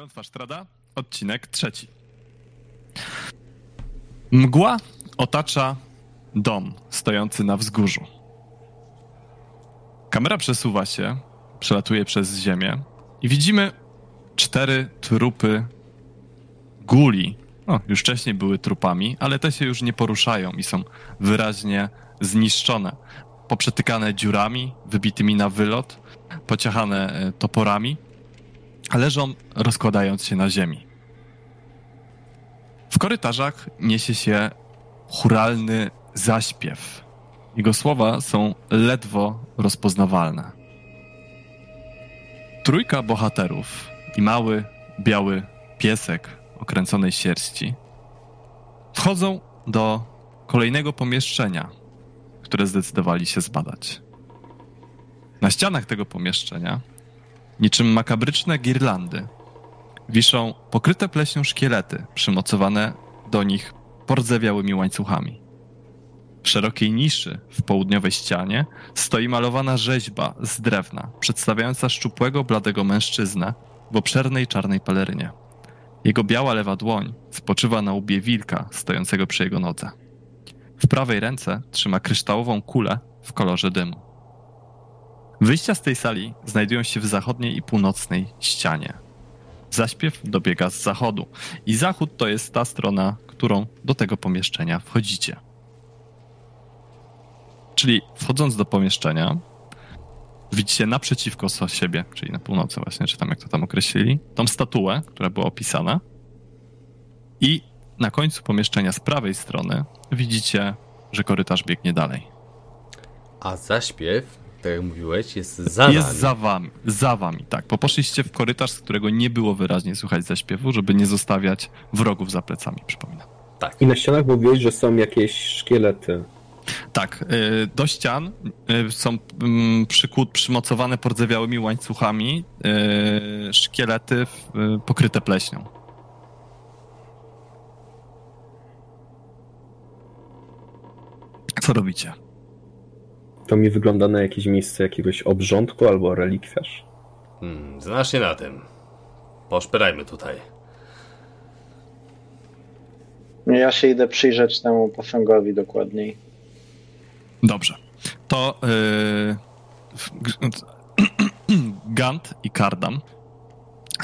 Klątwa Sztrada, odcinek trzeci. Mgła otacza dom stojący na wzgórzu. Kamera przesuwa się, przelatuje przez ziemię i widzimy cztery trupy guli. No, już wcześniej były trupami, ale te się już nie poruszają i są wyraźnie zniszczone. Poprzetykane dziurami, wybitymi na wylot, pociachane e, toporami leżą rozkładając się na ziemi. W korytarzach niesie się churalny zaśpiew. Jego słowa są ledwo rozpoznawalne. Trójka bohaterów i mały, biały piesek okręconej sierści wchodzą do kolejnego pomieszczenia, które zdecydowali się zbadać. Na ścianach tego pomieszczenia Niczym makabryczne girlandy wiszą pokryte pleśnią szkielety przymocowane do nich pordzewiałymi łańcuchami. W szerokiej niszy w południowej ścianie stoi malowana rzeźba z drewna, przedstawiająca szczupłego, bladego mężczyznę w obszernej czarnej pelerynie. Jego biała lewa dłoń spoczywa na łbie wilka stojącego przy jego nodze. W prawej ręce trzyma kryształową kulę w kolorze dymu. Wyjścia z tej sali znajdują się w zachodniej i północnej ścianie. Zaśpiew dobiega z zachodu i zachód to jest ta strona, którą do tego pomieszczenia wchodzicie. Czyli wchodząc do pomieszczenia, widzicie naprzeciwko siebie, czyli na północy właśnie, czy tam jak to tam określili, tą statuę, która była opisana i na końcu pomieszczenia z prawej strony widzicie, że korytarz biegnie dalej. A zaśpiew tak jak mówiłeś, jest za Jest nami. za wami, za wami, tak. Bo poszliście w korytarz, z którego nie było wyraźnie słychać zaśpiewu, żeby nie zostawiać wrogów za plecami, przypominam. Tak. I na ścianach mówiłeś, że są jakieś szkielety. Tak, y, do ścian y, są mm, przykład, przymocowane pordzewiałymi łańcuchami y, szkielety pokryte pleśnią. Co robicie? To mi wygląda na jakieś miejsce jakiegoś obrządku albo relikwiarz. Hmm, znasz się na tym. Poszperajmy tutaj. Ja się idę przyjrzeć temu posągowi dokładniej. Dobrze. To yy, Gant i Kardam.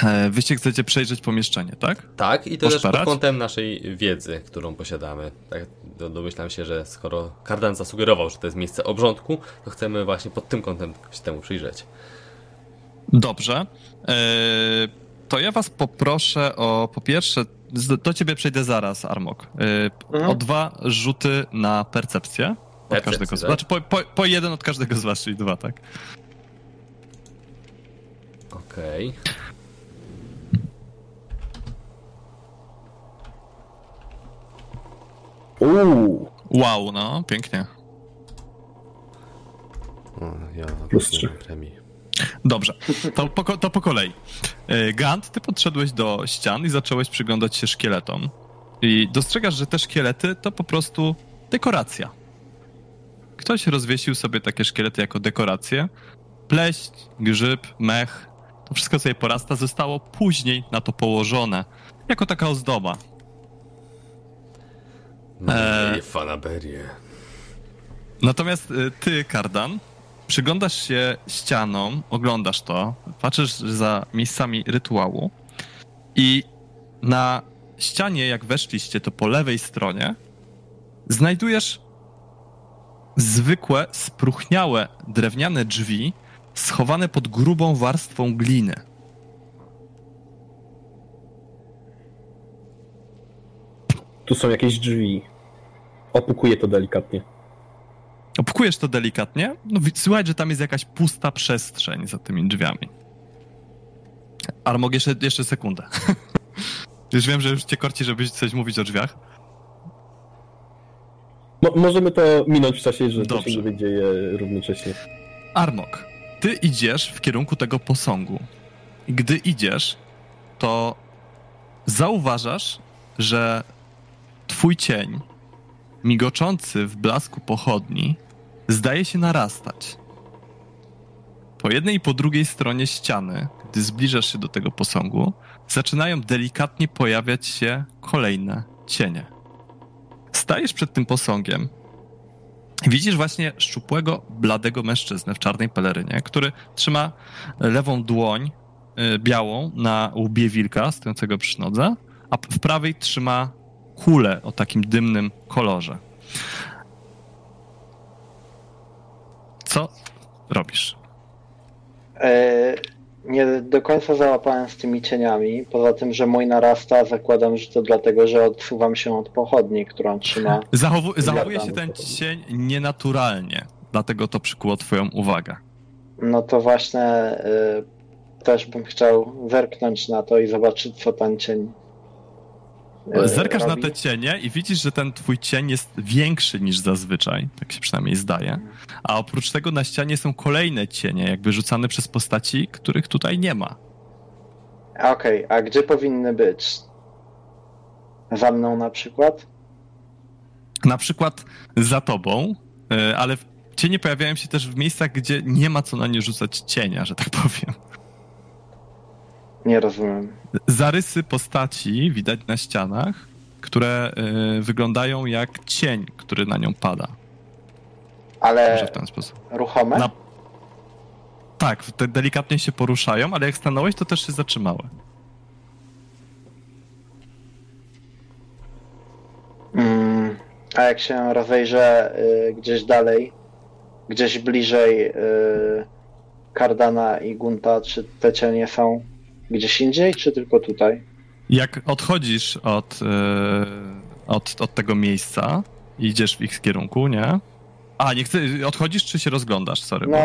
E, wyście chcecie przejrzeć pomieszczenie, tak? Tak, i to Poszperać? też pod kątem naszej wiedzy, którą posiadamy. Tak, domyślam się, że skoro Kardan zasugerował, że to jest miejsce obrządku, to chcemy właśnie pod tym kątem się temu przyjrzeć. Dobrze. E, to ja was poproszę o, po pierwsze, do ciebie przejdę zaraz, Armok. E, mhm. O dwa rzuty na percepcję. Od każdego z tak? Znaczy po, po, po, jeden od każdego z was, czyli dwa, tak? Okej. Okay. Uuu. Wow, no, pięknie. O, ja Plus trzy. Dobrze, to po, to po kolei. E, Gant, ty podszedłeś do ścian i zacząłeś przyglądać się szkieletom. I dostrzegasz, że te szkielety to po prostu dekoracja. Ktoś rozwiesił sobie takie szkielety jako dekorację. Pleść, grzyb, mech, to wszystko sobie porasta, zostało później na to położone. Jako taka ozdoba. Eee, fanaberie. Natomiast y, ty, Kardan, przyglądasz się ścianom, oglądasz to, patrzysz za miejscami rytuału i na ścianie, jak weszliście, to po lewej stronie znajdujesz zwykłe, spruchniałe drewniane drzwi schowane pod grubą warstwą gliny. Tu są jakieś drzwi. Opukuję to delikatnie. Opukujesz to delikatnie? No słychać, że tam jest jakaś pusta przestrzeń za tymi drzwiami. Ale mogę jeszcze, jeszcze sekundę. już wiem, że już cię korci, żebyś coś mówić o drzwiach. Mo możemy to minąć w czasie, że Dobrze. to się nie dzieje równocześnie. Armok, ty idziesz w kierunku tego posągu. I gdy idziesz, to zauważasz, że twój cień, migoczący w blasku pochodni, zdaje się narastać. Po jednej i po drugiej stronie ściany, gdy zbliżasz się do tego posągu, zaczynają delikatnie pojawiać się kolejne cienie. Stajesz przed tym posągiem. Widzisz właśnie szczupłego, bladego mężczyznę w czarnej pelerynie, który trzyma lewą dłoń y, białą na łbie wilka stojącego przy nodze, a w prawej trzyma kulę o takim dymnym kolorze. Co robisz? E, nie do końca załapałem z tymi cieniami. Poza tym, że mój narasta, zakładam, że to dlatego, że odsuwam się od pochodni, którą trzyma. Zachowu- zachowuje się ten cień nienaturalnie, dlatego to przykuło twoją uwagę. No to właśnie e, też bym chciał zerknąć na to i zobaczyć, co ten cień. E, Zerkasz na robi. te cienie i widzisz, że ten twój cień jest większy niż zazwyczaj, tak się przynajmniej zdaje. A oprócz tego na ścianie są kolejne cienie, jakby rzucane przez postaci, których tutaj nie ma. Okej, a gdzie powinny być? Za mną na przykład? Na przykład za tobą, y, ale cienie pojawiają się też w miejscach, gdzie nie ma co na nie rzucać cienia, że tak powiem. Nie rozumiem. Zarysy postaci widać na ścianach, które y, wyglądają jak cień, który na nią pada. Może Ale w ten sposób. ruchome? Na- Tak, te delikatnie się poruszają, ale jak stanąłeś, to też się zatrzymały. Mm, a jak się rozejrzę y, gdzieś dalej, gdzieś bliżej y, Kardana i Gunta, czy te cienie są gdzieś indziej, czy tylko tutaj? Jak odchodzisz od, e, od, od tego miejsca i idziesz w ich kierunku, nie? A, nie chcę, odchodzisz czy się rozglądasz, sorry? No,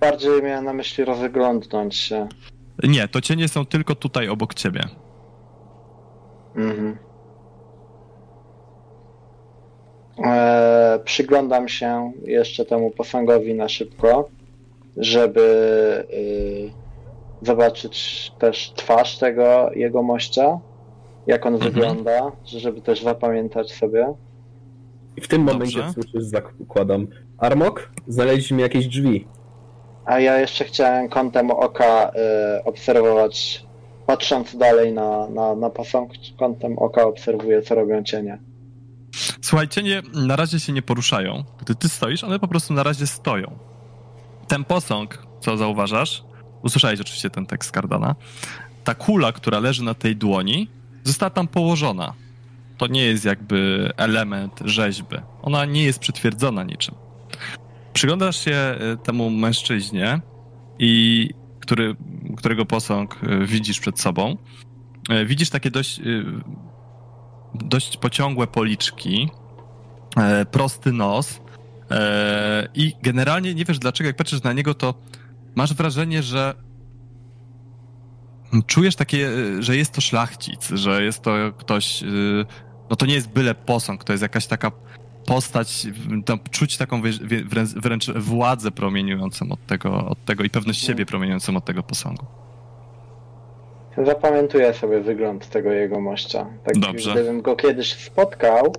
bardziej miałem na myśli rozglądnąć się. Bo... Nie, to cienie są tylko tutaj obok ciebie. Mhm. E, przyglądam się jeszcze temu posągowi na szybko, żeby y, zobaczyć też twarz tego jego mościa, jak on Mhm. wygląda, żeby też zapamiętać sobie. I w tym Dobrze. momencie słyszysz, zakładam. Armok, znaleźliśmy jakieś drzwi. A ja jeszcze chciałem kątem oka y, obserwować, patrząc dalej na, na, na posąg, kątem oka obserwuję, co robią cienie. Słuchaj, cienie na razie się nie poruszają. Gdy ty stoisz, one po prostu na razie stoją. Ten posąg, co zauważasz, usłyszałeś oczywiście ten tekst Cardana, ta kula, która leży na tej dłoni, została tam położona. To nie jest jakby element rzeźby. Ona nie jest przytwierdzona niczym. Przyglądasz się e, temu mężczyźnie, i który, którego posąg e, widzisz przed sobą. E, Widzisz takie dość, dość pociągłe policzki, prosty nos i generalnie nie wiesz dlaczego, jak patrzysz na niego, to masz wrażenie, że czujesz takie, e, że jest to szlachcic, że jest to ktoś, e, no to nie jest byle posąg, to jest jakaś taka postać, tam czuć taką wręcz, wręcz władzę promieniującą od tego, od tego i pewność siebie promieniującą od tego posągu. Zapamiętuję sobie wygląd tego jego mościa. Tak, Dobrze. Gdybym go kiedyś spotkał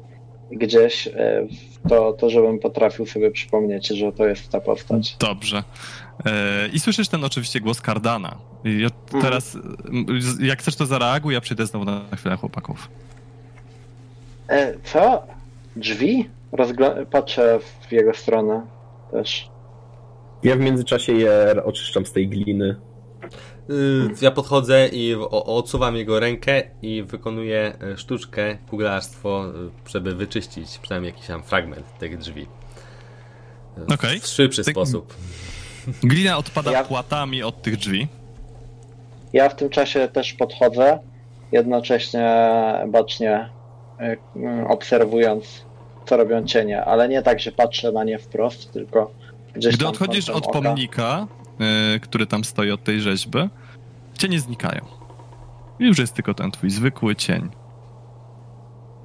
gdzieś, e, to, to żebym potrafił sobie przypomnieć, że to jest ta postać. Dobrze. E, I słyszysz ten oczywiście głos Cardana. I Mhm. teraz, jak chcesz, to zareaguj, ja przyjdę znowu na chwilę chłopaków. E, co? Drzwi? Rozgla- patrzę w jego stronę też. Ja w międzyczasie je oczyszczam z tej gliny. Y, Ja podchodzę i odsuwam jego rękę i wykonuję e, sztuczkę, kuglarstwo, y, żeby wyczyścić przynajmniej jakiś tam fragment tych drzwi. W szybszy Ty- sposób. Glina odpada Ja- płatami od tych drzwi. Ja w tym czasie też podchodzę, jednocześnie bacznie mm, obserwując, co robią cienie, ale nie tak, że patrzę na nie wprost, tylko gdzieś Gdy tam odchodzisz od oka. pomnika, y, który tam stoi od tej rzeźby, cienie znikają. I już jest tylko ten twój zwykły cień.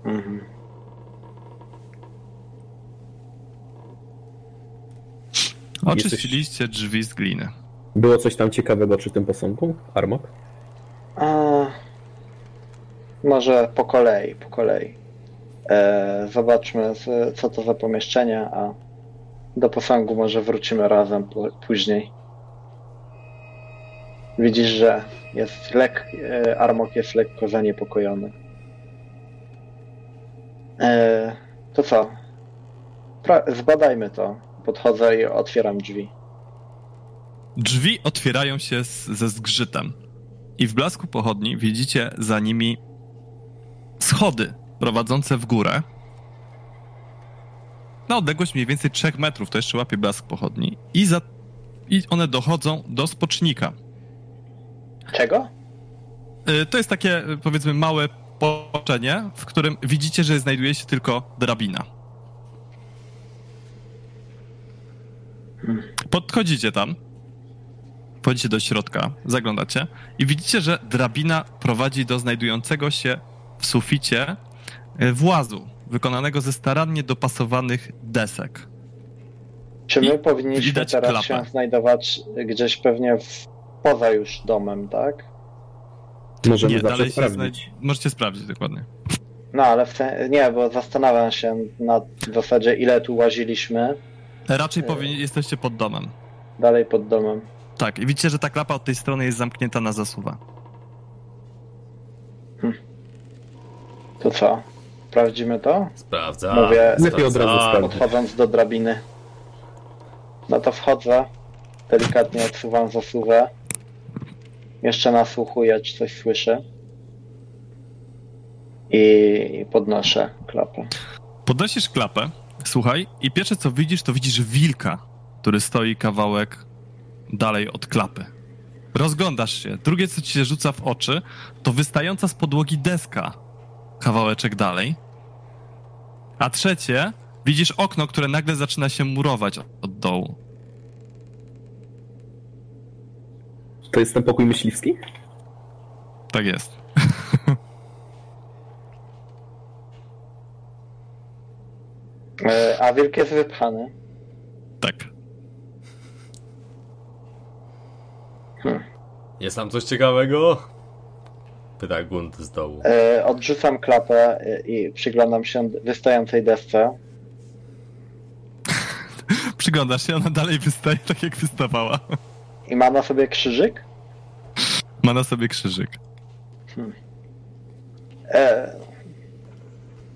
Mhm. Oczyściliście drzwi z gliny. Było coś tam ciekawego przy tym posągu? Armok? A, może po kolei, po kolei. E, zobaczmy, z- co to za pomieszczenie, a do posągu może wrócimy razem po, później. Widzisz, że jest lek, e, Armok jest lekko zaniepokojony. E, to co? Pra- zbadajmy to. Podchodzę i otwieram drzwi. Drzwi otwierają się z, ze zgrzytem. I w blasku pochodni widzicie za nimi schody prowadzące w górę. Na odległość mniej więcej 3 metrów, to jeszcze łapie blask pochodni. I, za, I one dochodzą do spocznika. Czego? Y, To jest takie, y, powiedzmy, małe połączenie, w którym widzicie, że znajduje się tylko drabina. Podchodzicie tam, wchodzicie do środka, zaglądacie i widzicie, że drabina prowadzi do znajdującego się w suficie y, włazu, wykonanego ze starannie dopasowanych desek. Czy my I powinniśmy teraz klapę. się znajdować gdzieś pewnie w, poza już domem, tak? Możemy Nie, dalej się sprawdzić. Możecie sprawdzić dokładnie. No ale w nie, bo zastanawiam się na zasadzie ile tu łaziliśmy Raczej powinni, jesteście pod domem. dalej pod domem. Tak, i widzicie, że ta klapa od tej strony jest zamknięta na zasuwę. To co? Sprawdzimy to? Sprawdza. Mówię- Lepiej od razu. Podchodząc do drabiny. No to wchodzę. Delikatnie odsuwam zasuwę. Jeszcze nasłuchuję, czy coś słyszę. I podnoszę klapę. Podnosisz klapę, słuchaj, i pierwsze co widzisz, to widzisz wilka, który stoi kawałek dalej od klapy. Rozglądasz się. Drugie, co ci się rzuca w oczy, to wystająca z podłogi deska kawałeczek dalej. A trzecie, widzisz okno, które nagle zaczyna się murować od dołu. To jest ten pokój myśliwski? Tak jest. E, A wilk jest wypchany. Tak. Jest tam coś ciekawego? Pyta Gund z dołu. E, Odrzucam klapę e, i przyglądam się wystającej desce. Przyglądasz się, ona dalej wystaje tak, jak wystawała. I ma na sobie krzyżyk. Ma na sobie krzyżyk. E,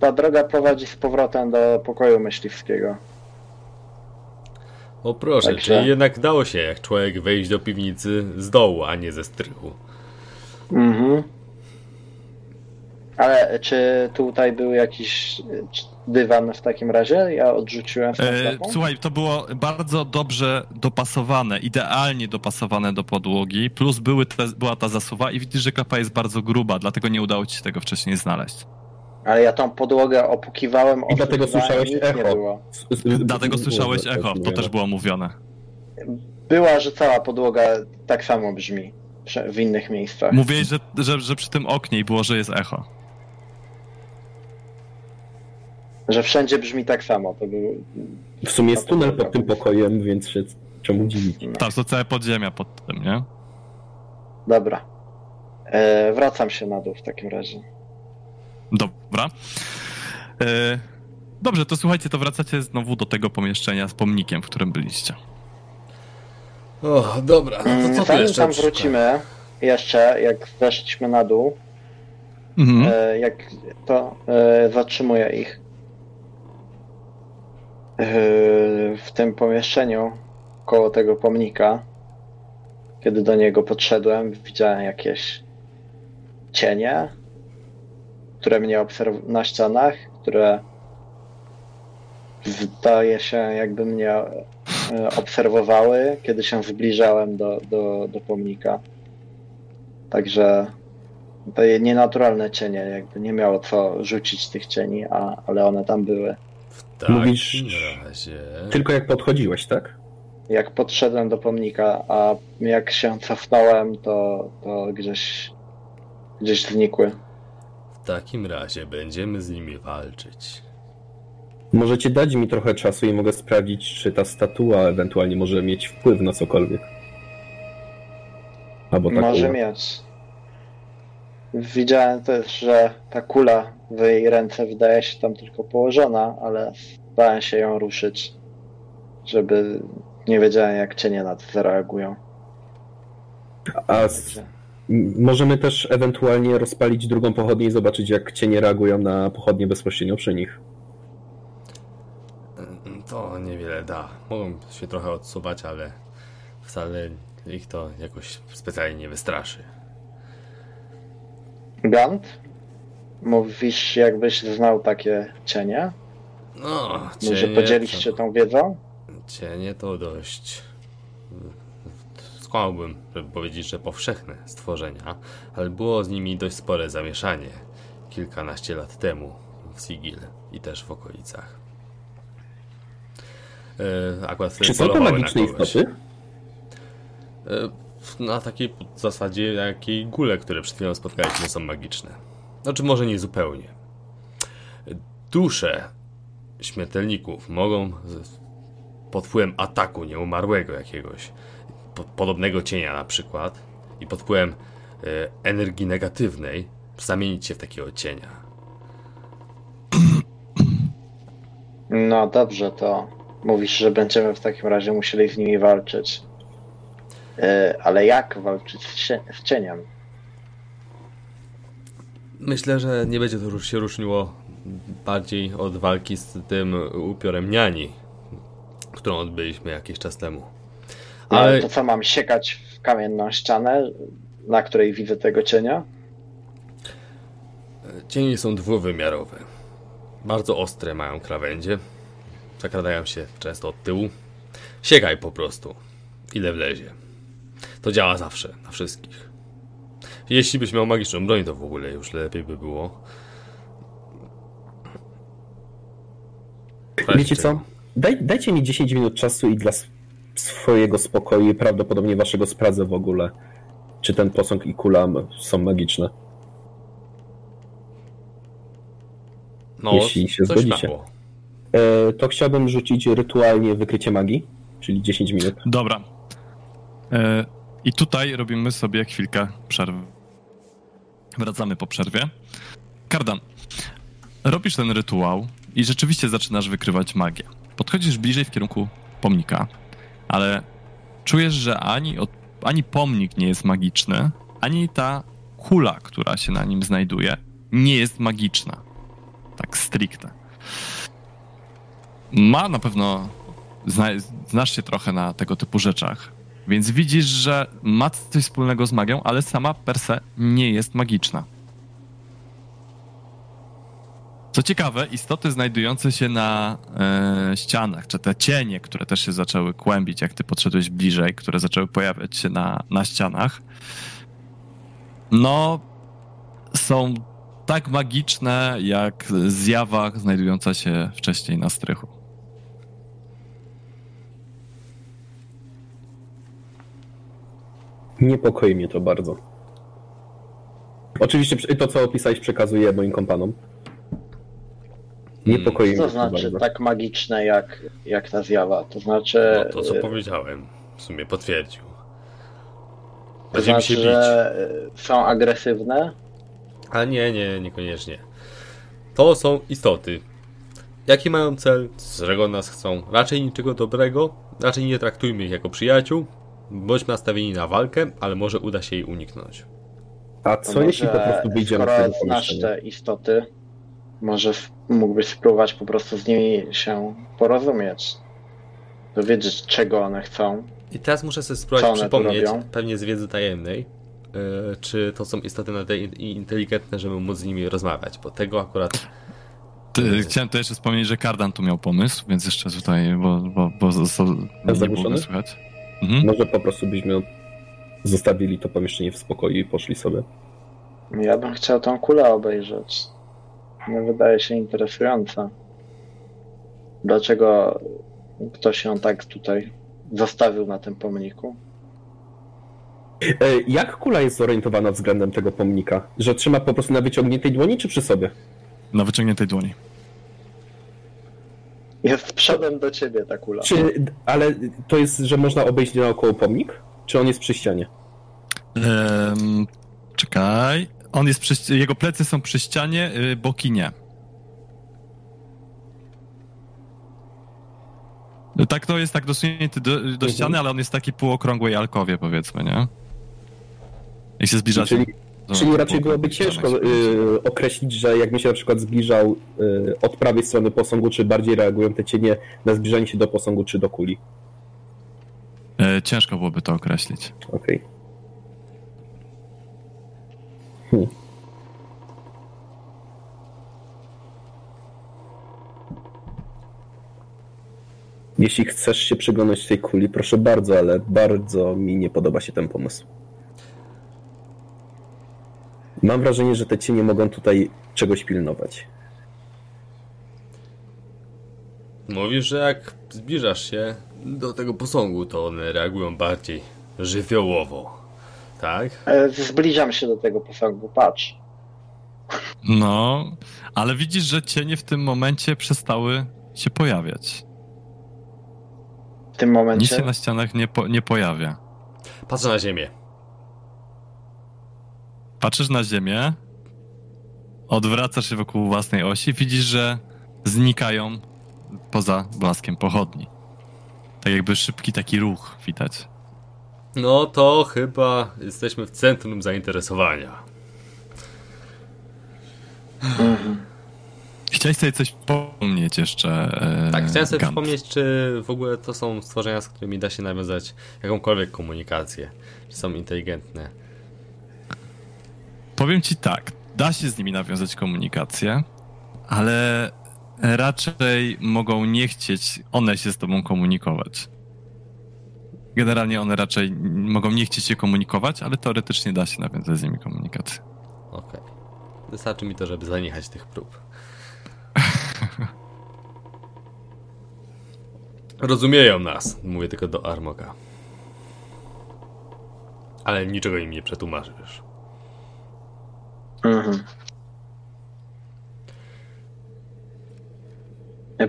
ta droga prowadzi z powrotem do pokoju myśliwskiego. O proszę, Także- czyli jednak dało się jak człowiek wejść do piwnicy z dołu, a nie ze strychu. Mhm. Ale czy tutaj był jakiś dywan w takim razie? Ja odrzuciłem E, słuchaj, to było bardzo dobrze dopasowane, idealnie dopasowane do podłogi, plus były te, była ta zasuwa i widzisz, że klapa jest bardzo gruba, dlatego nie udało ci się tego wcześniej znaleźć. Ale ja tą podłogę opukiwałem, I dlatego słyszałeś echo. Dlatego słyszałeś echo, to też było mówione. Była, że cała podłoga tak samo brzmi w innych miejscach. Mówiłeś, że, że, że przy tym oknie było, że jest echo. Że wszędzie brzmi tak samo. To był... W sumie jest tunel pod tym pokojem, więc się czemu dziwić? Tam są całe podziemia pod tym, nie? Dobra. E, wracam się na dół w takim razie. Dobra. E, dobrze, to słuchajcie, to wracacie znowu do tego pomieszczenia z pomnikiem, w którym byliście. O, dobra, no to co Zanim jeszcze? tam wrócimy, jeszcze jak zeszliśmy na dół, Mhm. e, jak to e, zatrzymuję ich e, w tym pomieszczeniu koło tego pomnika. Kiedy do niego podszedłem, widziałem jakieś cienie, które mnie obserw- na ścianach, które zdaje się jakby mnie e, obserwowały, kiedy się zbliżałem do, do, do pomnika. Także to je- nienaturalne cienie, jakby nie miało co rzucić tych cieni, a, ale one tam były. W takim Mówisz- razie... Tylko jak podchodziłeś, tak? Jak podszedłem do pomnika, a jak się cofnąłem, to, to gdzieś, gdzieś znikły. W takim razie będziemy z nimi walczyć. Możecie dać mi trochę czasu i mogę sprawdzić, czy ta statua ewentualnie może mieć wpływ na cokolwiek. Albo tak. Może mieć. Widziałem też, że ta kula w jej ręce wydaje się tam tylko położona, ale starałem się ją ruszyć, żeby nie wiedziałem jak cienie na to zareagują. A możemy też ewentualnie rozpalić drugą pochodnię i zobaczyć, jak cienie reagują na pochodnie bezpośrednio przy nich. To niewiele da. Mogą się trochę odsuwać, ale wcale ich to jakoś specjalnie nie wystraszy. Gant? Mówisz, jakbyś znał takie cienie? No, Może cienie podzielić to- się tą wiedzą? Cienie to dość. Skłamałbym, żeby powiedzieć, że powszechne stworzenia, ale było z nimi dość spore zamieszanie kilkanaście lat temu w Sigil i też w okolicach. E, Akurat Czy są to magiczne istoty? E, Na takiej zasadzie, jakiej gule, które przed chwilą spotkaliśmy, są magiczne. Znaczy, może nie zupełnie. Dusze śmiertelników mogą pod wpływem ataku nieumarłego jakiegoś, po, podobnego cienia na przykład, i pod wpływem e, energii negatywnej zamienić się w takiego cienia. No dobrze, to mówisz, że będziemy w takim razie musieli z nimi walczyć. Yy, ale jak walczyć z, cie- z cieniem? Myślę, że nie będzie to już się różniło bardziej od walki z tym upiorem niani, którą odbyliśmy jakiś czas temu. Ale to co, mam siekać w kamienną ścianę, na której widzę tego cienia? cienie są dwuwymiarowe. Bardzo ostre mają krawędzie. Zakradają się często od tyłu. Siekaj po prostu. Ile wlezie. To działa zawsze, na wszystkich. Jeśli byś miał magiczną broń, to w ogóle już lepiej by było. Wiecie co? Daj, dajcie mi 10 minut czasu i dla swojego spokoju i prawdopodobnie waszego sprawdzę w ogóle, czy ten posąg i kula są magiczne. No, jeśli się coś zgodzicie. mało. E, to chciałbym rzucić rytualnie wykrycie magii, czyli 10 minut. Dobra. E, I tutaj robimy sobie chwilkę przerwy. Wracamy po przerwie. Kardan, robisz ten rytuał i rzeczywiście zaczynasz wykrywać magię. Podchodzisz bliżej w kierunku pomnika, ale czujesz, że ani, od, ani pomnik nie jest magiczny, ani ta kula, która się na nim znajduje, nie jest magiczna. Tak stricte. Ma na pewno zna, znasz się trochę na tego typu rzeczach, więc widzisz, że ma coś wspólnego z magią, ale sama per se nie jest magiczna. Co ciekawe, istoty znajdujące się na e, ścianach, czy te cienie, które też się zaczęły kłębić, jak ty podszedłeś bliżej, które zaczęły pojawiać się na, na ścianach, no są tak magiczne, jak zjawa znajdująca się wcześniej na strychu. Niepokoi mnie to bardzo. Oczywiście to, co opisałeś, przekazuję moim kompanom. Niepokoi mnie To to znaczy bardzo. tak magiczne jak, jak ta zjawa. To znaczy, No, to, co powiedziałem, w sumie potwierdził. to Będziemy znaczy się bić. że są agresywne. Ale nie, nie, niekoniecznie. To są istoty. Jaki mają cel? Z czego nas chcą? Raczej niczego dobrego. Raczej nie traktujmy ich jako przyjaciół. Bądźmy nastawieni na walkę, ale może uda się jej uniknąć. A To co jeśli po prostu wyjdziemy z skoro tego znasz te istoty, może mógłbyś spróbować po prostu z nimi się porozumieć. Dowiedzieć, czego one chcą. I teraz muszę sobie spróbować przypomnieć, pewnie z wiedzy tajemnej, yy, czy to są istoty na tyle in- inteligentne, żeby móc z nimi rozmawiać, bo tego akurat chciałem to jeszcze wspomnieć, że Kardan tu miał pomysł, więc jeszcze tutaj, bo, bo, bo został, zagłuszony? słychać. Mhm. Może po prostu byśmy zostawili to pomieszczenie w spokoju i poszli sobie. Ja bym chciał tą kulę obejrzeć. Nie wydaje się interesująca. Dlaczego ktoś ją tak tutaj zostawił na tym pomniku? E, Jak kula jest zorientowana względem tego pomnika? Że trzyma po prostu na wyciągniętej dłoni czy przy sobie? Na wyciągniętej dłoni. Jest przodem do ciebie ta kula. Czy, ale to jest, że można obejść naokoło pomnik? Czy on jest przy ścianie? Czekaj. On jest przy, jego plecy są przy ścianie, y, boki nie. No Tak, to jest tak dosunięty do, do ściany, ale on jest w takiej półokrągłej alkowie, powiedzmy, nie? Jak się zbliżacie... Czyli, czyli raczej było byłoby ciężko y, określić, że jakbym się na przykład zbliżał y, od prawej strony posągu, czy bardziej reagują te cienie na zbliżanie się do posągu, czy do kuli. E, Ciężko byłoby to określić. Okej. Hmm. Jeśli chcesz się przyglądać tej kuli, proszę bardzo, ale bardzo mi nie podoba się ten pomysł. Mam wrażenie, że te cienie mogą tutaj czegoś pilnować. Mówisz, że jak zbliżasz się do tego posągu, to one reagują bardziej żywiołowo. Tak? E, Zbliżam się do tego posągu, patrz. No, ale widzisz, że cienie w tym momencie przestały się pojawiać. W tym Nic momencie. się na ścianach nie, po, nie pojawia. Patrzę na ziemię. Patrzysz na ziemię, odwracasz się wokół własnej osi, widzisz, że znikają poza blaskiem pochodni. Tak jakby szybki taki ruch widać. No to chyba jesteśmy w centrum zainteresowania. Mhm. Chciałeś sobie coś wspomnieć jeszcze. E, Tak, chciałem sobie Gant. przypomnieć, czy w ogóle to są stworzenia, z którymi da się nawiązać jakąkolwiek komunikację. Czy są inteligentne. Powiem ci tak, da się z nimi nawiązać komunikację, ale raczej mogą nie chcieć one się z tobą komunikować. Generalnie one raczej mogą nie chcieć się komunikować, ale teoretycznie da się nawiązać z nimi komunikację. Okej. Wystarczy mi to, żeby zaniechać tych prób. Rozumieją nas, mówię tylko do Armoka. Ale niczego im nie przetłumaczysz. Mhm.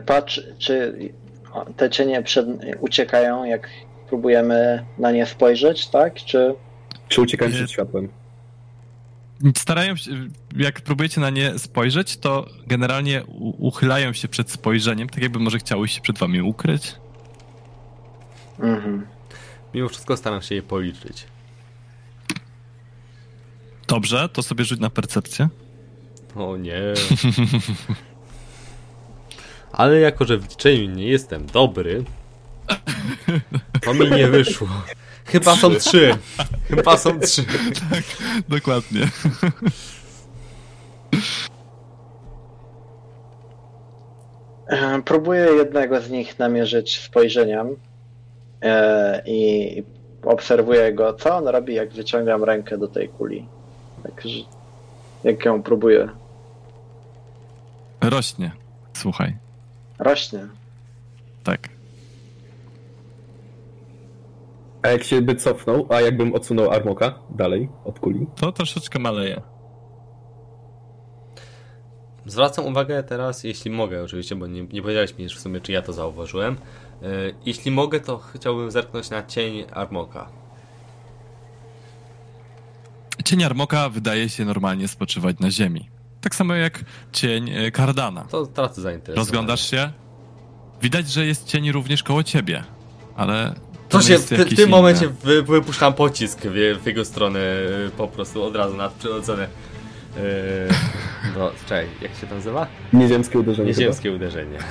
Patrz, czy te cienie przed, uciekają, jak próbujemy na nie spojrzeć, tak? Czy. Czy uciekają Nie. przed światłem? Starają się, jak próbujecie na nie spojrzeć, to generalnie uchylają się przed spojrzeniem, tak jakby może chciały się przed wami ukryć. Mhm. Mimo wszystko staram się je policzyć. Dobrze, to sobie rzuć na percepcję. O nie. Ale jako, że w liczeniu nie jestem dobry, to mi nie wyszło. Chyba są trzy. Chyba są trzy. Dokładnie. E, Próbuję jednego z nich namierzyć spojrzeniem e, i obserwuję go, co on robi, jak wyciągam rękę do tej kuli. Tak, że- jak ją próbuję. Rośnie. Słuchaj. Rośnie. Tak. A jak się by cofnął, a jakbym odsunął Armoka dalej od kuli? To troszeczkę maleje. Zwracam uwagę teraz, jeśli mogę oczywiście, bo nie, nie powiedziałeś mi w sumie, czy ja to zauważyłem. E, jeśli mogę, to chciałbym zerknąć na cień Armoka. Cień Armoka wydaje się normalnie spoczywać na ziemi. Tak samo jak cień e, Kardana. To tracę zainteresowanie. Rozglądasz się? Widać, że jest cień również koło ciebie, ale. To się w, ty, w tym inne. momencie wy, wypuszczam pocisk w, w jego stronę po prostu od razu nadprzyrodzone. E, no, czekaj, jak się to nazywa? Nieziemskie uderzenie. chyba? Nieziemskie uderzenie.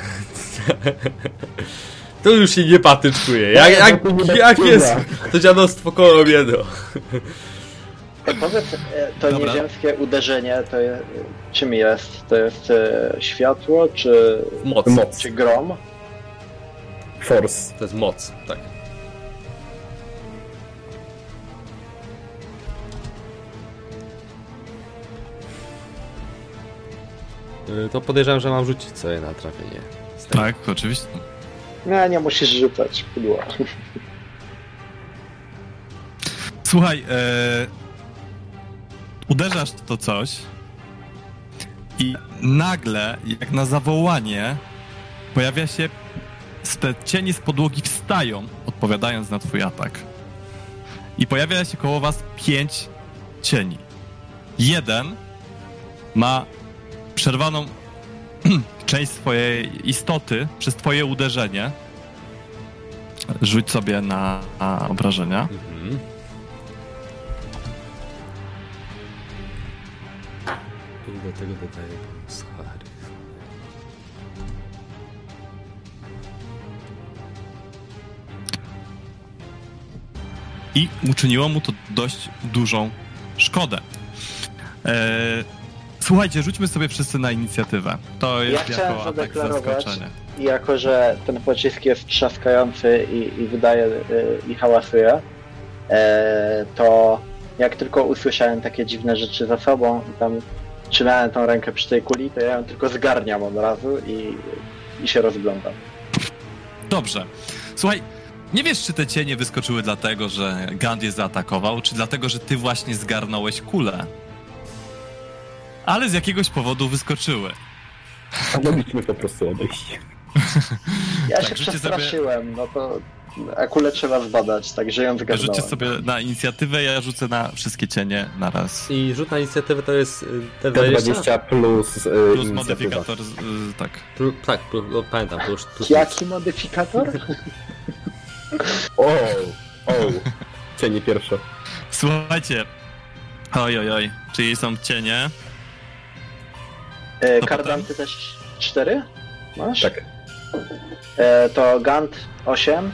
To już się nie patyczkuje. Jak, jak, jak jest to dziadostwo kolomiedro. E, Powiedz, e, to Dobra. nieziemskie uderzenie to je, czym jest? To jest e, światło, czy, Moc. Moc. czy grom? Force. To jest moc, tak. To podejrzewam, że mam rzucić sobie na trafienie. Tak, oczywiście. Nie, nie musisz rzucać, pudło. Słuchaj, e, uderzasz w to coś i nagle, jak na zawołanie, pojawia się, z te cienie z podłogi wstają, odpowiadając na twój atak. I pojawia się koło was pięć cieni. Jeden ma przerwaną część swojej istoty przez twoje uderzenie. Rzuć sobie na, na obrażenia. Mhm. I do tego. I uczyniło mu to dość dużą szkodę. Eee, słuchajcie, rzućmy sobie wszyscy na inicjatywę. To jest chciałem jako atak. I jako, że ten pocisk jest trzaskający i, i wydaje y, i hałasuje, e, to jak tylko usłyszałem takie dziwne rzeczy za sobą i tam trzymałem tą rękę przy tej kuli, to ja ją tylko zgarniam od razu i, i się rozglądam. Dobrze. Słuchaj, nie wiesz, czy te cienie wyskoczyły dlatego, że Gand je zaatakował, czy dlatego, że ty właśnie zgarnąłeś kulę. Ale z jakiegoś powodu wyskoczyły. A mogliśmy po prostu odejść. Ja Tak, się rzućcie przestraszyłem, no to akulę trzeba zbadać, także ją Rzućcie zgarnąłem. sobie na inicjatywę, ja rzucę na wszystkie cienie na raz. I rzut na inicjatywę to jest y, T20? T20 plus, y, Plus modyfikator, z- y, tak. Plu, tak, plu, no, pamiętam, plus, plus Jaki modyfikator? O, o. Cienie pierwsze. Słuchajcie. Oj, oj, oj. Czyli są cienie. E, To Kardan, ty też 4 masz? Tak. E, to Gant 8,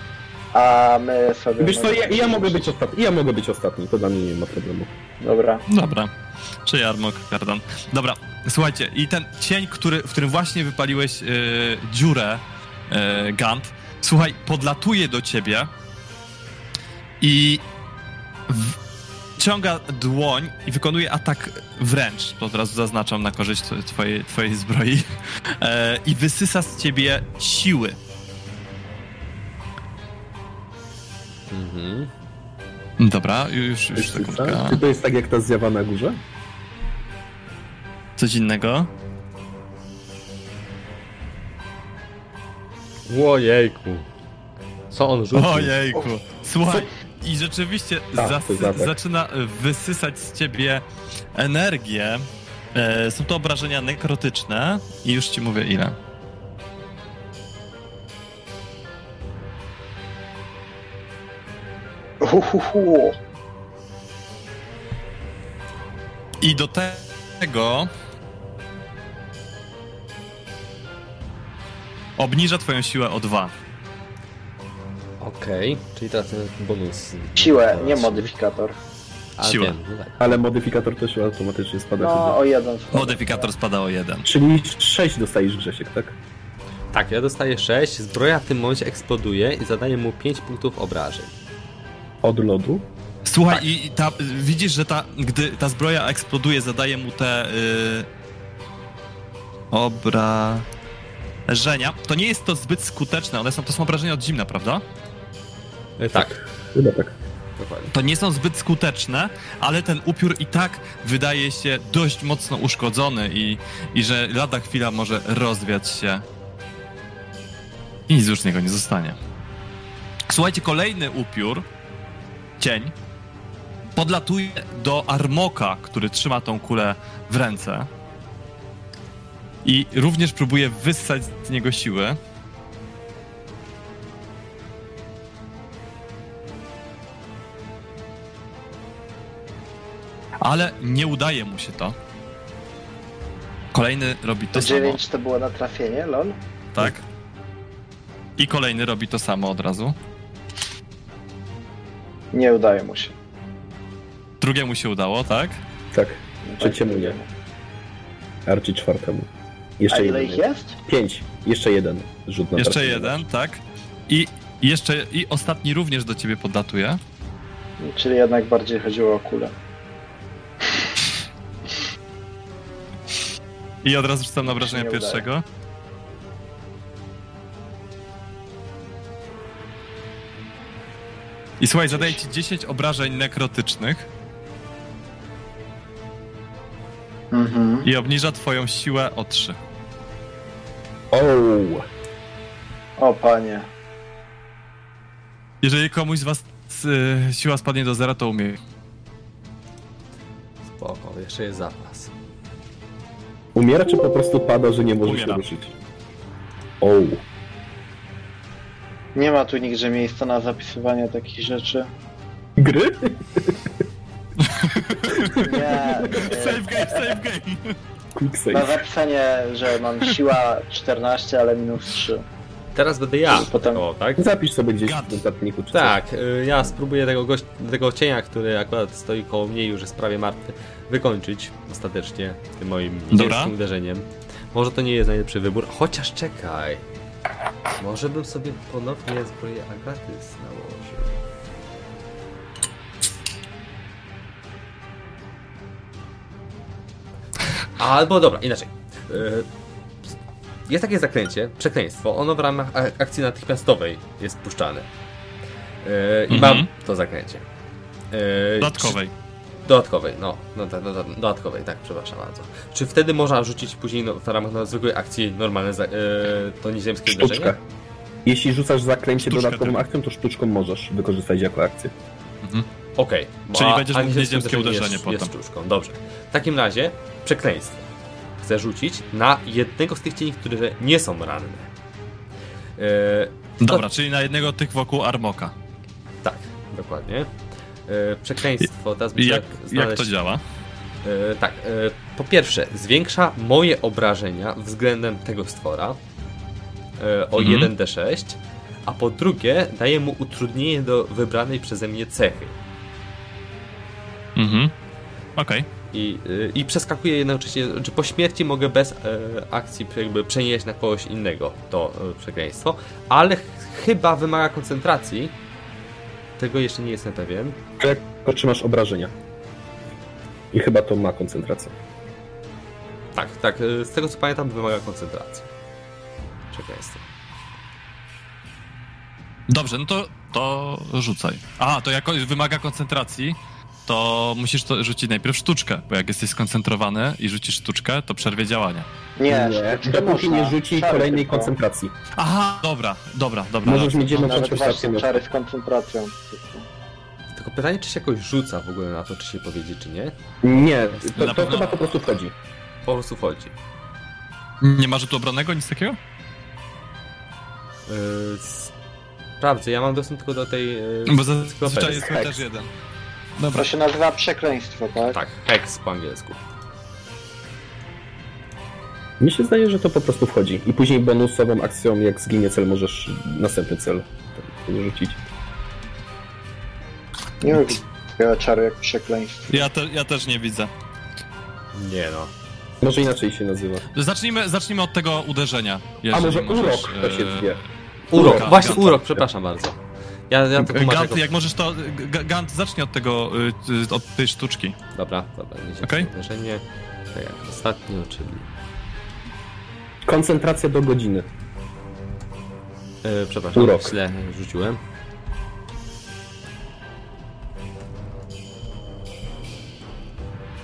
a my sobie... Wiesz co, ja, ja mogę być ostatni. Ja mogę być ostatni, to dla mnie nie ma problemu. Dobra. Dobra. Czy Jarmok, Kardan. Dobra, słuchajcie, i ten cień, który, w którym właśnie wypaliłeś y, dziurę, y, Gant, słuchaj, podlatuje do ciebie i wciąga dłoń i wykonuje atak wręcz, to od razu zaznaczam na korzyść tw- twojej, twojej zbroi, e, i wysysa z ciebie siły. Mhm. Dobra, już, już sekundka. Czy to jest tak jak ta zjawa na górze? Coś innego? Ojejku. Co on rzucił? Ojejku. Słuchaj, i rzeczywiście Tak, zasy- zaczyna wysysać z ciebie energię. E, są to obrażenia nekrotyczne i już ci mówię ile. Uhuhu. I do tego obniża twoją siłę o dwa. Okej, czyli teraz ten bonus. Siłę, nie modyfikator. A, Siłę. Wiem, no tak. Ale modyfikator też automatycznie spada. No, o jeden. spadek. Modyfikator spada o jeden. Czyli 6 dostajesz Grzesiek, tak? tak, ja dostaję 6, zbroja w tym momencie eksploduje i zadaje mu 5 punktów obrażeń. Od lodu. Słuchaj, Tak. i ta, widzisz, że ta, gdy ta zbroja eksploduje, zadaje mu te y, obrażenia. To nie jest to zbyt skuteczne, one są, to są obrażenia od zimna, prawda? Tak, Chyba tak. dokładnie. To nie są zbyt skuteczne, ale ten upiór i tak wydaje się dość mocno uszkodzony i, i że lada chwila może rozwiać się i nic już z niego nie zostanie. Słuchajcie, kolejny upiór, cień, podlatuje do Armoka, który trzyma tą kulę w ręce i również próbuje wyssać z niego siły. Ale nie udaje mu się to. Kolejny robi to To samo. 9 to było na trafienie, lol? Tak. I kolejny robi to samo od razu. Nie udaje mu się. Drugiemu się udało, tak? Tak. Trzeciemu nie. Archie czwartemu. A Jeszcze ile jeden. ich jest? Pięć. Jeszcze jeden rzut na Jeszcze trafienie. jeden, tak? I jeszcze i ostatni również do ciebie podlatuje. Czyli jednak bardziej chodziło o kulę. I od razu rzucam na obrażenia udaje. pierwszego. I słuchaj, zadaję ci 10 obrażeń nekrotycznych Mhm. i obniża twoją siłę o 3. O! O panie. Jeżeli komuś z was y, siła spadnie do zera, to umie. Spoko, jeszcze jest zapas. Umiera czy po prostu pada, że nie może Umiera. się ruszyć? O! Nie ma tu nigdzie miejsca na zapisywanie takich rzeczy. Gry? Nie, e, Save game, save game. Quick na zapisanie, że mam siła 14, ale minus 3. Teraz będę ja. Potem- O, tak? Zapisz sobie gdzieś Gad. w notatniku czy coś. Tak, y, ja spróbuję tego, gość, tego cienia, który akurat stoi koło mnie i już jest prawie martwy, wykończyć ostatecznie tym moim niebieskim uderzeniem. Może to nie jest najlepszy wybór, chociaż czekaj. Może bym sobie ponownie zbroję Agatis nałożył. Albo dobra, inaczej. Jest takie zaklęcie, przekleństwo. Ono w ramach akcji natychmiastowej jest puszczane. Yy, I Mhm. mam to zaklęcie. Yy, Dodatkowej. Czy, dodatkowej, no. no, tak, no, tak, dodatkowej, tak, przepraszam bardzo. Czy wtedy można rzucić później no, w ramach no, zwykłej akcji normalne za, yy, to nieziemskie Sztuczkę. uderzenie? Jeśli rzucasz zaklęcie Sztuczkę dodatkową tylko. akcją, to sztuczką możesz wykorzystać jako akcję. Okej. bo- Czyli a- będziesz mógł nieziemskie uderzenie jest, potem. Jest sztuczką, dobrze. W takim razie przekleństwo. Chcę rzucić na jednego z tych cieni, które nie są ranne. Yy, Dobra, czyli na jednego tych wokół Armoka. Tak, dokładnie. E, przekleństwo, teraz muszę jak, znaleźć... jak to działa? E, tak, po pierwsze, zwiększa moje obrażenia względem tego stwora o Mhm. 1d6, a po drugie, daje mu utrudnienie do wybranej przeze mnie cechy. Mhm. Okej. I, y, I przeskakuje jednocześnie, czy po śmierci mogę bez e, akcji jakby przenieść na kogoś innego to e, przekleństwo, ale ch chyba wymaga koncentracji. Tego jeszcze nie jestem pewien. Jak otrzymasz obrażenia. I chyba to ma koncentrację. Tak, tak. y, Z tego co pamiętam, wymaga koncentracji. Przekleństwo. Dobrze, no to, to rzucaj. A, to jako wymaga koncentracji, to musisz to rzucić najpierw sztuczkę, bo jak jesteś skoncentrowany i rzucisz sztuczkę, to przerwie działanie. Nie, nie. Dopóki można. nie rzuci Czary kolejnej tylko. koncentracji. Aha, dobra, dobra, dobra. Możesz mieć jedną koncentrację. czary z koncentracją. Tylko pytanie, czy się jakoś rzuca w ogóle na to, czy się powiedzie, czy nie? Nie, to, to pewno- chyba po prostu wchodzi. Po prostu chodzi. Nie ma rzutu obronnego, nic takiego? Yy, sprawdzę, ja mam dostęp tylko do tej. Yy, Bo zazwyczaj jest też jeden. To Dobra. się nazywa przekleństwo, tak? Tak, hex po angielsku. Mi się zdaje, że to po prostu wchodzi. I później bonusową akcją, jak zginie cel, możesz następny cel rzucić. Nie lubię takiego czaru jak przekleństwo. Ja, te, ja też nie widzę. Nie no. Może inaczej się nazywa. Zacznijmy, zacznijmy od tego uderzenia. A może możesz, urok to się e, zwie. Urok, Urok, właśnie urok, przepraszam bardzo. Ja, ja to tłumaczę Gant, jak możesz to. Gant, zacznij od tego, y, od tej sztuczki. Dobra, dobra, Okej. uderzenie. Tak jak ostatnio, czyli. Koncentracja do godziny. Yy, przepraszam, Urok. źle rzuciłem.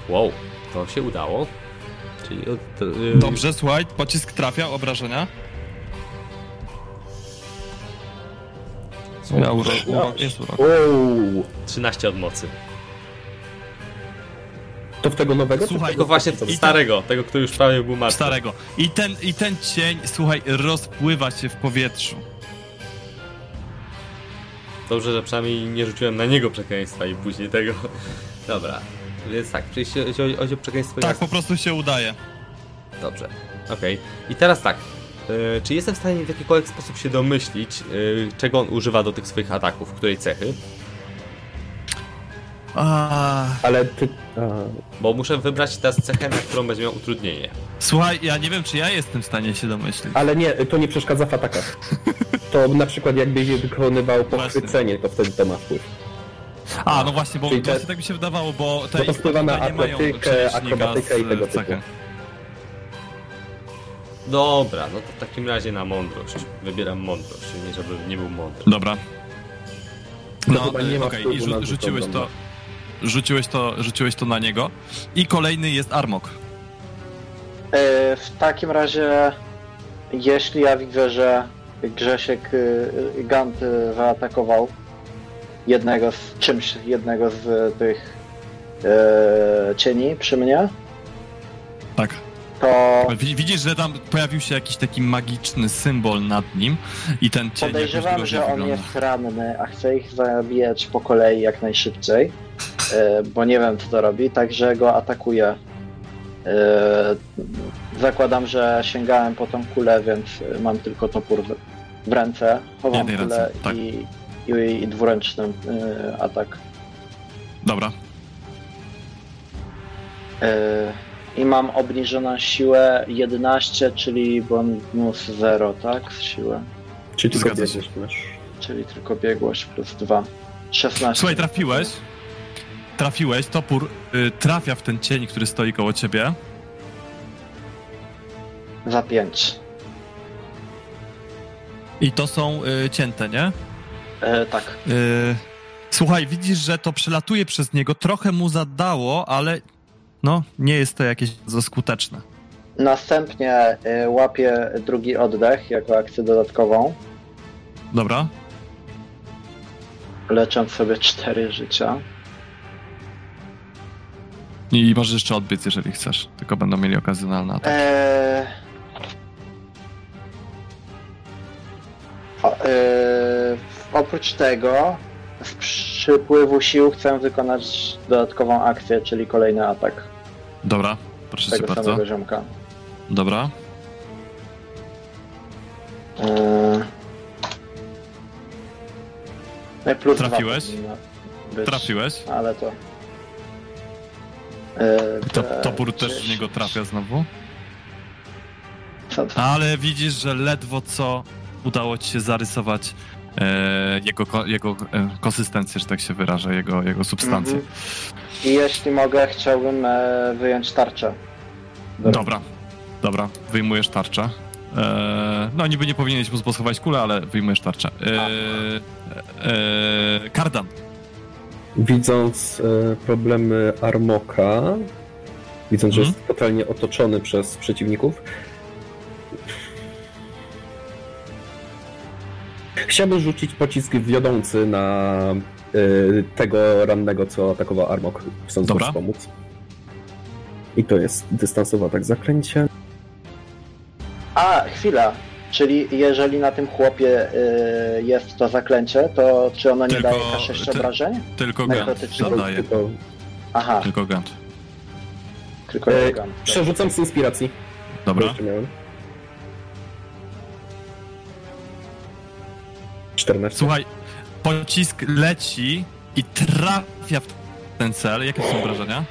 Wow, to się udało. Czyli od, yy, Dobrze, słuchaj, pocisk trafia, obrażenia. Ja urok, urok, jest urok. Ouu. 13 od mocy. To w tego nowego? Słuchaj, tego Tylko właśnie starego? starego, tego, który już prawie był martwy. Starego. I ten, I ten cień, słuchaj, rozpływa się w powietrzu. Dobrze, że przynajmniej nie rzuciłem na niego przekleństwa i później tego. Dobra. Więc tak, o- chodzi o przekleństwo... Tak, po prostu się udaje. Dobrze. Okej. I teraz tak. Yy, czy jestem w stanie w jakikolwiek sposób się domyślić, yy, czego on używa do tych swoich ataków, której cechy? A, Ale ty... A, Bo muszę wybrać teraz cechę, na którą będzie miał utrudnienie. słuchaj, ja nie wiem, czy ja jestem w stanie się domyślić. ale nie, to nie przeszkadza w atakach. To na przykład jakbyś wykonywał pochwycenie, to wtedy to ma wpływ. A, no właśnie, bo Czyli te- właśnie tak mi się wydawało, bo te to wpływa na atletykę, akrobatykę i tego cechy. Dobra, no to w takim razie na mądrość. Wybieram mądrość, nie żeby nie był mądry. Dobra. No, chyba nie e, ma okej, i rzu- rzuciłeś to, rzuciłeś to, rzuciłeś to na niego. I kolejny jest Armok. E, W takim razie, jeśli ja widzę, że Grzesiek y, y, Gant y, zaatakował jednego z czymś, jednego z tych e, cieni przy mnie, Tak. To Wi- Widzisz, że tam pojawił się jakiś taki magiczny symbol nad nim i ten cień podejrzewam, że on wygląda. jest ranny, a chcę ich zabijać po kolei jak najszybciej. e, bo nie wiem co to robi, także go atakuję. E, Zakładam, że sięgałem po tą kulę, więc mam tylko topór w, ręce. Chowam Jednej kulę ręce, tak. i, i, i dwuręczny e, atak. Dobra. E, I mam obniżoną siłę 11, czyli bonus 0, tak? Z siły. Czyli tylko Zgadza biegłość masz. Czyli tylko biegłość plus 2. 16. Słuchaj, trafiłeś. Trafiłeś, topór y, trafia w ten cień, który stoi koło ciebie. Za 5. I to są y, cięte, nie? E, tak. Y, słuchaj, widzisz, że to przelatuje przez niego, trochę mu zadało, ale no, nie jest to jakieś za skuteczne. Następnie e, łapię drugi oddech jako akcję dodatkową, Dobra? lecząc sobie 4 życia. I możesz jeszcze odbiec, jeżeli chcesz. Tylko będą mieli okazjonalne ataki. Eee... O, eee, oprócz tego, z przypływu sił chcę wykonać dodatkową akcję, czyli kolejny atak Dobra, proszę cię tego bardzo. samego ziomka. Dobra. I plus Trafiłeś? być, Trafiłeś. Ale to... Eee, To, topór też w niego trafia znowu. Ale widzisz, że ledwo co udało ci się zarysować jego, ko- jego e, konsystencję, że tak się wyrażę, jego, jego substancję. Mhm. I jeśli mogę, chciałbym e, wyjąć tarczę. Dobra, dobra, wyjmujesz tarczę. E, no niby nie powinieneś mu schować kulę, ale wyjmujesz tarczę. E, e, kardan. Widząc e, problemy Armoka, widząc, że Mhm. jest totalnie otoczony przez przeciwników, chciałbym rzucić pocisk wiodący na e, tego rannego, co atakował Armok, chcąc Dobra. mu wspomóc. I to jest dystansowy atak zaklęcie. A, chwila. Czyli jeżeli na tym chłopie y, jest to zaklęcie, to czy ono nie Tylko- daje K6 ty- obrażeń? Tylko Gant zadaje. Tylko, Aha, Tylko Gant. tylko e, Jogan. przerzucam z inspiracji. bo Dobra. Jeszcze miałem. 14. Słuchaj, pocisk leci i trafia w ten cel. Jakie są wrażenia?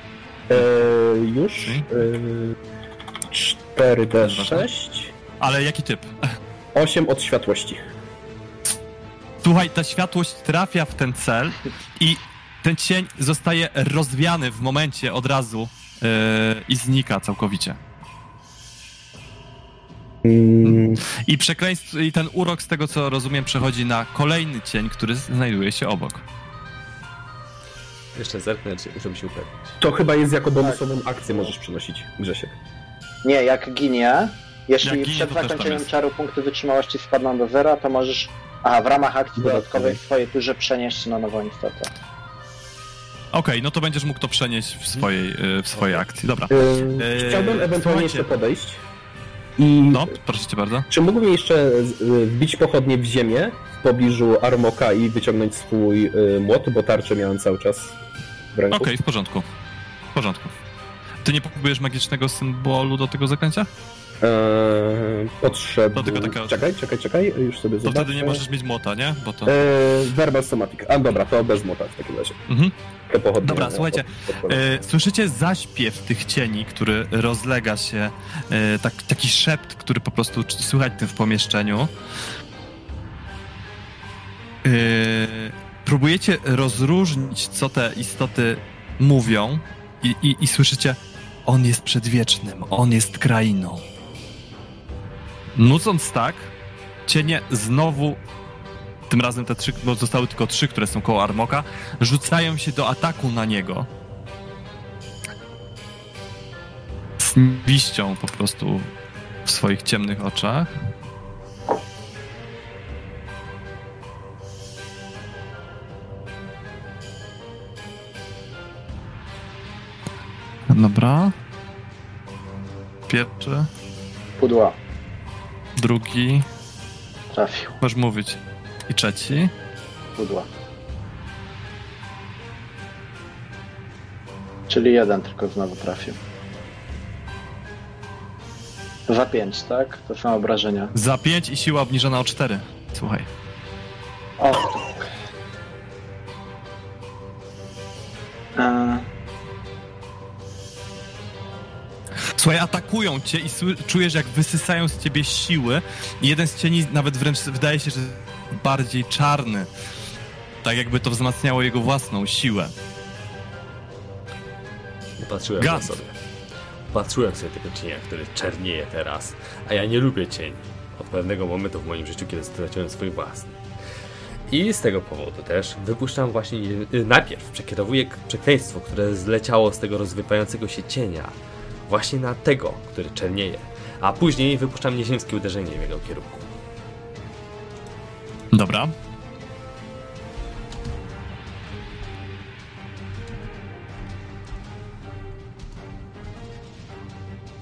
E, już. E, 4D6. Ale jaki typ? 8 od światłości. Słuchaj, ta światłość trafia w ten cel i ten cień zostaje rozwiany w momencie od razu yy, i znika całkowicie. I przekleństwo, i ten urok, z tego co rozumiem, przechodzi na kolejny cień, który znajduje się obok. Jeszcze zerknę, czy- żeby się upewnić. to chyba jest jako bonusową akcję możesz przynosić, Grzesiek. Nie, jak ginie, jeśli Jak ginie, przed zakończeniem czaru punkty wytrzymałości spadną do zera, to możesz aha, w ramach akcji Dodatkowej. w swojej turze przenieść na nową istotę. Okej, no to będziesz mógł to przenieść w swojej, yy, w swojej akcji. Dobra. Yy, chciałbym ewentualnie jeszcze podejść. I No, proszę cię bardzo. czy mógłbym jeszcze y, wbić pochodnie w ziemię w pobliżu Armoka i wyciągnąć swój y, młot, bo tarczę miałem cały czas w ręku. Okej, w porządku. W porządku. Ty nie próbujesz magicznego symbolu do tego zaklęcia? Eee, potrzeb... To tylko taka- Czekaj, czekaj, czekaj, już sobie To zobaczę. wtedy nie możesz mieć młota, nie? Bo to... Eee, verbal Somatic. A dobra, to bez młota w takim razie. Mhm. To pochodnie. Dobra, słuchajcie. E, słyszycie zaśpiew tych cieni, który rozlega się, e, tak, taki szept, który po prostu słychać tym w pomieszczeniu. E, próbujecie rozróżnić, co te istoty mówią i, i, i słyszycie, on jest przedwiecznym, on jest krainą. Nucąc tak, cienie znowu, tym razem te trzy, bo zostały tylko trzy, które są koło Armoka, rzucają się do ataku na niego. Z nienawiścią po prostu w swoich ciemnych oczach. Dobra. Pierwszy, Pudła. drugi, Trafił. możesz mówić. I trzeci. Pudła. Czyli jeden tylko znowu trafił. Za pięć, tak? To są obrażenia. Za 5 i siła obniżona o 4. Słuchaj. O. E, Słuchaj, atakują cię i czujesz, jak wysysają z ciebie siły. I jeden z cieni nawet wręcz wydaje się, że bardziej czarny. Tak jakby to wzmacniało jego własną siłę. Patrzyłem Gant. sobie. Patrzyłem sobie tego cienia, który czernieje teraz. A ja nie lubię cieni. Od pewnego momentu w moim życiu, kiedy straciłem swój własny. I z tego powodu też wypuszczam właśnie. y, Najpierw przekierowuję przekleństwo, które zleciało z tego rozwypającego się cienia. Właśnie na tego, który czernieje. A później wypuszczam nieziemskie uderzenie w jego kierunku. Dobra.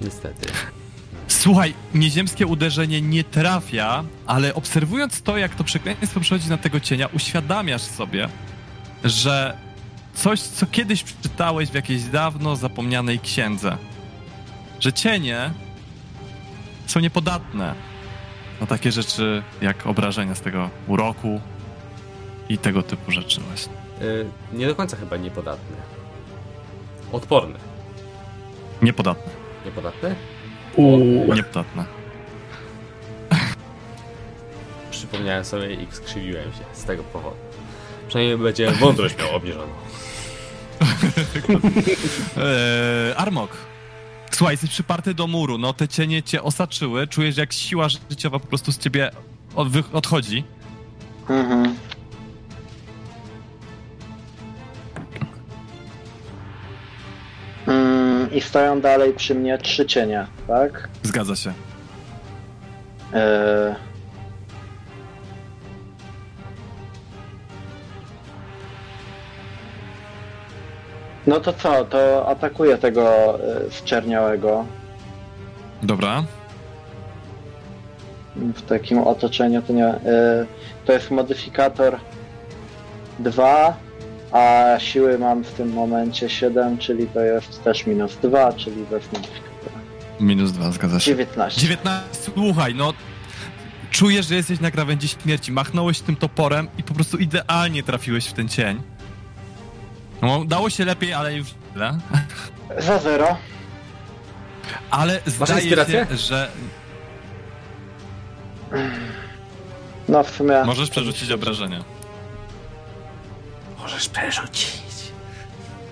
Niestety. Słuchaj, nieziemskie uderzenie nie trafia, ale obserwując to, jak to przekleństwo przechodzi na tego cienia, uświadamiasz sobie, że coś, co kiedyś przeczytałeś w jakiejś dawno zapomnianej księdze, że cienie są niepodatne na takie rzeczy jak obrażenia z tego uroku i tego typu rzeczy właśnie. Y, nie do końca chyba niepodatny. Odporny. Niepodatne. Niepodatny? Uuu. Niepodatne. Przypomniałem sobie i skrzywiłem się z tego powodu. Przynajmniej będzie mądrość miał obniżoną. Eee, Armok. Słuchaj, jesteś przyparty do muru, no te cienie cię osaczyły, czujesz jak siła życiowa po prostu z ciebie odchodzi. mhm. Mm, I stoją dalej przy mnie trzy cienie, tak? Zgadza się. E... No to co, to atakuję tego e, zczerniałego Dobra. w takim otoczeniu. To, nie, e, to jest modyfikator 2, a siły mam w tym momencie 7, czyli to jest też minus 2, czyli bez modyfikatora. Minus dwa, zgadza się. 19. 19. Słuchaj, no. Czujesz, że jesteś na krawędzi śmierci. Machnąłeś tym toporem i po prostu idealnie trafiłeś w ten cień. No, dało się lepiej, ale już źle. Za 0. Ale zdaje się, że No w sumie. możesz przerzucić obrażenia. Możesz przerzucić.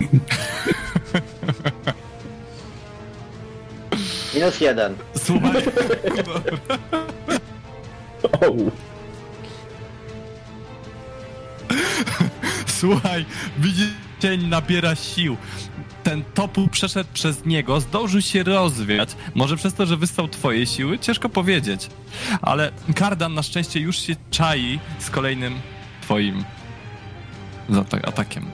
Minus 1. Słuchaj. Ouu. Słuchaj, widzisz, cień nabiera sił. Ten topu przeszedł przez niego, zdążył się rozwiać. Może przez to, że wystał twoje siły? Ciężko powiedzieć. Ale Kardan na szczęście już się czai z kolejnym twoim atakiem.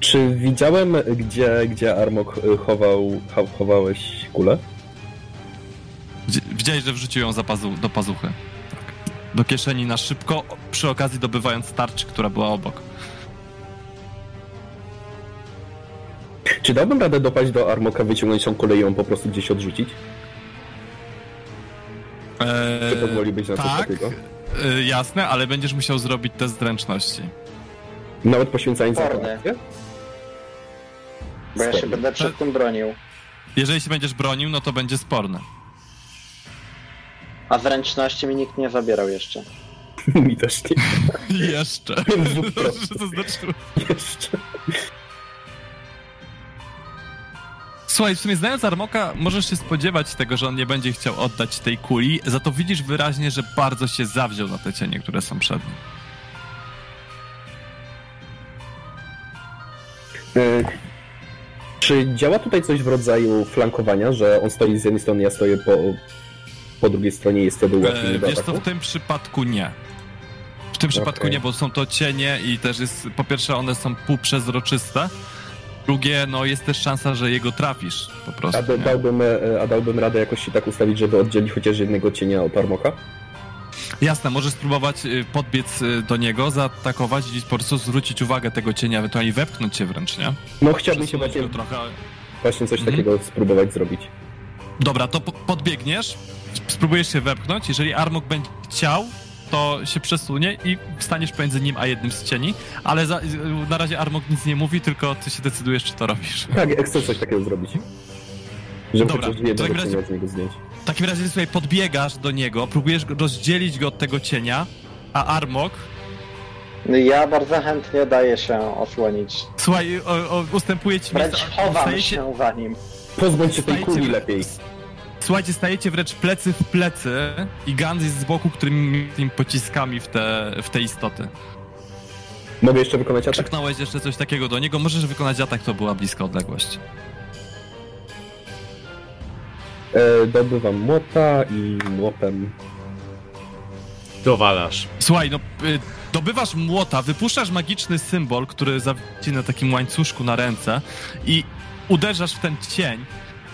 Czy widziałem, gdzie, gdzie Armok chował, cho- chowałeś kulę? Widzi- Widziałeś, że wrzucił ją pazu- do pazuchy. Tak. Do kieszeni na szybko, przy okazji dobywając tarczy, która była obok. Czy dałbym radę dopaść do Armoka, wyciągnąć tą i ją po prostu gdzieś odrzucić? Eee, Czy pozwolibyś na coś tak, takiego? e, jasne, ale będziesz musiał zrobić test zręczności. Nawet poświęcając za to? Bo ja się będę przed tym bronił. Jeżeli się będziesz bronił, no to będzie sporne. A zręczności mi nikt nie zabierał jeszcze. Mi też nie. Jeszcze. Że zaznaczyłem. Jeszcze. Słuchaj, w sumie znając Armoka, możesz się spodziewać tego, że on nie będzie chciał oddać tej kuli, za to widzisz wyraźnie, że bardzo się zawziął na te cienie, które są przed nim. Y, Czy działa tutaj coś w rodzaju flankowania, że on stoi z jednej strony, ja stoję po, po drugiej stronie, jest wtedy łatwiej E, mi do wiesz co, w tym przypadku nie. W tym przypadku Okej. nie, bo są to cienie i też jest, po pierwsze one są półprzezroczyste, drugie, no jest też szansa, że jego trafisz po prostu. A, dałbym, e, a dałbym radę jakoś się tak ustawić, żeby oddzielić chociaż jednego cienia od Armoka? Jasne, możesz spróbować y, podbiec y, do niego, zaatakować i po prostu zwrócić uwagę tego cienia, ewentualnie wepchnąć cię wręcz, nie? No chciałbym się właśnie, trochę. właśnie coś Mhm. takiego spróbować zrobić. Dobra, to po- podbiegniesz, spróbujesz się wepchnąć, jeżeli Armok będzie chciał, to się przesunie i staniesz pomiędzy nim a jednym z cieni, ale za, na razie Armok nic nie mówi, tylko ty się decydujesz, czy to robisz. Tak, chcę coś takiego zrobić. Żeby Dobra, w takim razie-. W takim razie, słuchaj, podbiegasz do niego, próbujesz rozdzielić go od tego cienia, a Armok, Ja bardzo chętnie daję się osłonić. słuchaj, o, o, ustępuje ci Wręcz miejsce, chowam stajecie- się za nim. Pozbądź się tej kuli lepiej. Słuchajcie, stajecie wręcz plecy w plecy i Gans jest z boku, którymi tymi pociskami w te, w te istoty. Mogę jeszcze wykonać atak? Krzyknąłeś jeszcze coś takiego do niego, możesz wykonać atak, to była bliska odległość. E, dobywam młota i młotem. Dowalasz. Słuchaj, no y, dobywasz młota, wypuszczasz magiczny symbol, który zawisi na takim łańcuszku na ręce i uderzasz w ten cień.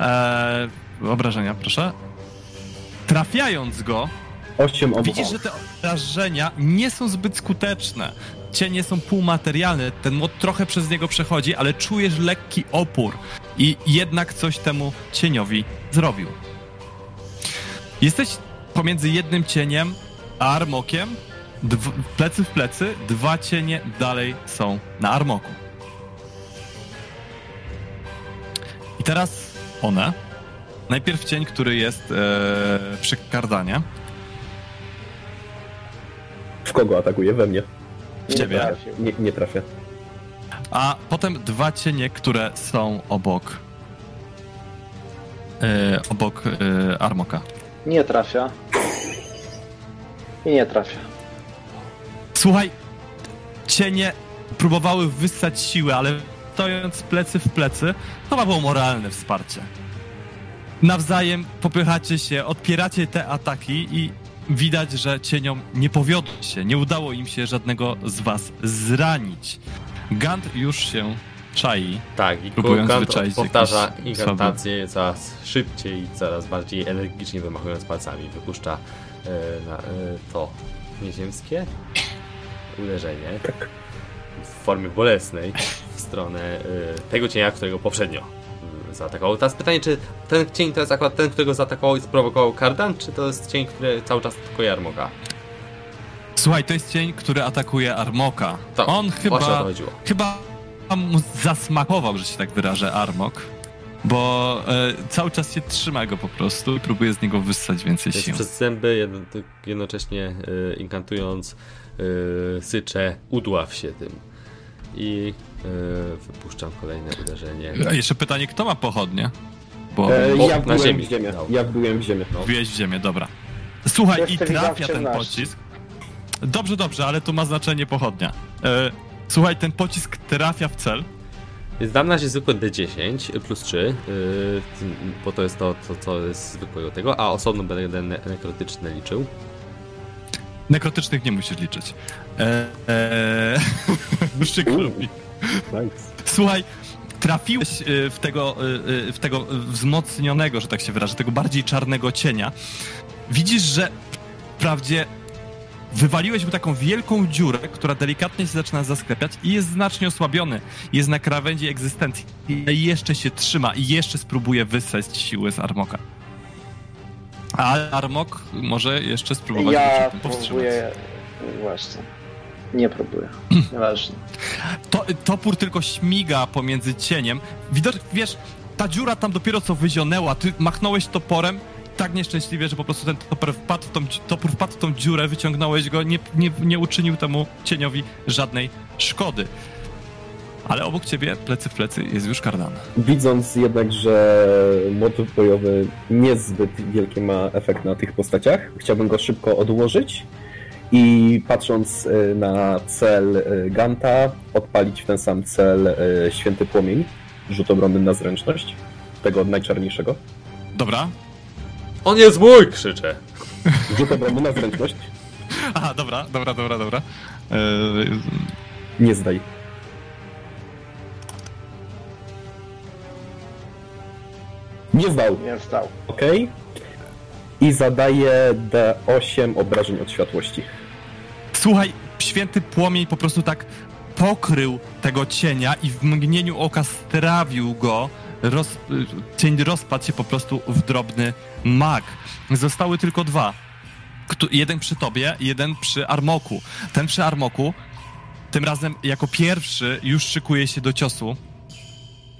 E, obrażenia, proszę. Trafiając go, widzisz, że te obrażenia nie są zbyt skuteczne. Cienie są półmaterialne, ten młot trochę przez niego przechodzi, ale czujesz lekki opór i jednak coś temu cieniowi zrobił. Jesteś pomiędzy jednym cieniem a armokiem, dw- plecy w plecy, dwa cienie dalej są na armoku. I teraz one. Najpierw cień, który jest e, przy kardanie. W kogo atakuje? We mnie. W ciebie. Nie, nie trafię. A potem dwa cienie, które są obok. E, obok e, Armoka. Nie trafia. I nie trafia. Słuchaj, cienie próbowały wyssać siły, ale stojąc plecy w plecy, to chyba było moralne wsparcie. Nawzajem popychacie się, odpieracie te ataki i widać, że cieniom nie powiodło się, nie udało im się żadnego z was zranić. Gant już się czai. Tak, i Gant powtarza inkantację coraz szybciej i coraz bardziej energicznie wymachując palcami. Wypuszcza e, na, e, to nieziemskie uderzenie Tak. w formie bolesnej w stronę e, tego cienia, którego poprzednio zaatakował. Teraz pytanie, czy ten cień to jest akurat ten, którego zaatakował i sprowokował Kardan, czy to jest cień, który cały czas atakuje Armoga? Słuchaj, to jest cień, który atakuje Armoka. To, On chyba, chyba mu zasmakował, że się tak wyrażę, Armok. Bo e, cały czas się trzyma go po prostu i próbuje z niego wyssać więcej Więc sił. przez zęby jedno, jednocześnie y, inkantując y, sycze udław się tym. I y, wypuszczam kolejne uderzenie. A jeszcze pytanie, kto ma pochodnie? Bo E, O, ja na wbiłem ziemi. w ziemię. No. Ja wbiłem w ziemię. No. wbiłeś w ziemię, dobra. Słuchaj, i trafia ten 18. pocisk. Dobrze, dobrze, ale tu ma znaczenie pochodnia. E, słuchaj, ten pocisk trafia w cel. Więc dam na razie zwykłe D10 plus 3, y, bo to jest to, to, co jest zwykłego tego, a osobno będę ne nekrotyczne liczył. Nekrotycznych nie musisz liczyć. E, e, przykro mi. Nice. Słuchaj, trafiłeś y, w tego, y, y, w tego wzmocnionego, że tak się wyrażę, tego bardziej czarnego cienia. Widzisz, że wprawdzie wywaliłeś mu taką wielką dziurę, która delikatnie się zaczyna zasklepiać i jest znacznie osłabiony. Jest na krawędzi egzystencji i jeszcze się trzyma i jeszcze spróbuje wyssać siły z Armoka. A Armok może jeszcze spróbować Ja próbuję... Właśnie. Nie próbuję. Nieważne. To, topór tylko śmiga pomiędzy cieniem. Widocznie, wiesz, ta dziura tam dopiero co wyzionęła, ty machnąłeś toporem tak nieszczęśliwie, że po prostu ten topór wpadł w tą, topór wpadł w tą dziurę, wyciągnąłeś go, nie, nie, nie uczynił temu cieniowi żadnej szkody. Ale obok ciebie, plecy w plecy, jest już kardan. Widząc jednak, że motyw bojowy niezbyt wielki ma efekt na tych postaciach, chciałbym go szybko odłożyć i patrząc y, na cel y, Ganta, odpalić w ten sam cel y, święty płomień, rzut obronny na zręczność, tego najczarniejszego. Dobra. On jest mój! krzyczę. Rzut obronny na zręczność, Aha, dobra, dobra, dobra, dobra. Eee, nie zdaj. I zadaję D8 obrażeń od światłości. Słuchaj, święty płomień po prostu tak pokrył tego cienia i w mgnieniu oka strawił go. Roz, cień rozpadł się po prostu w drobny mak. Zostały tylko dwa. Kto- Jeden przy tobie, jeden przy Armoku. Ten przy Armoku tym razem jako pierwszy już szykuje się do ciosu.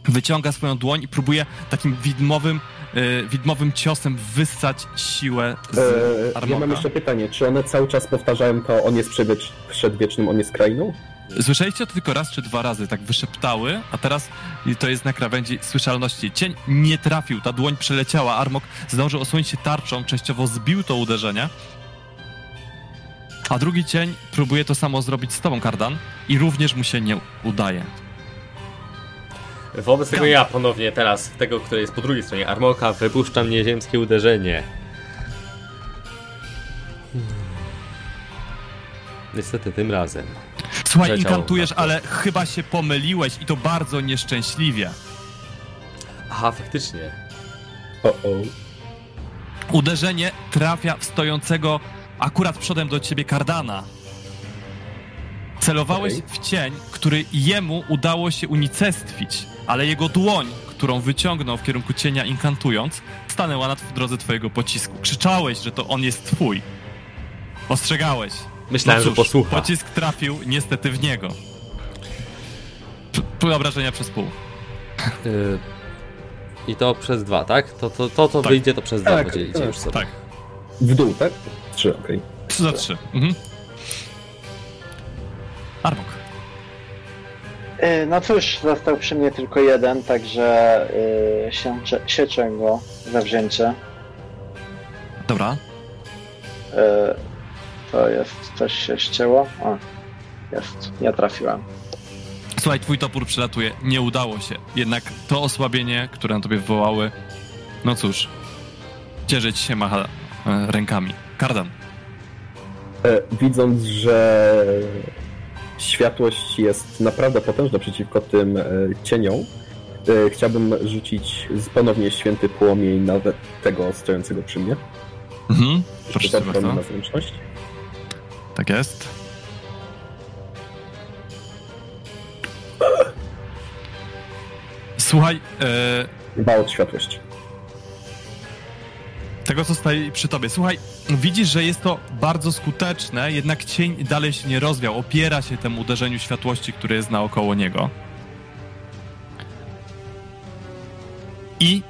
Wyciąga swoją dłoń i próbuje takim widmowym, e, widmowym ciosem wyssać siłę z Eee, ja Armoka. mam jeszcze pytanie, czy one cały czas powtarzają to on jest przedwiecz- przedwiecznym, on jest krainą? Słyszeliście to tylko raz czy dwa razy, tak wyszeptały, a teraz to jest na krawędzi słyszalności. Cień nie trafił, ta dłoń przeleciała, Armok zdążył osłonić się tarczą, częściowo zbił to uderzenie, a drugi cień próbuje to samo zrobić z tobą, Kardan, i również mu się nie udaje. Wobec tego Gam. ja ponownie teraz, tego, który jest po drugiej stronie Armoka, wypuszczam nieziemskie uderzenie. Hmm. Niestety tym razem. Słuchaj, inkantujesz, ale chyba się pomyliłeś i to bardzo nieszczęśliwie. Aha, faktycznie. O, o. Uderzenie trafia w stojącego akurat przodem do ciebie Kardana. Celowałeś Okej. w cień, który jemu udało się unicestwić, ale jego dłoń, którą wyciągnął w kierunku cienia inkantując, stanęła na w drodze twojego pocisku. Krzyczałeś, że to on jest twój. Ostrzegałeś. Myślałem, No że cóż, posłucha. Pocisk trafił niestety w niego. P- obrażenia przez pół. Y, I to przez dwa, tak? To, to, to co Tak. wyjdzie, to przez dwa Tak, podzielicie tak, już sobie. Tak. W dół, tak? Trzy, okej. Trzy za trzy. Mhm. Armok. Y, No cóż, został przy mnie tylko jeden, także y, sięczę, sieczę go za wzięcie. Dobra. Y, to jest, coś się ścięło. O, jest, nie trafiłem. Słuchaj, twój topór przelatuje. Nie udało się. Jednak to osłabienie, które na tobie wywołały, no cóż, cieszyć się macha e, rękami. Kardan. E, Widząc, że światłość jest naprawdę potężna przeciwko tym e, cieniom, e, chciałbym rzucić ponownie święty płomień na tego stojącego przy mnie. Mhm. Proszę bardzo. na zręczność. Tak jest. Słuchaj, e, Dwa od światłości. Tego co stoi przy tobie. Słuchaj, widzisz, że jest to bardzo skuteczne, jednak cień dalej się nie rozwiał. Opiera się temu uderzeniu światłości, które jest naokoło niego. I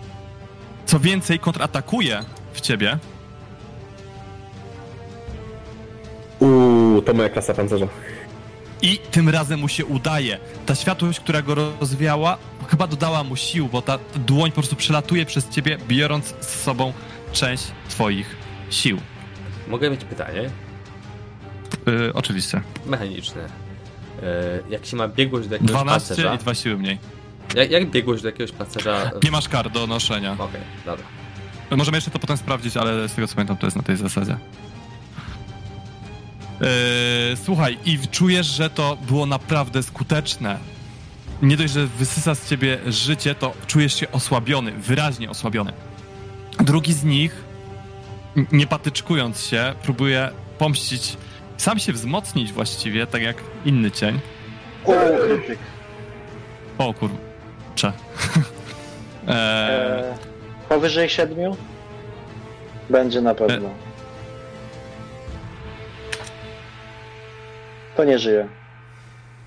co więcej, kontratakuje w ciebie. Uuu, to moja klasa pancerza. I tym razem mu się udaje. Ta światłość, która go rozwiała, chyba dodała mu sił, bo ta dłoń po prostu przelatuje przez ciebie, biorąc z sobą część twoich sił. Mogę mieć pytanie Yy, oczywiście. mechaniczne. E, jak się ma biegłość do jakiegoś 12 pancerza? i dwa siły mniej. Jak, jak biegłość do jakiegoś pancerza? Nie masz kar do noszenia. Okej, dobra. Możemy jeszcze to potem sprawdzić, ale z tego co pamiętam, to jest na tej zasadzie. Yy, słuchaj, i czujesz, że to było naprawdę skuteczne. Nie dość, że wysysa z ciebie życie, to czujesz się osłabiony, wyraźnie osłabiony. Drugi z nich, nie patyczkując się, próbuje pomścić, sam się wzmocnić właściwie, tak jak inny cień. O, krytyk. O kurczę. eee, E, powyżej siedmiu? Będzie na pewno. To nie żyje.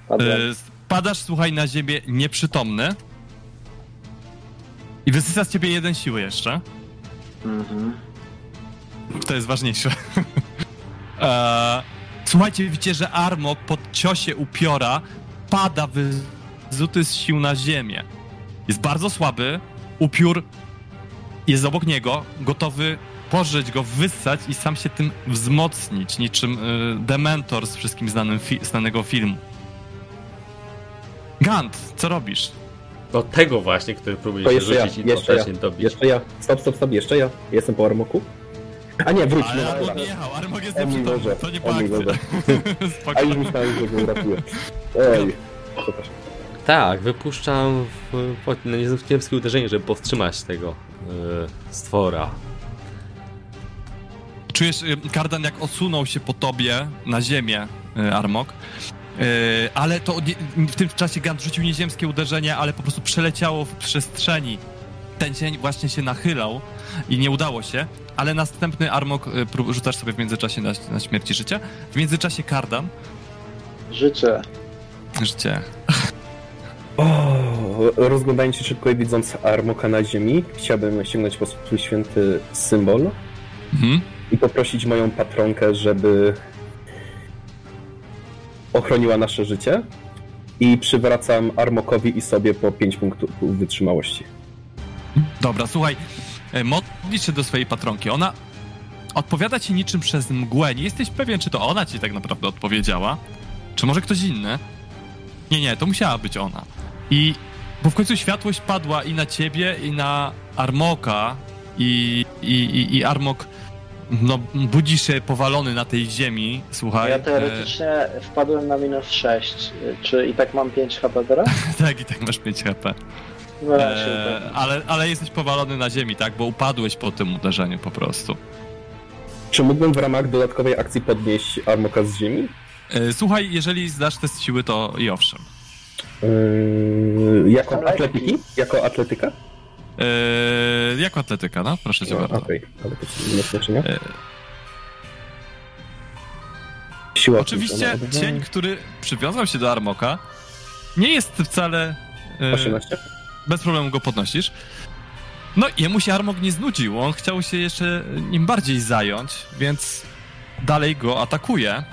Padłem. E, Padasz, słuchaj, na ziemię nieprzytomny. I wysysa z ciebie jeden siły jeszcze. Mhm. To jest ważniejsze. e, słuchajcie, widzicie, że Armok pod ciosie upiora pada wyzuty z sił na ziemię. Jest bardzo słaby. Upiór jest obok niego, gotowy pożyć go, wyssać i sam się tym wzmocnić, niczym y, Dementor z wszystkim znanym fi- znanego filmu. Gant, co robisz? No tego właśnie, który próbuje To się jeszcze ja, rzucić i jeszcze ja, dobić. jeszcze ja. Stop, stop, stop, jeszcze ja. Jestem po armoku. A nie, wróć. Ale no, Armok jechał, Armok jest nieprzytomny, to nie po. A już myślałem, że go uratuję. Oj, przepraszam. Tak, wypuszczam w, no, uderzenie, żeby powstrzymać tego y, stwora. czujesz, y, Kardan, jak osunął się po tobie na ziemię, y, Armok, ale to w tym czasie Gant rzucił nieziemskie uderzenie, ale po prostu przeleciało w przestrzeni. Ten cień właśnie się nachylał i nie udało się, ale następny Armok prób- rzucasz sobie w międzyczasie na, na śmierć i życie. W międzyczasie Kardan, Życie. życie, O, rozglądając się szybko i widząc Armoka na ziemi, chciałbym sięgnąć po swój święty symbol mhm. i poprosić moją patronkę, żeby ochroniła nasze życie. I przywracam Armokowi i sobie po 5 punktów wytrzymałości. Dobra, słuchaj, e, modlisz się do swojej patronki. Ona odpowiada ci niczym przez mgłę. Nie jesteś pewien, czy to ona ci tak naprawdę odpowiedziała, czy może ktoś inny. Nie, nie, to musiała być ona. I bo w końcu światłość padła i na ciebie, i na Armoka, i, i, i, i Armok no, budzi się powalony na tej ziemi, słuchaj. Ja e, teoretycznie wpadłem na minus 6. Czy i tak mam 5 HP teraz? tak, i tak masz 5 HP. No, E, upewnię. ale, ale jesteś powalony na ziemi, tak? Bo upadłeś po tym uderzeniu po prostu. Czy mógłbym w ramach dodatkowej akcji podnieść Armoka z ziemi? E, Słuchaj, jeżeli zdasz test siły, to i owszem. Yy, jako atletyki? Jako atletyka? E, jako atletyka, no? Proszę cię No, bardzo. Okej, ale to nie znaczenia. E, Siła Oczywiście cień, który przywiązał się do Armoka, nie jest wcale... e, 18? bez problemu go podnosisz. No, jemu się Armok nie znudził. On chciał się jeszcze nim bardziej zająć, więc dalej go atakuje.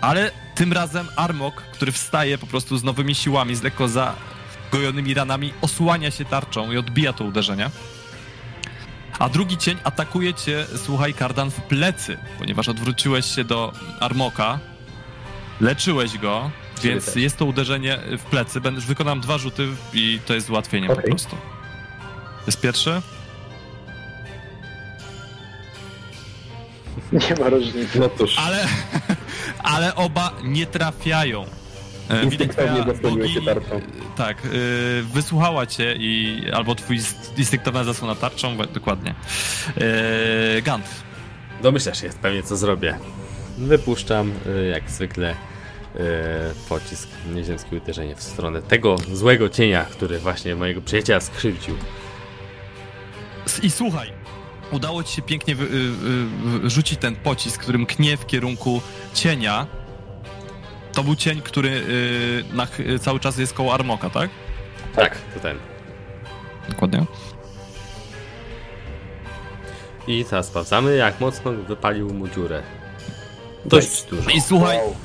Ale tym razem Armok, który wstaje po prostu z nowymi siłami, z lekko zagojonymi ranami, osłania się tarczą i odbija to uderzenie. A drugi cień atakuje cię, słuchaj, Kardan, w plecy, ponieważ odwróciłeś się do Armoka, leczyłeś go, Ciebie więc też. jest to uderzenie w plecy. Będę, wykonam dwa rzuty i to jest ułatwienie po Okej. prostu. To jest pierwszy. Nie ma różnicy. No cóż, Ale, ale oba nie trafiają. Widać, twoja bogini- tarczą. Tak, y, wysłuchała cię i albo twój inst- instynktowna zasłona tarczą, dokładnie. E, Gant. Domyślasz się pewnie co zrobię. Wypuszczam y, jak zwykle y, pocisk, nieziemskie uderzenie w stronę tego złego cienia, który właśnie mojego przyjaciela skrzywdził. I słuchaj, udało ci się pięknie wy, rzucić ten pocisk, który mknie w kierunku cienia. To był cień, który y, na, y, cały czas jest koło Armoka, tak? Tak, to ten. Dokładnie. I teraz sprawdzamy, jak mocno wypalił mu dziurę. Dość dużo. I słuchaj, Wow.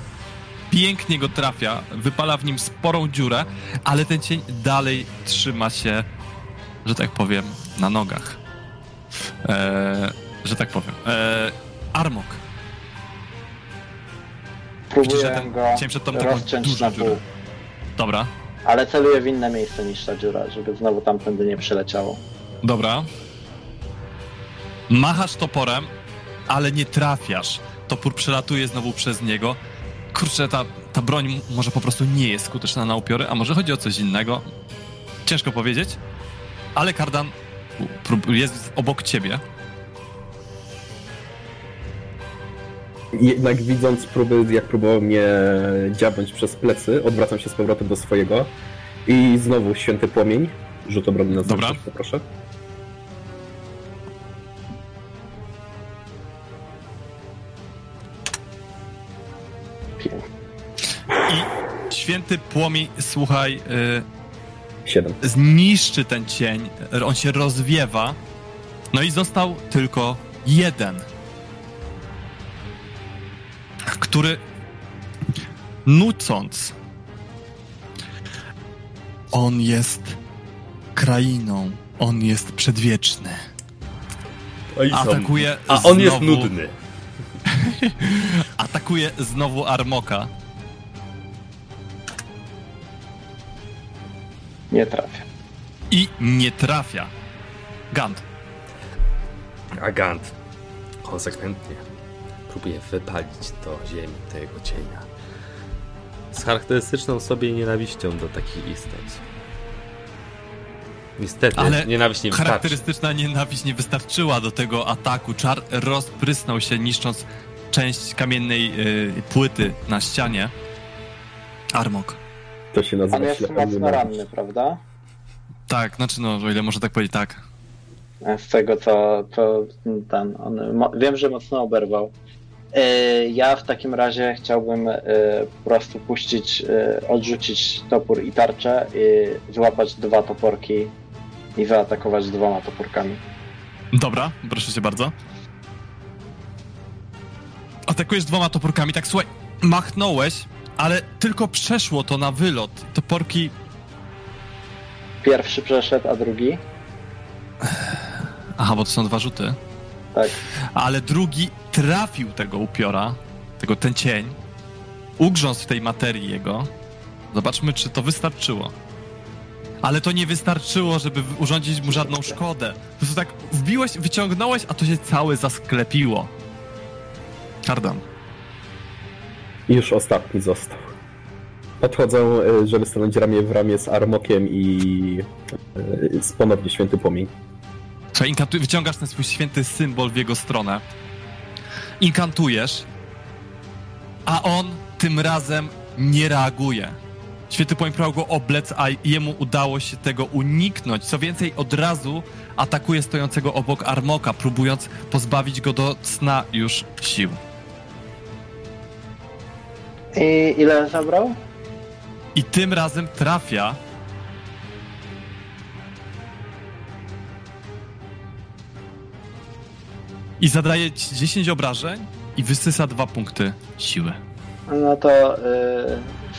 pięknie go trafia, wypala w nim sporą dziurę, ale ten cień dalej trzyma się, że tak powiem, na nogach. E, że tak powiem. E, Armok. Widzisz, że ten go przed taką rozciąć dużą na dziurę. pół. Dobra, Ale celuję w inne miejsce niż ta dziura, żeby znowu tamtędy nie przyleciało. dobra. Machasz toporem, ale nie trafiasz. Topór przelatuje znowu przez niego. Kurczę, ta, ta broń m- może po prostu nie jest skuteczna na upiory, a może chodzi o coś innego. Ciężko powiedzieć, ale Kardan prób- jest obok ciebie. Jednak widząc próby, jak próbował mnie dziabnąć przez plecy, odwracam się z powrotem do swojego i znowu święty płomień. Rzut obrony na Dobra. zręczność, poproszę. Święty płomień, słuchaj, y, Siedem. zniszczy ten cień, on się rozwiewa. No i został tylko jeden, który nucąc, on jest krainą, on jest przedwieczny. Oj, Atakuje A on jest znowu- nudny. Atakuje znowu Armoka. Nie trafię. I nie trafia. Gant. Agant konsekwentnie próbuje wypalić do ziemi tego cienia. Z charakterystyczną sobie nienawiścią do takich istot. Niestety, Ale nienawiść nie wystarczy. Charakterystyczna nienawiść nie wystarczyła do tego ataku. Czar rozprysnął się, niszcząc część kamiennej y, płyty na ścianie. Armok. To się nazywa On jest ślepy mocno ranny, prawda? Tak, znaczy no, o ile można tak powiedzieć, tak. Z tego co, co ten, on, mo, wiem, że mocno oberwał. E, Ja w takim razie chciałbym e, po prostu puścić, e, odrzucić topór i tarczę i złapać dwa toporki i zaatakować dwoma toporkami. Dobra, proszę cię bardzo. Atakujesz dwoma toporkami, tak słuchaj, machnąłeś, ale tylko przeszło to na wylot. Toporki Pierwszy przeszedł, a drugi? Aha, bo to są dwa rzuty. Tak. Ale drugi trafił tego upiora, tego ten cień, ugrzązł w tej materii jego. Zobaczmy, czy to wystarczyło. Ale to nie wystarczyło, żeby urządzić mu żadną szkodę. Po prostu tak wbiłeś, wyciągnąłeś, a to się całe zasklepiło. Kardan. Już ostatni został. Podchodzą, y, żeby stanąć ramię w ramię z Armokiem i y, z ponownie święty płomień. Słuchaj, inkantuj, wyciągasz ten swój święty symbol w jego stronę. Inkantujesz, a on tym razem nie reaguje. Święty próbował go oblec, a jemu udało się tego uniknąć. Co więcej, od razu atakuje stojącego obok Armoka, próbując pozbawić go do sna już sił. I ile zabrał? I tym razem trafia. I zadaje ci 10 obrażeń i wysysa dwa punkty siły. No to y,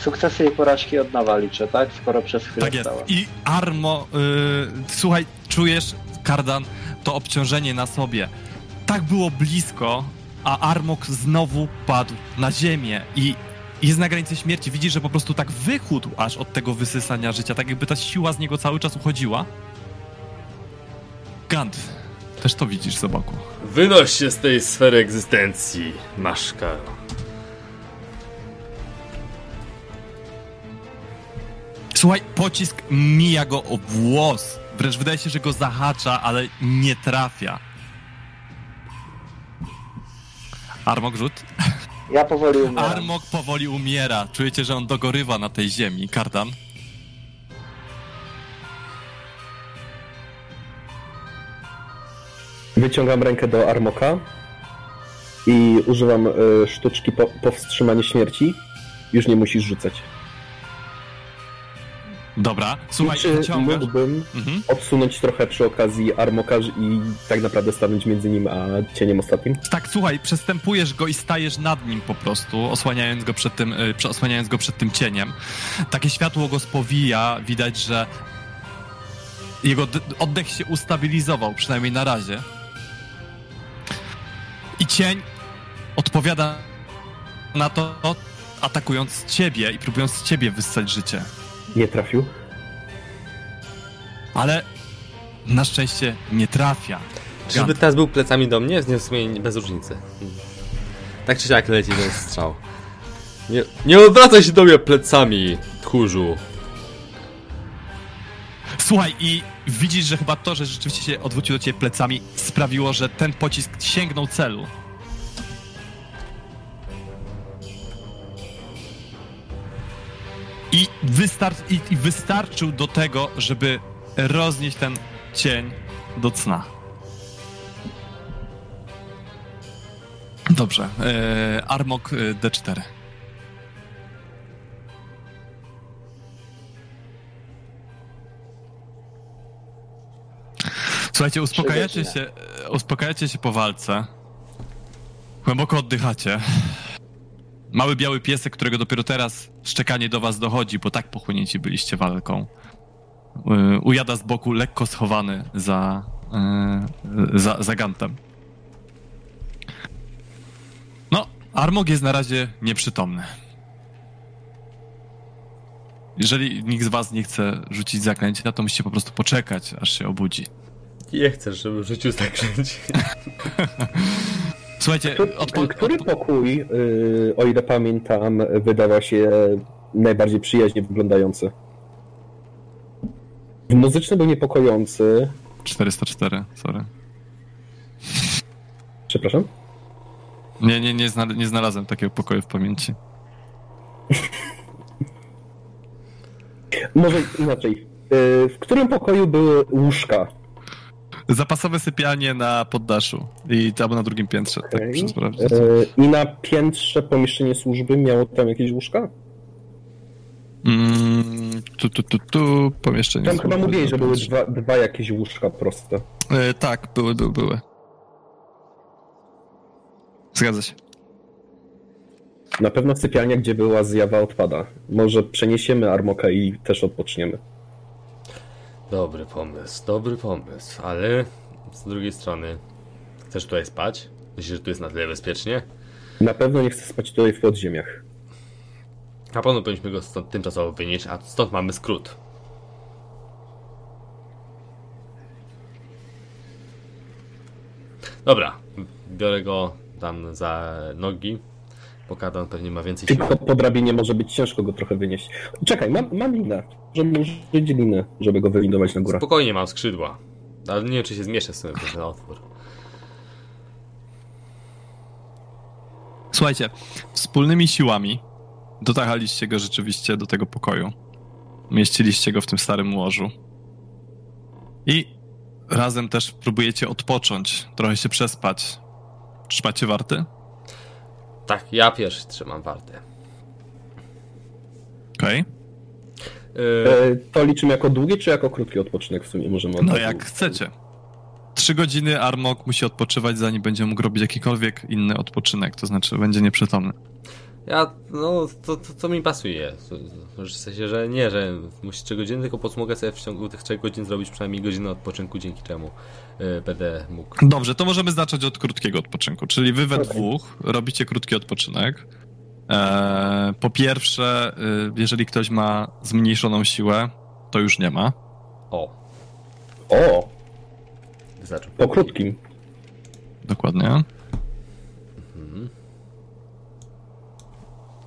sukcesy i porażki od nowa liczę, tak? Skoro przez chwilę Tak jest. I Armo, y, słuchaj, czujesz, Kardan, to obciążenie na sobie. Tak było blisko, a Armok znowu padł na ziemię i jest na granicy śmierci. Widzisz, że po prostu tak wychudł aż od tego wysysania życia, tak jakby ta siła z niego cały czas uchodziła. Gant, też to widzisz z boku. Wynoś się z tej sfery egzystencji, maszka. Słuchaj, pocisk mija go o włos. Wręcz wydaje się, że go zahacza, ale nie trafia. Armok rzut. Ja powoli umieram. Armok powoli umiera. Czujecie, że on dogorywa na tej ziemi. Kardan. Wyciągam rękę do Armoka i używam y, sztuczki po, powstrzymania śmierci. Już nie musisz rzucać. Dobra, słuchaj, I czy wyciągasz. mógłbym Mhm. odsunąć trochę przy okazji Armoka i tak naprawdę stanąć między nim a cieniem ostatnim? Tak, słuchaj, przestępujesz go i stajesz nad nim po prostu, osłaniając go przed tym, prze- osłaniając go przed tym cieniem. Takie światło go spowija, widać, że jego oddech się ustabilizował, przynajmniej na razie. I cień odpowiada na to, atakując ciebie i próbując z ciebie wyssać życie. Nie trafił. Ale na szczęście nie trafia. Czyżby teraz był plecami do mnie? Nie w sumie bez różnicy. Tak czy siak leci ten strzał. Nie, nie odwracaj się do mnie plecami, tchórzu. Słuchaj, i widzisz, że chyba to, że rzeczywiście się odwrócił do ciebie plecami, sprawiło, że ten pocisk sięgnął celu. I, wystar- i, i wystarczył do tego, żeby roznieść ten cień do cna. Dobrze. E, Armok e, D4. Słuchajcie, uspokajacie się, e, uspokajacie się po walce. Głęboko oddychacie. Mały biały piesek, którego dopiero teraz szczekanie do was dochodzi, bo tak pochłonięci byliście walką. y, Ujada z boku, lekko schowany za, y, za, za gantem. No, Armog jest na razie nieprzytomny. Jeżeli nikt z was nie chce rzucić zaklęcia, to musicie po prostu poczekać, aż się obudzi. Nie chcesz, żeby w życiu zakręcić. Słuchajcie, Który, odpo- który odpo- pokój, y, o ile pamiętam, wydawał się najbardziej przyjaźnie wyglądający? Muzyczny był niepokojący. 404, sorry. Przepraszam? Nie, nie, nie, znale- nie znalazłem takiego pokoju w pamięci. Może inaczej. Y, W którym pokoju były łóżka? Zapasowe sypialnie na poddaszu i albo na drugim piętrze, tak Okej. muszę sprawdzić. Y, I na piętrze pomieszczenie służby miało tam jakieś łóżka? Mm, tu, tu, tu, tu, pomieszczenie. Tam chyba mówili, że były dwa, dwa jakieś łóżka proste. E, tak, były, były, były. Zgadza się. Na pewno sypialnia, gdzie była zjawa odpada. Może przeniesiemy Armoka i też odpoczniemy. Dobry pomysł, dobry pomysł, ale z drugiej strony chcesz tutaj spać? Myślisz, że tu jest na tyle bezpiecznie? Na pewno nie chcę spać tutaj w podziemiach. Na pewno powinniśmy go stąd tymczasowo wynieść, a stąd mamy skrót. Dobra, biorę go tam za nogi. Pokadan pewnie ma więcej siły. Tylko po drabinie może być ciężko go trochę wynieść. Czekaj, mam, mam linę. Żeby użyć linę, żeby go wywindować na górę. Spokojnie mam skrzydła. Ale nie wiem, czy się zmieszczę sobie w ten otwór. Słuchajcie, wspólnymi siłami dotachaliście go rzeczywiście do tego pokoju. Mieściliście go w tym starym łożu. I razem też próbujecie odpocząć, trochę się przespać. Trzymacie warty? Tak, ja pierwszy trzymam wartę. Okej. Yy, E, to liczymy jako długi, czy jako krótki odpoczynek w sumie możemy od No jak chcecie. Trzy godziny Armok musi odpoczywać, zanim będzie mógł robić jakikolwiek inny odpoczynek, to znaczy będzie nieprzytomny. Ja, no, to, to, to mi pasuje. W sensie, że nie, że musi 3 godziny, tylko po mogę sobie w ciągu tych 3 godzin zrobić przynajmniej godzinę odpoczynku, dzięki czemu y, będę mógł. Dobrze, to możemy zacząć od krótkiego odpoczynku, czyli wy we dwóch robicie krótki odpoczynek. Eee, po pierwsze, y, jeżeli ktoś ma zmniejszoną siłę, to już nie ma. O, O, wystarczy. po krótkim. Dokładnie. Mhm.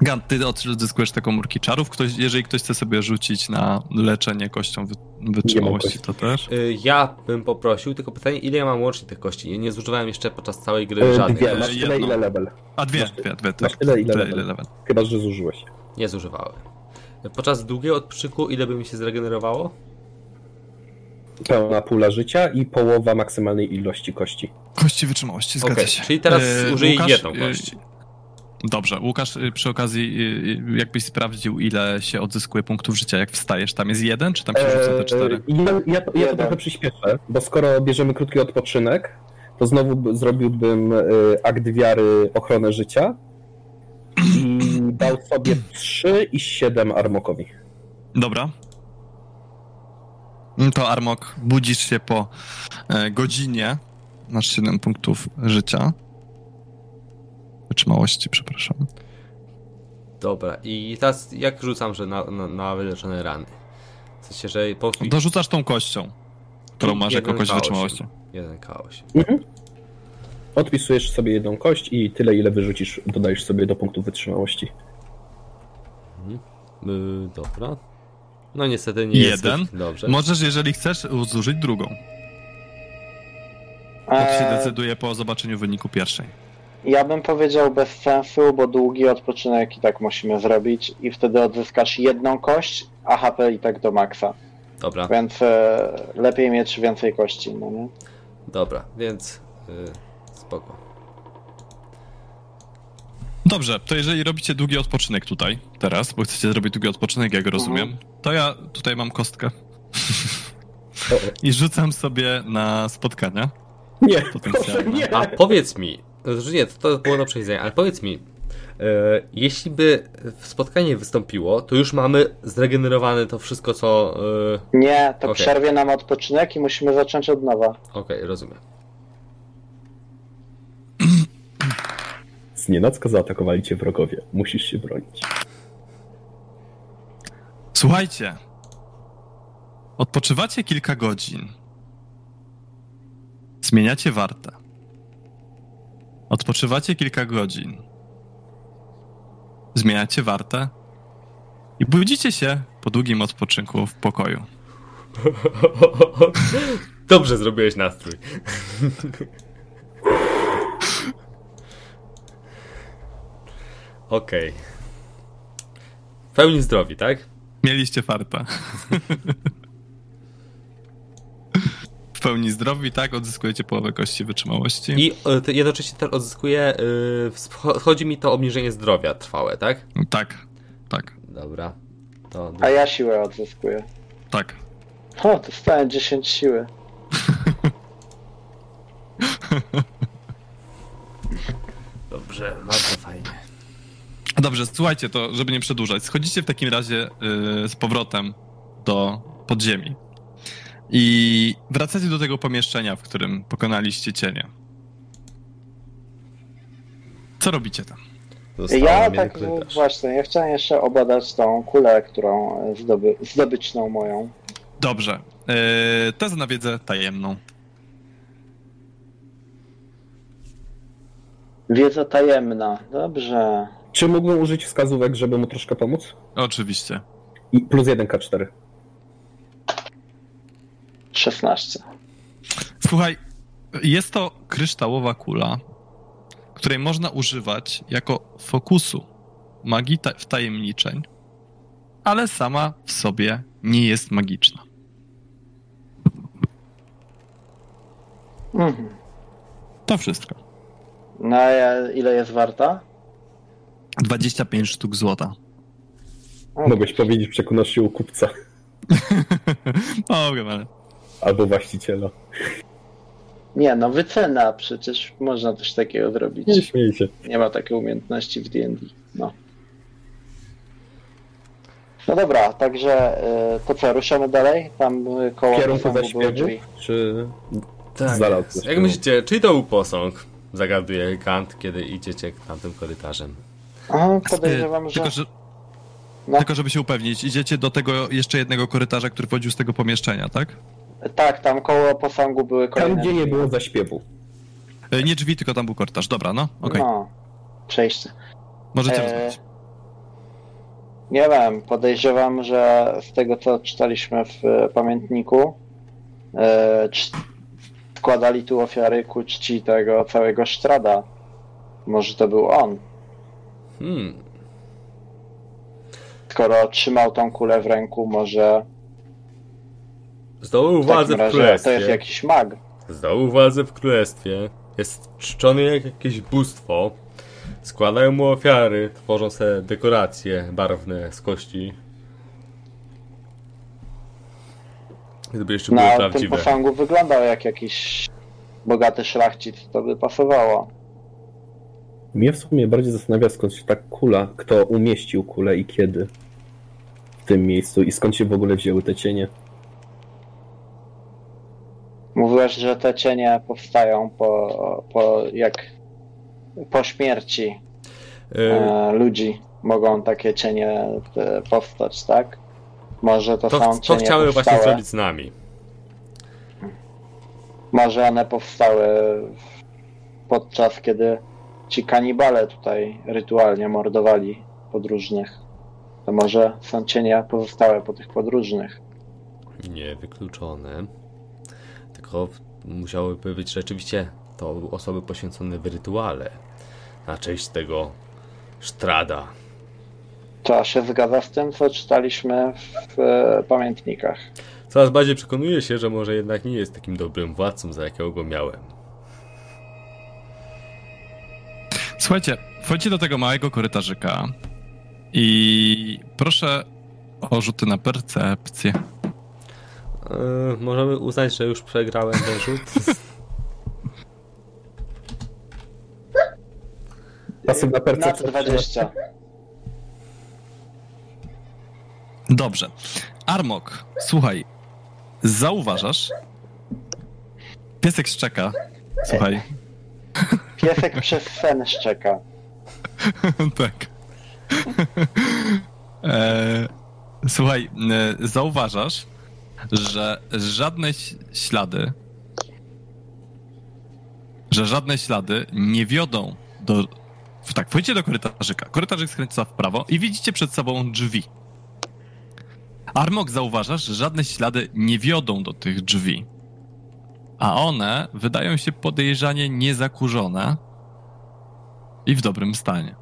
Gant, ty odzyskujesz te komórki czarów. Ktoś, jeżeli ktoś chce sobie rzucić na leczenie kością wy, wytrzymałości, to też. Y, Ja bym poprosił, tylko pytanie, ile ja mam łącznie tych kości? Nie, nie zużywałem jeszcze podczas całej gry E, żadnych. Dwie, masz tyle jedno. ile level. A dwie, Masz- dwie, dwie, tak. tyle, ile Tyle, level. ile level. Chyba, że zużyłeś. Nie zużywałem. Podczas długiego odpoczynku ile by mi się zregenerowało? Pełna pula życia i połowa maksymalnej ilości kości. Kości wytrzymałości, zgadza Okej, się. czyli teraz E, użyję Łukasz, jedną e, kość. Dobrze, Łukasz, y, przy okazji, y, y, jakbyś sprawdził, ile się odzyskuje punktów życia, jak wstajesz? Tam jest jeden, czy tam się rzuca te cztery? E, ja, ja, to, ja to trochę przyspieszę, bo skoro bierzemy krótki odpoczynek, to znowu zrobiłbym akt wiary ochronę życia i dał sobie 3 i 7 Armokowi. Dobra. Mm, To Armok, budzisz się po e, godzinie, masz 7 punktów życia. Wytrzymałości, przepraszam. Dobra, i teraz jak rzucam, że na, na, na wyleczone rany? W sensie, że po. Dorzucasz tą kością, którą masz jako kość K8. wytrzymałości. Jeden K8. Odpisujesz sobie jedną kość i tyle, ile wyrzucisz, dodajesz sobie do punktów wytrzymałości. Yy, dobra. No niestety nie jest Jeden. zbyt dobrze. Możesz, jeżeli chcesz, zużyć drugą. To się Eee, decyduje po zobaczeniu wyniku pierwszej. Ja bym powiedział bez sensu, bo długi odpoczynek i tak musimy zrobić i wtedy odzyskasz jedną kość, a HP i tak do maksa. Dobra, Więc e, lepiej mieć więcej kości, no nie? dobra, więc yy, spoko. Dobrze, to jeżeli robicie długi odpoczynek tutaj, teraz, bo chcecie zrobić długi odpoczynek, jak rozumiem, to ja tutaj mam kostkę i rzucam sobie na spotkania. nie, nie! A powiedz mi, znaczy nie, to było do przejrzenia, ale powiedz mi, e, jeśli by w spotkanie wystąpiło, to już mamy zregenerowane to wszystko, co... e, Nie, to Okej. przerwie nam odpoczynek i musimy zacząć od nowa. Okej, rozumiem. Znienacka zaatakowali cię wrogowie. Musisz się bronić. Słuchajcie, odpoczywacie kilka godzin. Zmieniacie wartę. Odpoczywacie kilka godzin. Zmieniacie wartę. I budzicie się po długim odpoczynku w pokoju. Dobrze zrobiłeś nastrój. Okej. W pełni zdrowi, tak? Mieliście farta. w pełni zdrowi, tak? Odzyskujecie połowę kości wytrzymałości. I e, jednocześnie też odzyskuję. Yy, chodzi mi to obniżenie zdrowia trwałe, tak? Tak, tak, Dobra. To, A ja siłę odzyskuję. tak. O, dostałem 10 siły. Dobrze, bardzo fajnie. Dobrze, słuchajcie, to żeby nie przedłużać. Schodzicie w takim razie y, z powrotem do podziemi. I wracacie do tego pomieszczenia, w którym pokonaliście cienie. Co robicie tam? Zostało Ja tak korytarz. właśnie, ja chciałem jeszcze obadać tą kulę, którą zdoby, zdobyczną moją. Dobrze. Yy, tezę na wiedzę tajemną. Wiedza tajemna, dobrze. Czy mógłbym użyć wskazówek, żeby mu troszkę pomóc? Oczywiście. I plus 1K4. 16. Słuchaj, jest to kryształowa kula, której można używać jako fokusu magii ta- wtajemniczeń, ale sama w sobie nie jest magiczna. Mhm. To wszystko. No a ile jest warta? 25 sztuk złota. Mogłeś powiedzieć, przekonasz się u kupca Mogę, ale... albo właściciela. Nie no, wycena, przecież można coś takiego Nie zrobić. śmiej się. Nie ma takiej umiejętności w D&D. No. No dobra, także y, to co, ruszamy dalej? Tam y, koło kierunku zaśpiewu? Czy Tak. Jak myślicie, czy to był posąg? Zagaduje Kant, kiedy idziecie tamtym korytarzem. Aha, podejrzewam, że... Tylko, że... No. Tylko, żeby się upewnić, idziecie do tego jeszcze jednego korytarza, który wchodził z tego pomieszczenia, tak? Tak, tam koło posągu były kolejne tam, gdzie nie było zaśpiewu. E, Nie drzwi, tylko tam był korytarz. Dobra, no, okej. No, przejście. Możecie E, rozmawiać. Nie wiem, podejrzewam, że z tego co czytaliśmy w e, pamiętniku, e, składali tu ofiary ku czci tego całego Sztrada. Może to był on, Hmm. skoro trzymał tą kulę w ręku, może Zdobył w władzę takim w razie to królestwie. jest jakiś mag. Zdobył władzę w królestwie. Jest czczony jak jakieś bóstwo. Składają mu ofiary, tworzą sobie dekoracje barwne z kości. Gdyby jeszcze były Na tym prawdziwe. posągu wyglądał jak jakiś bogaty szlachcic, to by pasowało. Mnie w sumie bardziej zastanawia, skąd się ta kula, kto umieścił kulę i kiedy w tym miejscu i skąd się w ogóle wzięły te cienie. Mówiłeś, że te cienie powstają po, po jak po śmierci Y, e, ludzi mogą takie cienie e, powstać, tak? Może to, To, są to cienie chciały właśnie powstałe, zrobić z nami. może one powstały podczas kiedy ci kanibale tutaj rytualnie mordowali podróżnych. To może są cienie pozostałe po tych podróżnych. Niewykluczone. Tylko musiałyby być rzeczywiście to osoby poświęcone w rytuale. Na cześć tego Sztrada. To się zgadza z tym, co czytaliśmy w e, pamiętnikach. Coraz bardziej przekonuję się, że może jednak nie jest takim dobrym władcą, za jakiego go miałem. Słuchajcie, wchodzicie do tego małego korytarzyka i proszę o rzuty na percepcję. Yy, możemy uznać, że już przegrałem ten rzut. Pasywna Nad percepcja. 20. Dobrze. Armok, słuchaj, zauważasz? Piesek szczeka. Słuchaj. Piesek przez sen szczeka. tak. e, słuchaj, e, zauważasz, że żadne ślady, że żadne ślady nie wiodą do. Tak, wchodzicie do korytarzyka. Korytarzyk skręca w prawo i widzicie przed sobą drzwi. Armok zauważasz, że żadne ślady nie wiodą do tych drzwi. A one wydają się podejrzanie niezakurzone i w dobrym stanie.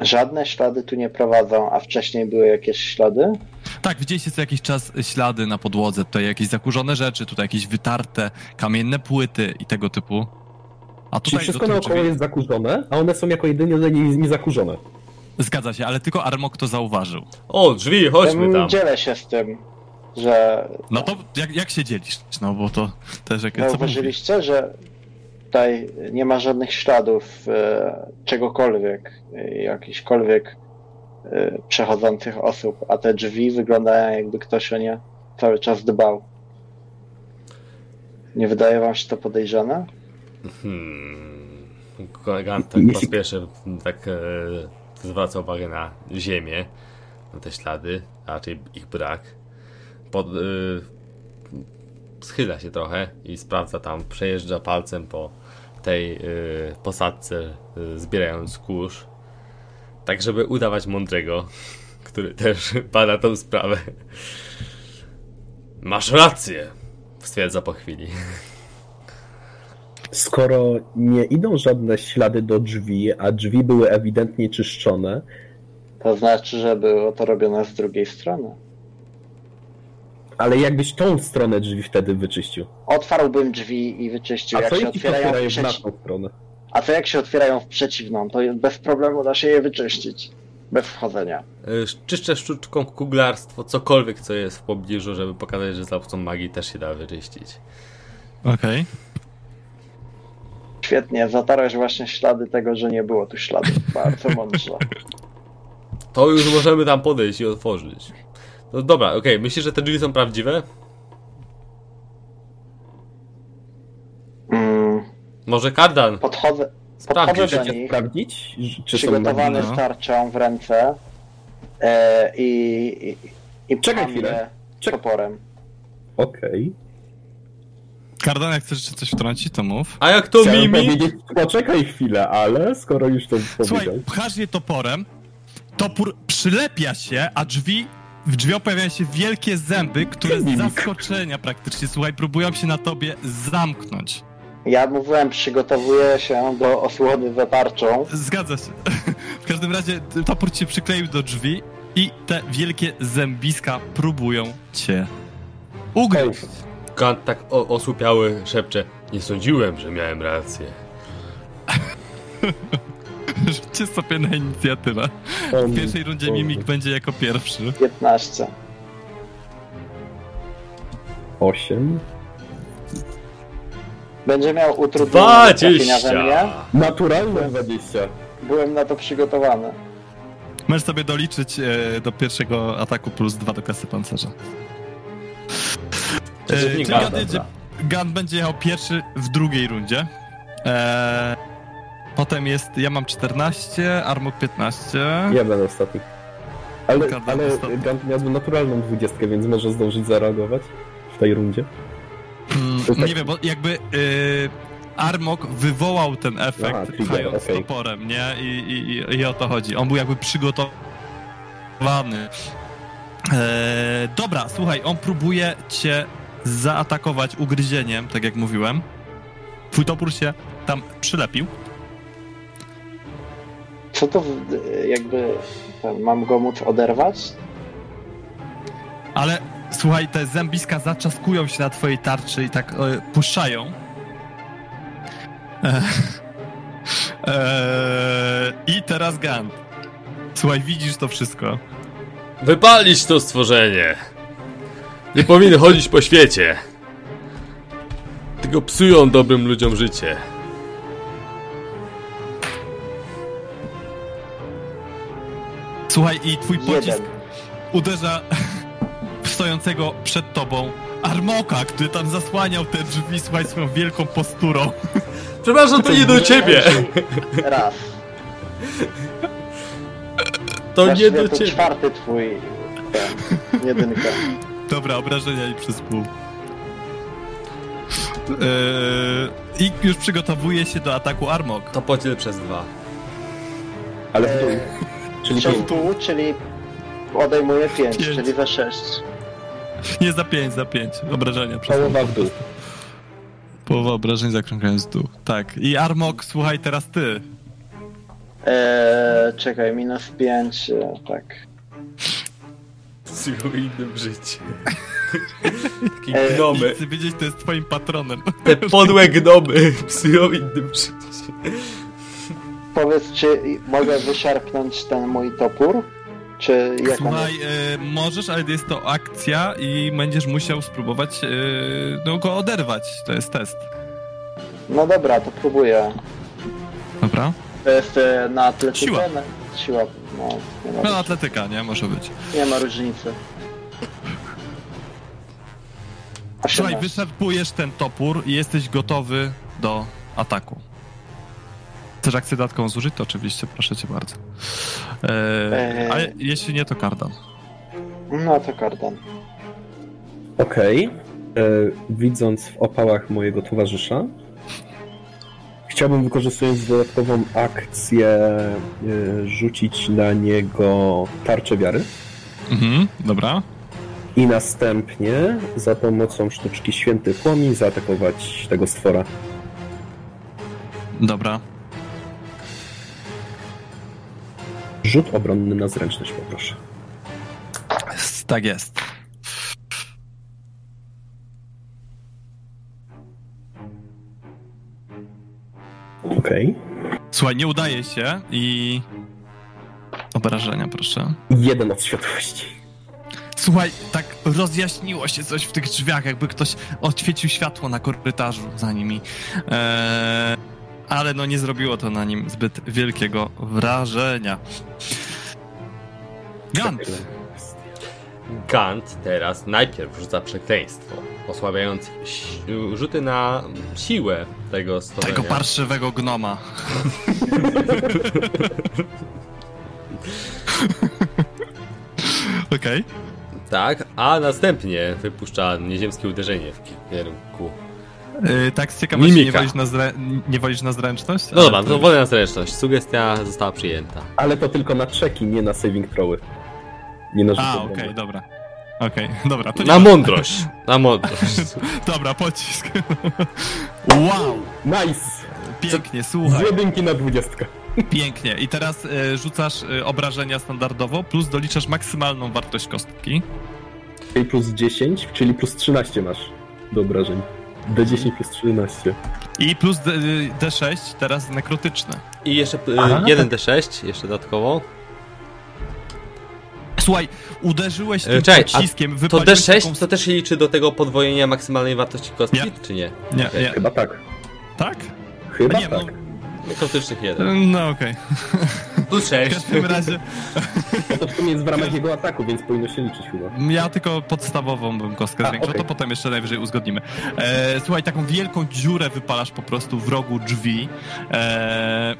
Żadne ślady tu nie prowadzą, a wcześniej były jakieś ślady? Tak, widzieliście co jakiś czas ślady na podłodze, tutaj jakieś zakurzone rzeczy, tutaj jakieś wytarte kamienne płyty i tego typu. A Czyli tutaj wszystko do tych naokoło drzwi... jest zakurzone, a one są jako jedynie nie- niezakurzone. Zgadza się, ale tylko Armok to zauważył. O, drzwi, chodźmy Ja tam. Dzielę się z tym, że No to jak, jak się dzielisz? No bo to też jak... zauważyliście, że tutaj nie ma żadnych śladów e, czegokolwiek, e, jakichkolwiek przechodzących osób, a te drzwi wyglądają jakby ktoś o nie cały czas dbał. Nie wydaje wam się to podejrzane? Hmm. Kolega tak po raz pierwszy tak e, zwraca uwagę na ziemię, na te ślady, a raczej ich brak. Pod, e, schyla się trochę i sprawdza tam, przejeżdża palcem po tej e, posadce, e, zbierając kurz. Tak, żeby udawać mądrego, który też bada tą sprawę. Masz rację, stwierdza po chwili. Skoro nie idą żadne ślady do drzwi, a drzwi były ewidentnie czyszczone, To znaczy, że było to robione z drugiej strony. ale jakbyś tą stronę drzwi wtedy wyczyścił. Otwarłbym drzwi i wyczyścił. A Jak co się otwierają otwierają w w przeci... naszą stronę? A co jak się otwierają w przeciwną? To jest bez problemu da się je wyczyścić. Bez wchodzenia. Y, Czyszczę sztuczką kuglarstwo, cokolwiek co jest w pobliżu, żeby pokazać, że za pomocą magii też się da wyczyścić. Okej. Świetnie, zatarłeś właśnie ślady tego, że nie było tu śladów. Bardzo mądrze. To już możemy tam podejść i otworzyć. No dobra, okej, myślisz, że te drzwi są prawdziwe? Mm, Może kardan? podchodzę, podchodzę do nich, sprawdzić, czy są przygotowany magiczne? no. z tarczą w ręce e, i, i, i Czekaj chwilę. Czek- toporem. Okej. Kardan, jak chcesz jeszcze coś wtrącić, to mów. A jak to Chciałem Mimi? poczekaj chwilę, ale skoro już to Słuchaj, powiedział. pchasz je toporem, topór przylepia się, a drzwi, w drzwiach pojawiają się wielkie zęby, które z zaskoczenia praktycznie, słuchaj, próbują się na tobie zamknąć. Ja mówiłem, przygotowuję się do osłony za tarczą. Zgadza się. W każdym razie topór cię przykleił do drzwi i te wielkie zębiska próbują cię ugryźć. Kant tak o, osłupiały szepcze. Nie sądziłem, że miałem rację. Rzućcie sobie na inicjatywę. W pierwszej rundzie Mimik będzie jako pierwszy. 15. Osiem. Będzie miał utrudnienie trafienia we mnie. Dwadzieścia! Naturalne 20. Byłem na to przygotowany. Możesz sobie doliczyć e, do pierwszego ataku plus dwa do kasy pancerza. E, czyli. Gun, jedzie, Gun będzie jechał pierwszy w drugiej rundzie. E, potem jest, ja mam 14, Armok 15. Ja będę ostatni. Ale, Kardan ale ostatni. Gant miał naturalną 20, więc może zdążyć zareagować w tej rundzie. Mm, To tak- Nie wiem, bo jakby y, Armok wywołał ten efekt, Aha, trigger, toporem, nie? I, i, i, I o to chodzi. On był jakby przygotowany. E, dobra, słuchaj, on próbuje cię zaatakować ugryzieniem, tak jak mówiłem. Twój topór się tam przylepił. Co to w- jakby... Mam go móc oderwać? Ale słuchaj, te zębiska zaczaskują się na twojej tarczy i tak e, puszczają. E, e, I teraz Gan. Słuchaj, widzisz to wszystko. Wypalić to stworzenie! Nie powinny chodzić po świecie. Tylko psują dobrym ludziom życie. Słuchaj, i twój pocisk Jeden. uderza stojącego przed tobą Armoka, który tam zasłaniał te drzwi, słuchaj, swoją wielką posturą. Przepraszam, to nie do ciebie! Raz. To nie do to ciebie. czwarty twój... Ten, jedynka. Dobra, obrażenia i przez pół. Eee, I już przygotowuje się do ataku Armok. To pociel przez dwa. Ale w dół. Czyli Przez pięć. pół, czyli odejmuję 5, Pięć. czyli za 6. Nie za 5, za 5. Obrażenia przez Połowa w dół. Połowa obrażeń zakrągając w dół. Tak. I Armok, słuchaj teraz ty. Eee, czekaj, minus 5, e, tak. Psują innym życie. Takie E, gnomy. Chcę wiedzieć, to jest twoim patronem. Te podłe gnomy psują innym życie. Powiedz, czy mogę wyszarpnąć ten mój topór? Czy jak Słuchaj, e, możesz, ale jest to akcja i będziesz musiał spróbować e, no, go oderwać. To jest test. No dobra, to próbuję. Dobra? To jest e, na atletykę? Siła. Na, siła, no, nie ma, No, atletyka, nie? Może być. nie ma różnicy. Słuchaj, 18. wyszarpujesz ten topór i jesteś gotowy do ataku. Chcesz akcję dodatkową zużyć? To oczywiście, proszę cię bardzo. E, Eee. ale jeśli nie, to kardan. No to kardan. Okej. E, Widząc w opałach mojego towarzysza, chciałbym wykorzystując dodatkową akcję e, rzucić na niego tarczę wiary Mhm, dobra. i następnie za pomocą sztuczki święty płomień zaatakować tego stwora. Dobra. Rzut obronny na zręczność poproszę. Tak jest. Okej. Słuchaj, nie udaje się i... Obrażenia, proszę. Jeden od światłości. Słuchaj, tak rozjaśniło się coś w tych drzwiach, jakby ktoś odświecił światło na korytarzu za nimi. Eee, ale no nie zrobiło to na nim zbyt wielkiego wrażenia. Gant! Gant teraz najpierw rzuca przekleństwo, osłabiając rzuty na siłę tego stworzenia. Tego parszywego gnoma. Okej. Tak, a następnie wypuszcza nieziemskie uderzenie w kierunku. Yy, Tak z ciekawości nie Mimika. wolisz, na zre... nie wolisz na zręczność? No dobra, to wolę na zręczność. Sugestia została przyjęta. Ale to tylko na czeki, nie na saving throwy. Nie na A, okej, dobra. Okej, dobra, to Na mądrość. Na mądrość. Dobra, pocisk. wow! Nice! Pięknie, Z słuchaj. jedynki na dwudziestkę. Pięknie. I teraz e, rzucasz e, obrażenia standardowo, plus doliczasz maksymalną wartość kostki. Czyli plus 10, czyli plus 13 masz do obrażeń. D10 plus 13. I plus D, D6, teraz nekrotyczne. I jeszcze Aha. y, 1d6, jeszcze dodatkowo. Słuchaj, uderzyłeś tym E, Czekaj, a pociskiem, To wypaliłeś d6 taką... to też się liczy do tego podwojenia maksymalnej wartości kostki, Nie. czy nie? Nie, nie. Chyba tak. Tak? Chyba nie, tak. Nekrotycznych 1. No okej. Plus W 6. każdym razie No to w sumie jest w ramach jego ataku, więc powinno się liczyć chyba. ja tylko podstawową bym kostkę A, zwiększył, okej. to potem jeszcze najwyżej uzgodnimy. E, słuchaj, taką wielką dziurę wypalasz po prostu w rogu drzwi. E,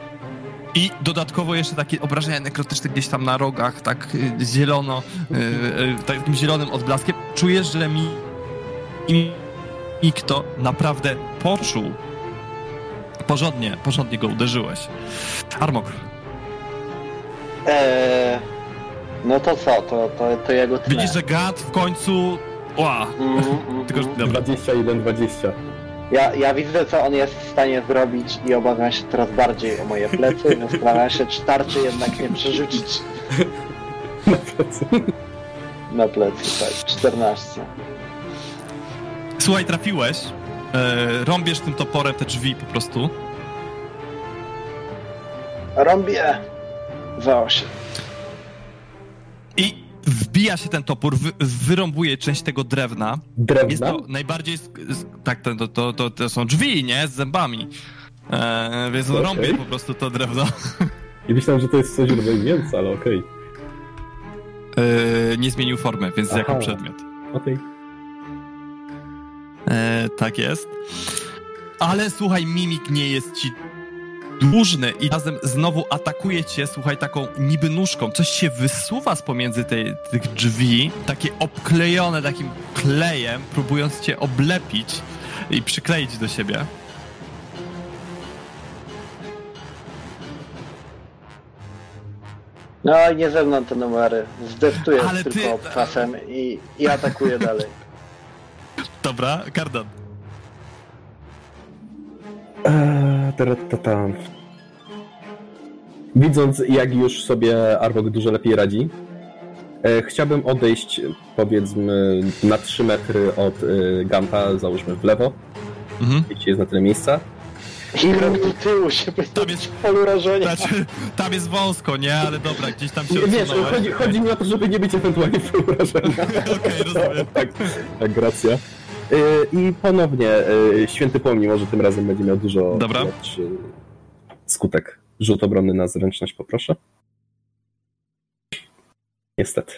I dodatkowo jeszcze takie obrażenia nekrotyczne gdzieś tam na rogach, tak y, zielono, y, y, takim zielonym odblaskiem. Czujesz, że mi, mi, mi kto naprawdę poczuł. Porządnie, porządnie go uderzyłeś. Armok, Eee, no to co, to, to, to jego tnę. widzisz, że gad w końcu... Ła! Mm, mm, Tylko, mm. dobra. 21, 20. Ja, ja widzę, co on jest w stanie zrobić i obawiam się teraz bardziej o moje plecy, więc zastanawiam się, czy tarczy jednak nie przerzucić Na plecy. na plecy. Tak, 14. Słuchaj, trafiłeś. E, rąbiesz tym toporem te drzwi po prostu. Rąbię za 8. I wbija się ten topór, wy, wyrąbuje część tego drewna. Jest Drewna? to najbardziej. Tak, to, to, to, to, są drzwi, nie? Z zębami. E, więc rąbie po prostu to drewno. I myślałem, że to jest coś mięsa, ale okej. E, nie zmienił formy, więc Aha. jako przedmiot. Okej. E, tak jest. Ale słuchaj, mimik nie jest ci dłużny i razem znowu atakuje cię, słuchaj, taką niby nóżką. Coś się wysuwa z pomiędzy tej, tych drzwi, takie obklejone takim klejem, próbując cię oblepić i przykleić do siebie. No nie ze mną te numery. Zdeftuję Ale tylko ty- obcasem i, i atakuję dalej. Dobra, Kardan. Eee. Widząc, jak już sobie Arbok dużo lepiej radzi, e, chciałbym odejść, powiedzmy, na 3 metry od e, Ganta, załóżmy w lewo, Mhm. jeśli jest na tyle miejsca. I krok do tyłu, żeby Tam jest- w polu rażenia. Znaczy, tam jest wąsko, nie? Ale dobra, gdzieś tam się Nie, wiesz, chodzi, chodzi mi o to, żeby nie być ewentualnie w polu rażenia. Okej, rozumiem. tak, tak, racja. E, I ponownie, e, Święty Pomni może tym razem będzie miał dużo Dobra. lepszy skutek. Rzut obronny na zręczność poproszę. Niestety.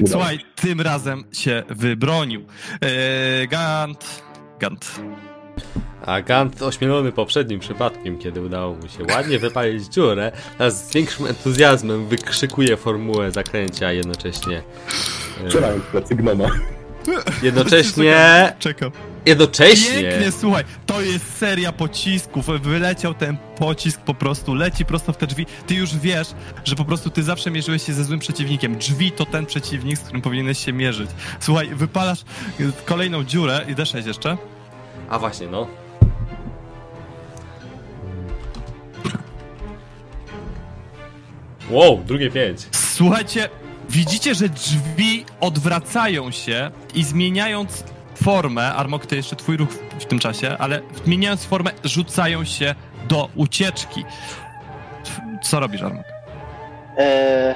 Udało Słuchaj, tym razem się wybronił. Eee, Gant. Gant. A Gant ośmielony poprzednim przypadkiem, kiedy udało mu się ładnie wypalić dziurę, teraz z większym entuzjazmem wykrzykuje formułę zakręcia jednocześnie. Strzelałem w plecy gnoma. Jednocześnie. Czekam. Jednocześnie. Pięknie, słuchaj, to jest seria pocisków. Wyleciał ten pocisk po prostu, leci prosto w te drzwi. Ty już wiesz, że po prostu ty zawsze mierzyłeś się ze złym przeciwnikiem. Drzwi to ten przeciwnik, z którym powinieneś się mierzyć. Słuchaj, wypalasz kolejną dziurę i D6 jeszcze. A właśnie, no. Wow, drugie pięć. Słuchajcie, widzicie, że drzwi odwracają się i zmieniając formę, Armok, to jeszcze twój ruch w, tym czasie, ale zmieniając formę, rzucają się do ucieczki. Co robisz, Armok? Eee...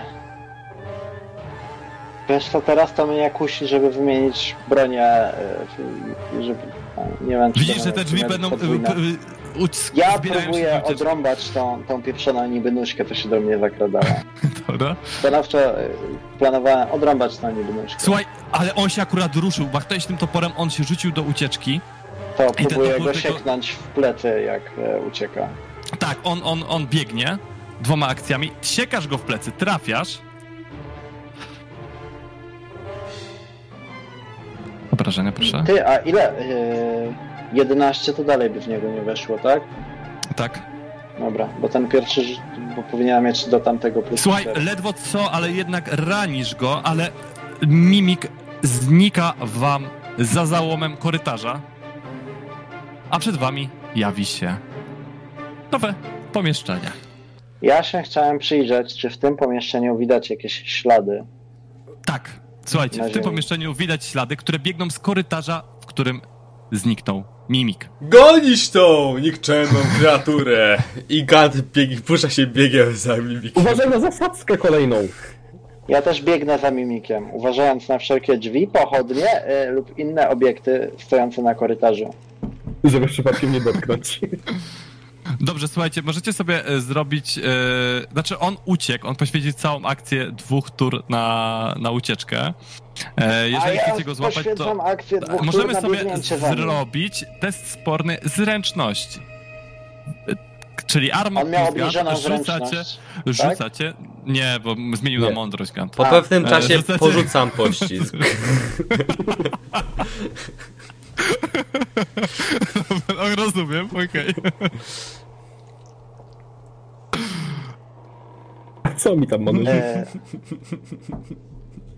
Wiesz co, teraz to mnie kusi, żeby wymienić bronię, e, żeby... Nie wiem, czy Widzisz, to że te drzwi będą... y, y, uc- Ja próbuję odrąbać tą, tą pieprzoną niby nóżkę, co się do mnie zakradała. Dobra. Stanowczo e, planowałem odrąbać tą niby nóżkę. Słuchaj, ale on się akurat ruszył, machnąłeś tym toporem, on się rzucił do ucieczki. To próbuję go sieknąć w plecy, jak e, ucieka. Tak, on, on, on biegnie dwoma akcjami, siekasz go w plecy, trafiasz. Obrażenia, proszę. Ty, a ile? E, 11 to dalej by w niego nie weszło, tak? Tak. Dobra, bo ten pierwszy, bo powinienem mieć do tamtego plus Słuchaj, ledwo co, ale jednak ranisz go, ale mimik znika wam za załomem korytarza. A przed wami jawi się nowe pomieszczenie. Ja się chciałem przyjrzeć, czy w tym pomieszczeniu widać jakieś ślady. Tak, słuchajcie, w tym pomieszczeniu widać ślady, które biegną z korytarza, w którym zniknął mimik. Gonić tą nikczemną kreaturę! I Gant bieg, pusza się biegiem za mimikiem. Uważaj na zasadzkę kolejną. Ja też biegnę za mimikiem, uważając na wszelkie drzwi, pochodnie e, lub inne obiekty stojące na korytarzu. Żeby przypadkiem nie dotknąć. Dobrze, słuchajcie, możecie sobie e, zrobić. E, znaczy, on uciekł, on poświęcił całą akcję dwóch tur na, na ucieczkę. E, jeżeli A ja chcecie go złapać, to. poświęcam akcję dwóch Możemy tur na sobie zrobić test sporny zręczności. E, Czyli armor On miał obniżoną rzucacie, zręczność. rzucacie. Nie, bo zmienił na mądrość Gant. Po A, pewnym e, czasie rzucacie- porzucam pościsk. Rozumiem, okej. Co mi tam mamy? E,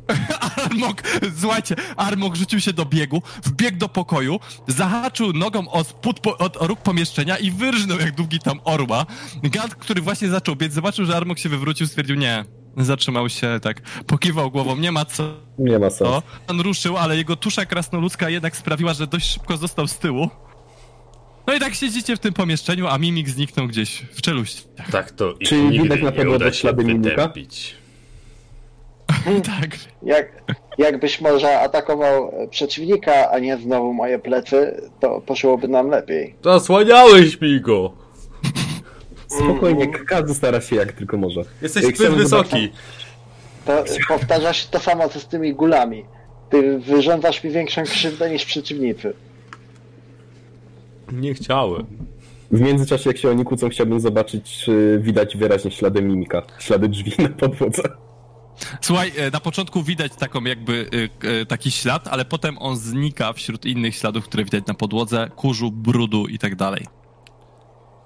Armok, słuchajcie, Armok rzucił się do biegu, wbiegł do pokoju, zahaczył nogą o, spód po, od, o róg pomieszczenia i wyrżnął jak długi tam orła. Gant, który właśnie zaczął biec, zobaczył, że Armok się wywrócił, stwierdził nie. Zatrzymał się, tak, pokiwał głową, nie ma co. Nie ma sensu. On ruszył, ale jego tusza krasnoludzka jednak sprawiła, że dość szybko został z tyłu. No i tak siedzicie w tym pomieszczeniu, a Mimik zniknął gdzieś w czeluści. Tak to i Czyli nigdy widać na nie pewno uda się ślady mimika? wytępić. tak. jak, jakbyś może atakował przeciwnika, a nie znowu moje plecy, to poszłoby nam lepiej. Zasłaniałeś mi go! Spokojnie, każdy stara się jak tylko może. Jesteś Ej, zbyt chciałbym wysoki. To powtarza się to samo co z tymi gulami. Ty wyrządzasz mi większą krzywdę niż przeciwnicy. Nie chciałem. W międzyczasie, jak się oni kłócą, chciałbym zobaczyć, czy widać wyraźnie ślady mimika. Ślady drzwi na podłodze. Słuchaj, e, na początku widać taką jakby e, e, taki ślad, ale potem on znika wśród innych śladów, które widać na podłodze, kurzu, brudu i tak dalej.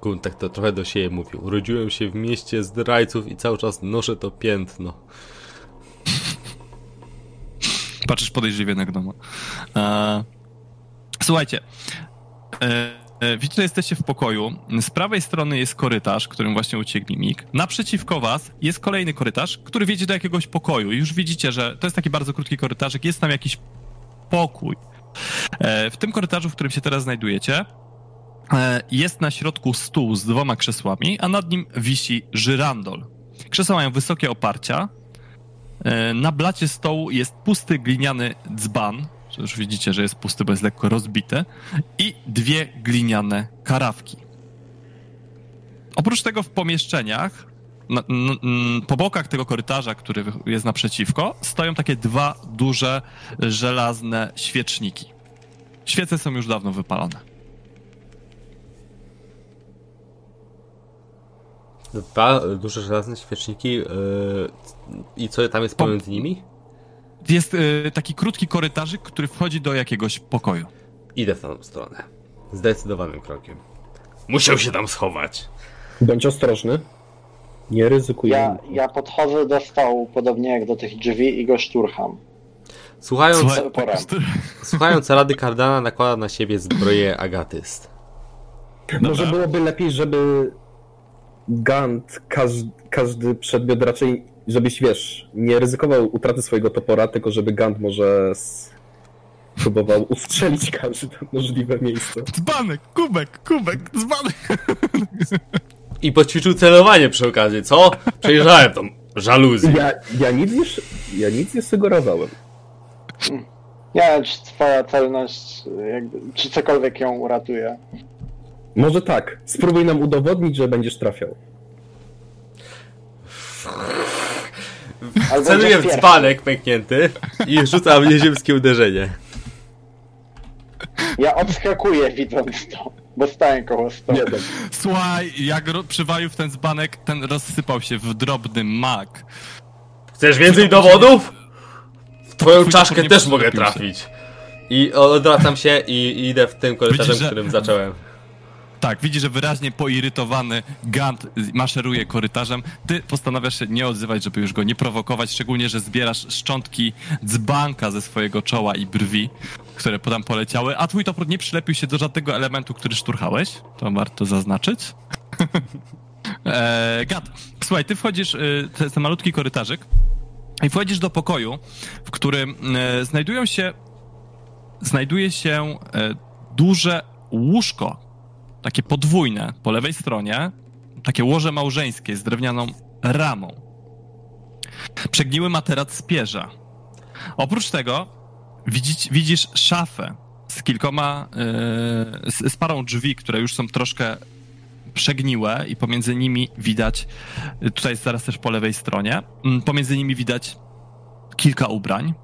Gun tak to trochę do siebie mówił. Urodziłem się w mieście zdrajców i cały czas noszę to piętno. Patrzysz podejrzliwie na gnoma. E, słuchajcie. E, e, widzicie, jesteście w pokoju. Z prawej strony jest korytarz, którym właśnie uciekł mimik. Naprzeciwko was jest kolejny korytarz, który wiedzie do jakiegoś pokoju. Już widzicie, że to jest taki bardzo krótki korytarzek. Jest tam jakiś pokój. E, w tym korytarzu, w którym się teraz znajdujecie, jest na środku stół z dwoma krzesłami, a nad nim wisi żyrandol. Krzesła mają wysokie oparcia, Na blacie stołu jest pusty gliniany dzban. Już widzicie, że jest pusty, bo jest lekko rozbity. I dwie gliniane karawki. Oprócz tego w pomieszczeniach, na, po bokach tego korytarza, który jest naprzeciwko, stoją takie dwa duże żelazne świeczniki. Świece są już dawno wypalone. Dwa duże żelazne świeczniki yy, i co tam jest pomiędzy nimi? Jest e, taki krótki korytarzyk, który wchodzi do jakiegoś pokoju. Idę w tą stronę. Zdecydowanym krokiem. Musiał się tam schować. Bądź ostrożny. Nie ryzykujemy. Ja, ja podchodzę do stołu, podobnie jak do tych drzwi i go szturcham. Słuchając, Słuchaj, słuchając rady Kardana nakłada na siebie zbroję Agatyst. Może byłoby lepiej, żeby Gant, każdy, każdy przedmiot raczej, żebyś wiesz, nie ryzykował utraty swojego topora, tylko żeby Gant może próbował ustrzelić każde możliwe miejsce. Dzbanek, kubek, kubek, dzbanek. I poćwiczył celowanie przy okazji, co? Przejrzałem tą żaluzję. Ja, ja, nic, nie, sz- ja nic nie sugerowałem. Nie wiem, czy twoja celność, jakby, czy cokolwiek ją uratuje. Może tak, spróbuj nam udowodnić, że będziesz trafiał. Albo Celuję w dzbanek pęknięty i rzucam nieziemskie uderzenie. Ja odskakuję widząc to, bo stałem koło stołu. Słuchaj, jak przywalił w ten dzbanek, ten rozsypał się w drobny mak. Chcesz więcej dowodów? W twoją Twój czaszkę też mogę przyczepił się. trafić. I odwracam się i i idę w tym korytarzem, Widzisz, że- którym zacząłem. Tak, widzi, że wyraźnie poirytowany Gant maszeruje korytarzem. Ty postanawiasz się nie odzywać, żeby już go nie prowokować, szczególnie, że zbierasz szczątki dzbanka ze swojego czoła i brwi, które tam poleciały, a twój topór nie przylepił się do żadnego elementu, który szturchałeś. To warto zaznaczyć. e, Gant, słuchaj, ty wchodzisz, y, jest ten malutki korytarzyk i wchodzisz do pokoju, w którym e, znajdują się znajduje się e, duże łóżko, takie podwójne po lewej stronie, takie łoże małżeńskie z drewnianą ramą. Przegniły materac z pierza. Oprócz tego widzisz, widzisz szafę z kilkoma, e, z, z parą drzwi, które już są troszkę przegniłe i pomiędzy nimi widać, tutaj jest zaraz też po lewej stronie, pomiędzy nimi widać kilka ubrań.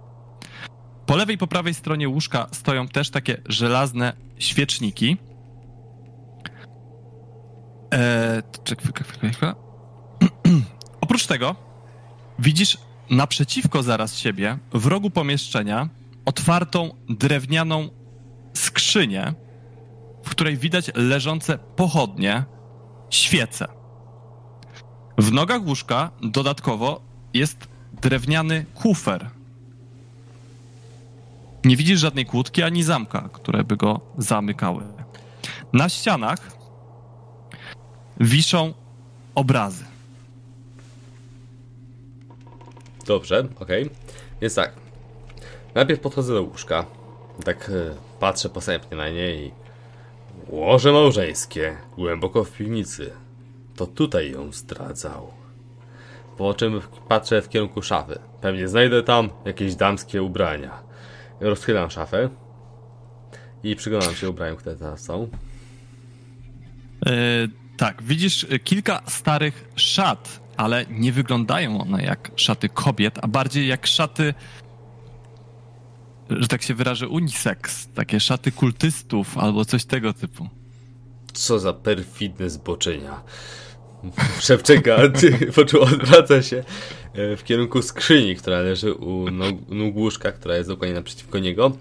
Po lewej i po prawej stronie łóżka stoją też takie żelazne świeczniki. Eee. Oprócz tego widzisz naprzeciwko zaraz siebie, w rogu pomieszczenia, otwartą drewnianą skrzynię, w której widać leżące pochodnie, świece. W nogach łóżka dodatkowo jest drewniany kufer, nie widzisz żadnej kłódki ani zamka, które by go zamykały. Na ścianach wiszą obrazy. Dobrze, okej. Więc tak. Najpierw podchodzę do łóżka. Tak e, patrzę posępnie na nie i... Łoże małżeńskie, głęboko w piwnicy. To tutaj ją zdradzał. Po czym patrzę w kierunku szafy. Pewnie znajdę tam jakieś damskie ubrania. Rozchylam szafę. I przyglądam się ubraniom, które tam są. E, tak, widzisz e, kilka starych szat, ale nie wyglądają one jak szaty kobiet, a bardziej jak szaty, że tak się wyrażę, unisex. Takie szaty kultystów albo coś tego typu. Co za perfidne zboczenia. Szewczeka, po czym odwraca się e, w kierunku skrzyni, która leży u nóg, nóg łóżka, która jest dokładnie naprzeciwko niego.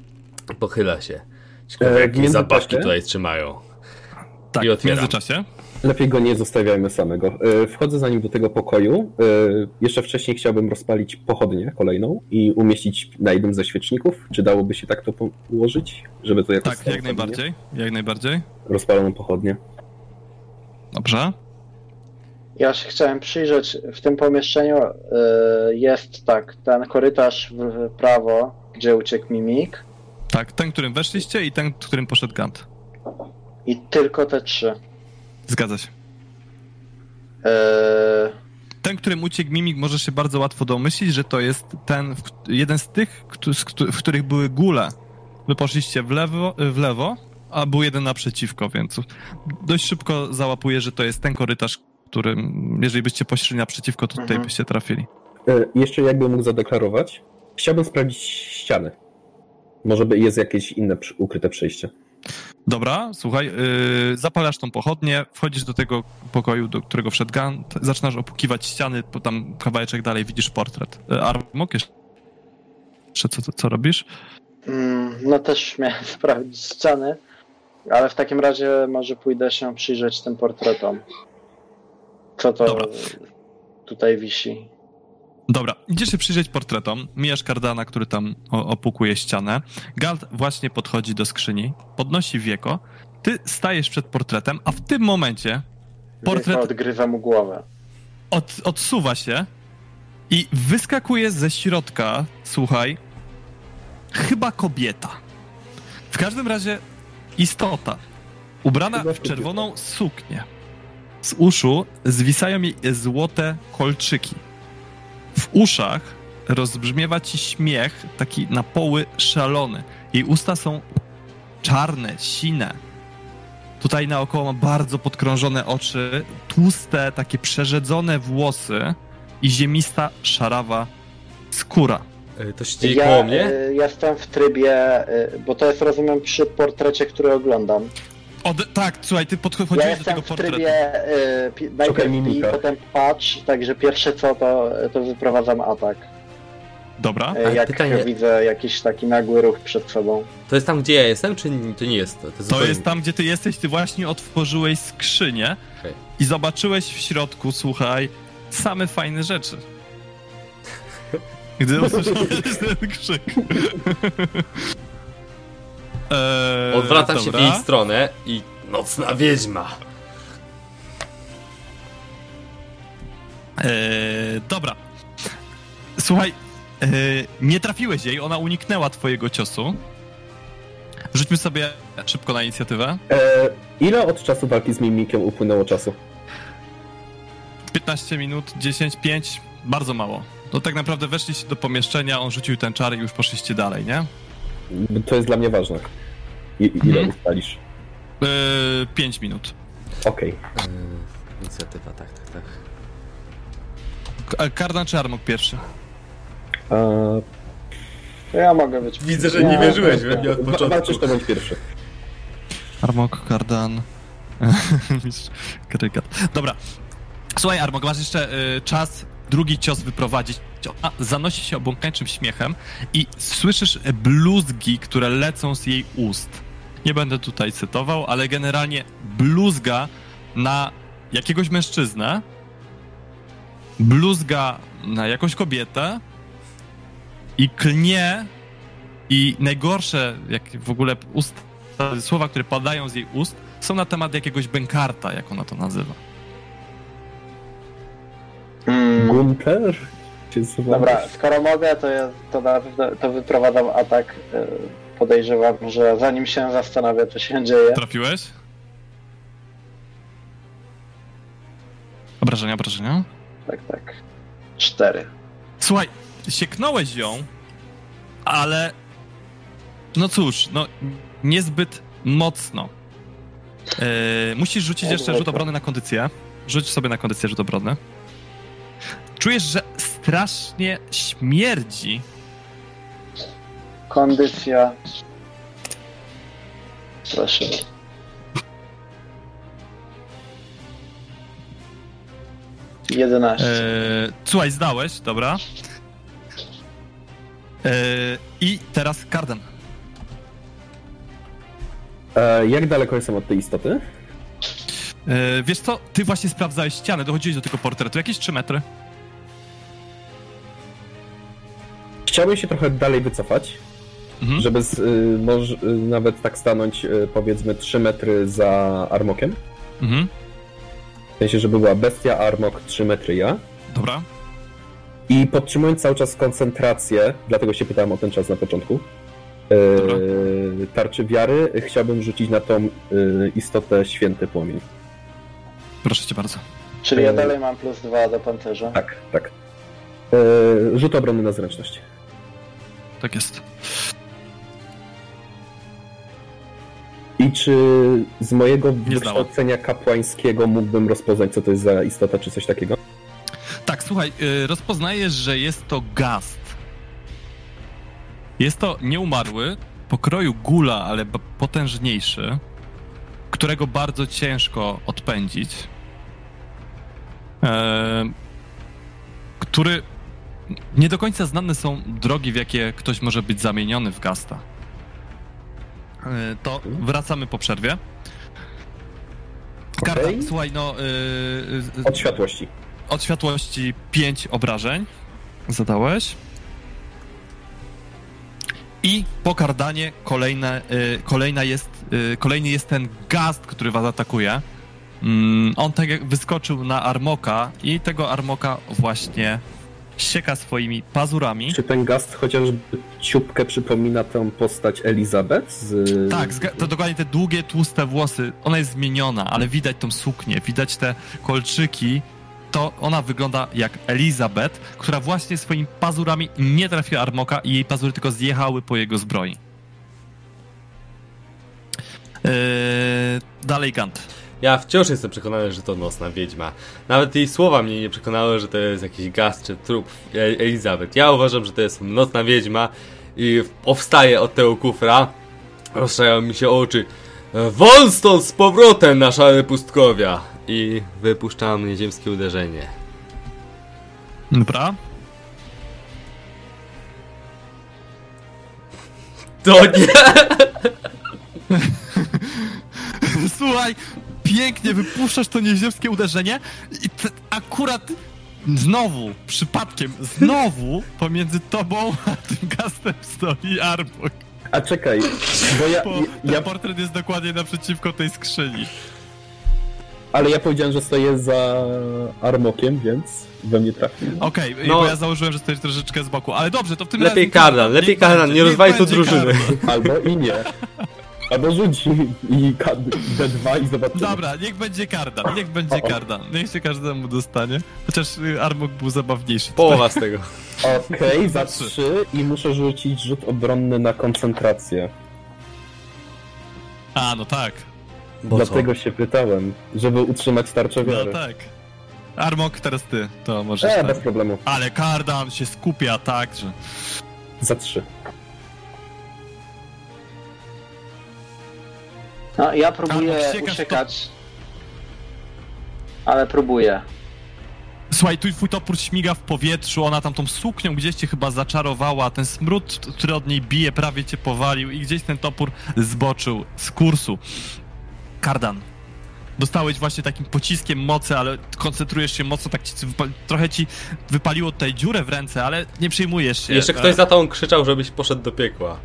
Pochyla się. Ciekawe, E, jakie zabawki tutaj trzymają. Tak, I w międzyczasie. Lepiej go nie zostawiajmy samego. E, Wchodzę za nim do tego pokoju. E, Jeszcze wcześniej chciałbym rozpalić pochodnię kolejną i umieścić na jednym ze świeczników. Czy dałoby się tak to ułożyć, żeby to jakoś Tak, jak najbardziej. Jak najbardziej. Rozpaloną pochodnię. Dobrze. Ja się chciałem przyjrzeć, w tym pomieszczeniu y, jest tak, ten korytarz w, w prawo, gdzie uciekł mimik Tak, ten, którym weszliście i ten, którym poszedł Gant. i tylko te trzy. Zgadza się. Y, Ten, którym uciekł Mimik, możesz się bardzo łatwo domyślić, że to jest ten, w- jeden z tych, w których były gule. Wy poszliście w lewo, w lewo, a był jeden naprzeciwko, więc dość szybko załapuję, że to jest ten korytarz, którym, jeżeli byście poszli naprzeciwko, to tutaj Mhm. byście trafili. E, Jeszcze jakbym mógł zadeklarować, chciałbym sprawdzić ściany. Może by jest jakieś inne ukryte przejście. Dobra, słuchaj, yy, zapalasz tą pochodnię, wchodzisz do tego pokoju, do którego wszedł Gant, zaczynasz opukiwać ściany, bo tam kawałeczek dalej widzisz portret. Yy, Armok, jeszcze co, co, co robisz? mm, no też miałem sprawdzić ściany, ale w takim razie może pójdę się przyjrzeć tym portretom. Co to Dobra. tutaj wisi? Dobra, idziesz się przyjrzeć portretom, mijasz kardana, który tam opukuje ścianę. Galt właśnie podchodzi do skrzyni, podnosi wieko, ty stajesz przed portretem, a w tym momencie Portret- Portret... Odgryza mu głowę. od, odsuwa się i wyskakuje ze środka, słuchaj, chyba kobieta. W każdym razie istota, ubrana w czerwoną suknię. Z uszu zwisają jej złote kolczyki. W uszach rozbrzmiewa ci śmiech, taki na poły szalony. Jej usta są czarne, sine. Tutaj naokoło ma bardzo podkrążone oczy, tłuste, takie przerzedzone włosy i ziemista, szarawa skóra. E, To siedzi Ja koło mnie? y, jestem w trybie, y, bo to jest rozumiem przy portrecie, który oglądam. Od, tak, słuchaj, ty Ja podchodziłeś do jestem tego w portretu. trybie y, pi- najpierw bij, mimika. potem patrz, także pierwsze co to, to wyprowadzam atak. Dobra. Y, Ale Jak pytanie- widzę jakiś taki nagły ruch przed sobą. To jest tam, gdzie ja jestem, czy to nie jest to? To jest, To jest tam, gdzie ty jesteś, ty właśnie otworzyłeś skrzynię Okej. i zobaczyłeś w środku, słuchaj, same fajne rzeczy. Gdy usłyszałeś ten krzyk. Eee, Odwracam się w dobra. jej stronę i nocna wiedźma. Eee, dobra. Słuchaj, eee, nie trafiłeś jej, ona uniknęła twojego ciosu. Rzućmy sobie szybko na inicjatywę. E, ile od czasu walki z mimikiem upłynęło czasu? 15 minut, 10, 5, bardzo mało. No tak naprawdę weszliście do pomieszczenia, on rzucił ten czar i już poszliście dalej, nie? To jest dla mnie ważne. I, ile Mhm. ustalisz? Eee, 5 minut. Okej. Yy, inicjatywa, tak, tak, tak. K- Kardan czy Armok pierwszy? Okay. To ja mogę być. Widzę, że nie wierzyłeś we mnie od początku. Walczysz to bądź pierwszy. Armok, Kardan... Dobra. Słuchaj, Armok, masz jeszcze y, czas drugi cios wyprowadzić. Ona zanosi się obłąkańczym śmiechem i słyszysz bluzgi, które lecą z jej ust. Nie będę tutaj cytował, ale generalnie bluzga na jakiegoś mężczyznę, bluzga na jakąś kobietę i klnie i najgorsze, jak w ogóle ust, słowa, które padają z jej ust, są na temat jakiegoś bękarta, jak ona to nazywa. Mm, Gunter? Dobra, skoro mogę, to, ja, to, na to wyprowadzam atak. y, Podejrzewam, że zanim się zastanowię, co się dzieje. Trafiłeś? Obrażenia, obrażenia. Tak, tak. Cztery. Słuchaj, sieknąłeś ją, ale no cóż, no niezbyt mocno. Yy, musisz rzucić jeszcze rzut obrony na kondycję. Rzuć sobie na kondycję rzut obrony. Czujesz, że strasznie śmierdzi. Kondycja. Proszę. Jedenaście. Yy, słuchaj, zdałeś, dobra. Yy, I teraz Karden. E, jak daleko jestem od tej istoty? E, wiesz co, ty właśnie sprawdzałeś ścianę, dochodziłeś do tego portretu, jakieś 3 metry. Chciałbym się trochę dalej wycofać, Mhm. żeby z, y, może, y, nawet tak stanąć y, powiedzmy 3 metry za Armokiem. Mhm. W sensie, żeby była bestia, Armok, 3 metry ja. Dobra. I podtrzymując cały czas koncentrację, dlatego się pytałem o ten czas na początku, Dobra. yy, tarczy wiary, chciałbym rzucić na tą yy, istotę święty płomień. Proszę cię bardzo. Czyli ja E, dalej mam plus dwa do pancerza. Tak, tak. Rzut obrony na zręczność. Tak jest. I czy z mojego wykształcenia kapłańskiego mógłbym rozpoznać, co to jest za istota, czy coś takiego? Tak, słuchaj, y, rozpoznajesz, że jest to gast. Jest to nieumarły, pokroju gula, ale potężniejszy, którego bardzo ciężko odpędzić. E, który nie do końca znane są drogi, w jakie ktoś może być zamieniony w gasta. E, to wracamy po przerwie. Karta, Okej. słuchaj, no. y, y, Od światłości. od światłości 5 obrażeń zadałeś. I po kardanie kolejne, y, kolejna jest, y, kolejny jest ten gast, który was atakuje. Mm, on tak jak wyskoczył na Armoka i tego Armoka właśnie sieka swoimi pazurami. Czy ten gast chociażby ciupkę przypomina tę postać Elizabeth? Z... Tak, to dokładnie te długie, tłuste włosy. Ona jest zmieniona, ale widać tą suknię, widać te kolczyki. To ona wygląda jak Elizabeth, która właśnie swoimi pazurami nie trafiła Armoka i jej pazury tylko zjechały po jego zbroi. Eee, dalej Gant. Ja wciąż jestem przekonany, że to nocna wiedźma. Nawet jej słowa mnie nie przekonały, że to jest jakiś gaz czy trup E- Elizabeth. Ja uważam, że to jest nocna wiedźma i powstaję od tego kufra. Rozszerzają mi się oczy. Wol stąd z powrotem na szale pustkowia! I wypuszczam nieziemskie uderzenie. Dobra. To nie! Słuchaj, pięknie wypuszczasz to nieziemskie uderzenie i akurat znowu, przypadkiem, znowu pomiędzy tobą a tym gastem stoi Arbok. A czekaj, bo ja, Bo ja, ten portret jest dokładnie naprzeciwko tej skrzyni. ale ja powiedziałem, że stoję za Armokiem, więc we mnie trafi. Okej, No. bo ja założyłem, że stoisz troszeczkę z boku, ale dobrze, to w tym Lepiej kardan, lepiej kardan, nie rozwaj tu drużyny. Albo i nie. Albo rzuci i K- D2 i zobaczymy. Dobra, niech będzie kardan, niech będzie kardan. Niech się każdemu dostanie. Chociaż y, Armok był zabawniejszy. Połowa z tego. Okej, za Trzy. 3 i muszę rzucić rzut obronny na koncentrację. A, no tak. Bo Dlatego się pytałem, żeby utrzymać tarczę No wiary. tak. Armok, teraz ty, to możesz E, tak. bez problemu. Ale kardan się skupia tak, że... Za 3. No, ja próbuję Albo siekasz uciekać. Ale próbuję. Słuchaj, tu twój topór śmiga w powietrzu, ona tam tą suknią gdzieś cię chyba zaczarowała, ten smród, który od niej bije, prawie cię powalił i gdzieś ten topór zboczył z kursu. Kardan. Dostałeś właśnie takim pociskiem mocy, ale koncentrujesz się mocno, tak ci, trochę ci wypaliło tutaj dziurę w ręce, ale nie przejmujesz się. Jeszcze ktoś za tą krzyczał, żebyś poszedł do piekła.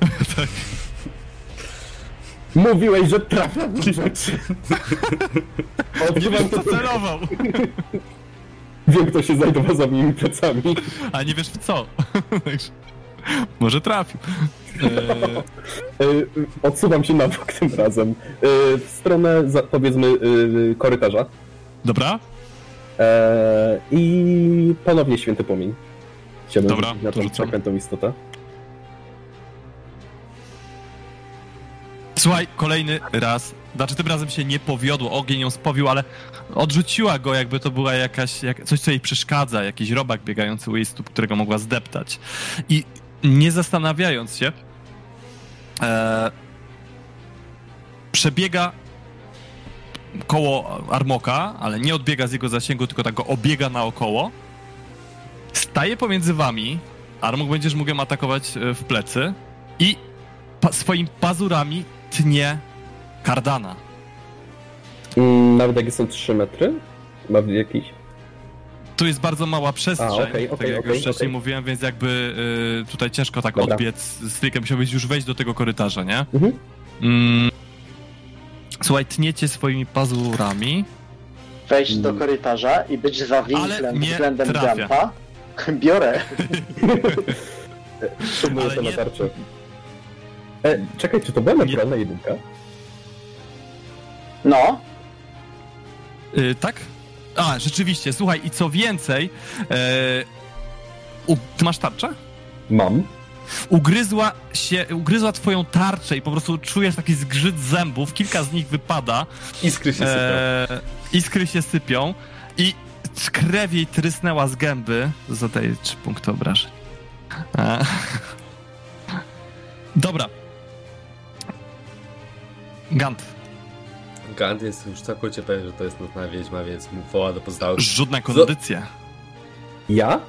Mówiłeś, że trafiam w rzeczy. Wiesz, to, celował, wiem, kto się znajdował za moimi plecami. a nie wiesz w co. Może trafił. Eee, Odsuwam się na bok tym razem. Y, W stronę, powiedzmy, y, korytarza. dobra, E, I ponownie święty płomień. Chciałbym Dobra, na to tą przeklętą istotę. Słuchaj, kolejny raz. Znaczy tym razem się nie powiodło, ogień ją spowił, ale odrzuciła go, jakby to była jakaś, jak, coś, co jej przeszkadza, jakiś robak biegający u jej stóp, którego mogła zdeptać. I nie zastanawiając się, e, przebiega koło Armoka, ale nie odbiega z jego zasięgu, tylko tak go obiega naokoło. Staje pomiędzy wami. Armok będziesz mógł atakować e, w plecy i pa- swoimi pazurami tnie kardana. Mm, nawet jak są 3 metry? Ma jakiś? Tu jest bardzo mała przestrzeń, A, okej, tak okej, jak okej, już wcześniej mówiłem, więc jakby y, tutaj ciężko tak Dobra. odbiec z trikiem. Musiałbyś już wejść do tego korytarza, nie? Mhm. Mm. Słuchaj, tniecie swoimi pazurami. Wejść do Mm. korytarza i być za Ale winklem nie względem trafia. Gampa. Biorę. Ale to na tarczę. E, czekaj, czy to była naturalna jedynka? No, Y, tak? A, rzeczywiście, słuchaj, i co więcej, e, u, ty masz tarczę? Mam. Ugryzła się, ugryzła twoją tarczę i po prostu czujesz taki zgrzyt zębów, kilka z nich wypada, Iskry się sypią. e, iskry się sypią i krew jej trysnęła z gęby. Zadaję 3 punkty obrażeń. E. Dobra. Gant, Gant jest już całkowicie pewien, że to jest nocna wiedźma, więc mu woła do pozostałych. rzut na kondycję. Ja?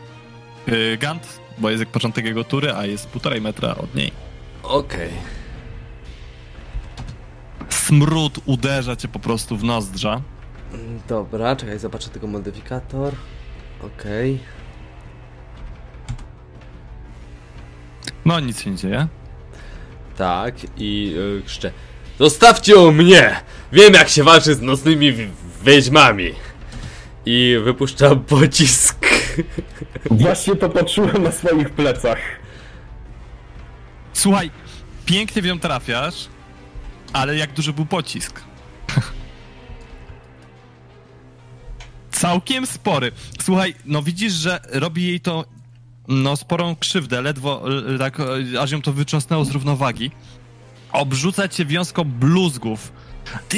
Y, Gant, bo jest jak początek jego tury, a jest półtorej metra od niej. Okej. Smród uderza cię po prostu w nozdrza. Dobra, czekaj, zobaczę tego modyfikator. Okej. No nic się nie dzieje. Tak, i y, krzyczę. Zostawcie o mnie! Wiem jak się walczy z nocnymi wi- wiedźmami! I wypuszczam pocisk. Właśnie to poczułem na swoich plecach. Słuchaj, pięknie w nią trafiasz, ale jak duży był pocisk? Całkiem spory. Słuchaj, no widzisz, że robi jej to no sporą krzywdę, ledwo tak, e, aż ją to wytrząsnęło z równowagi. Obrzuca cię wiązką bluzgów. Ty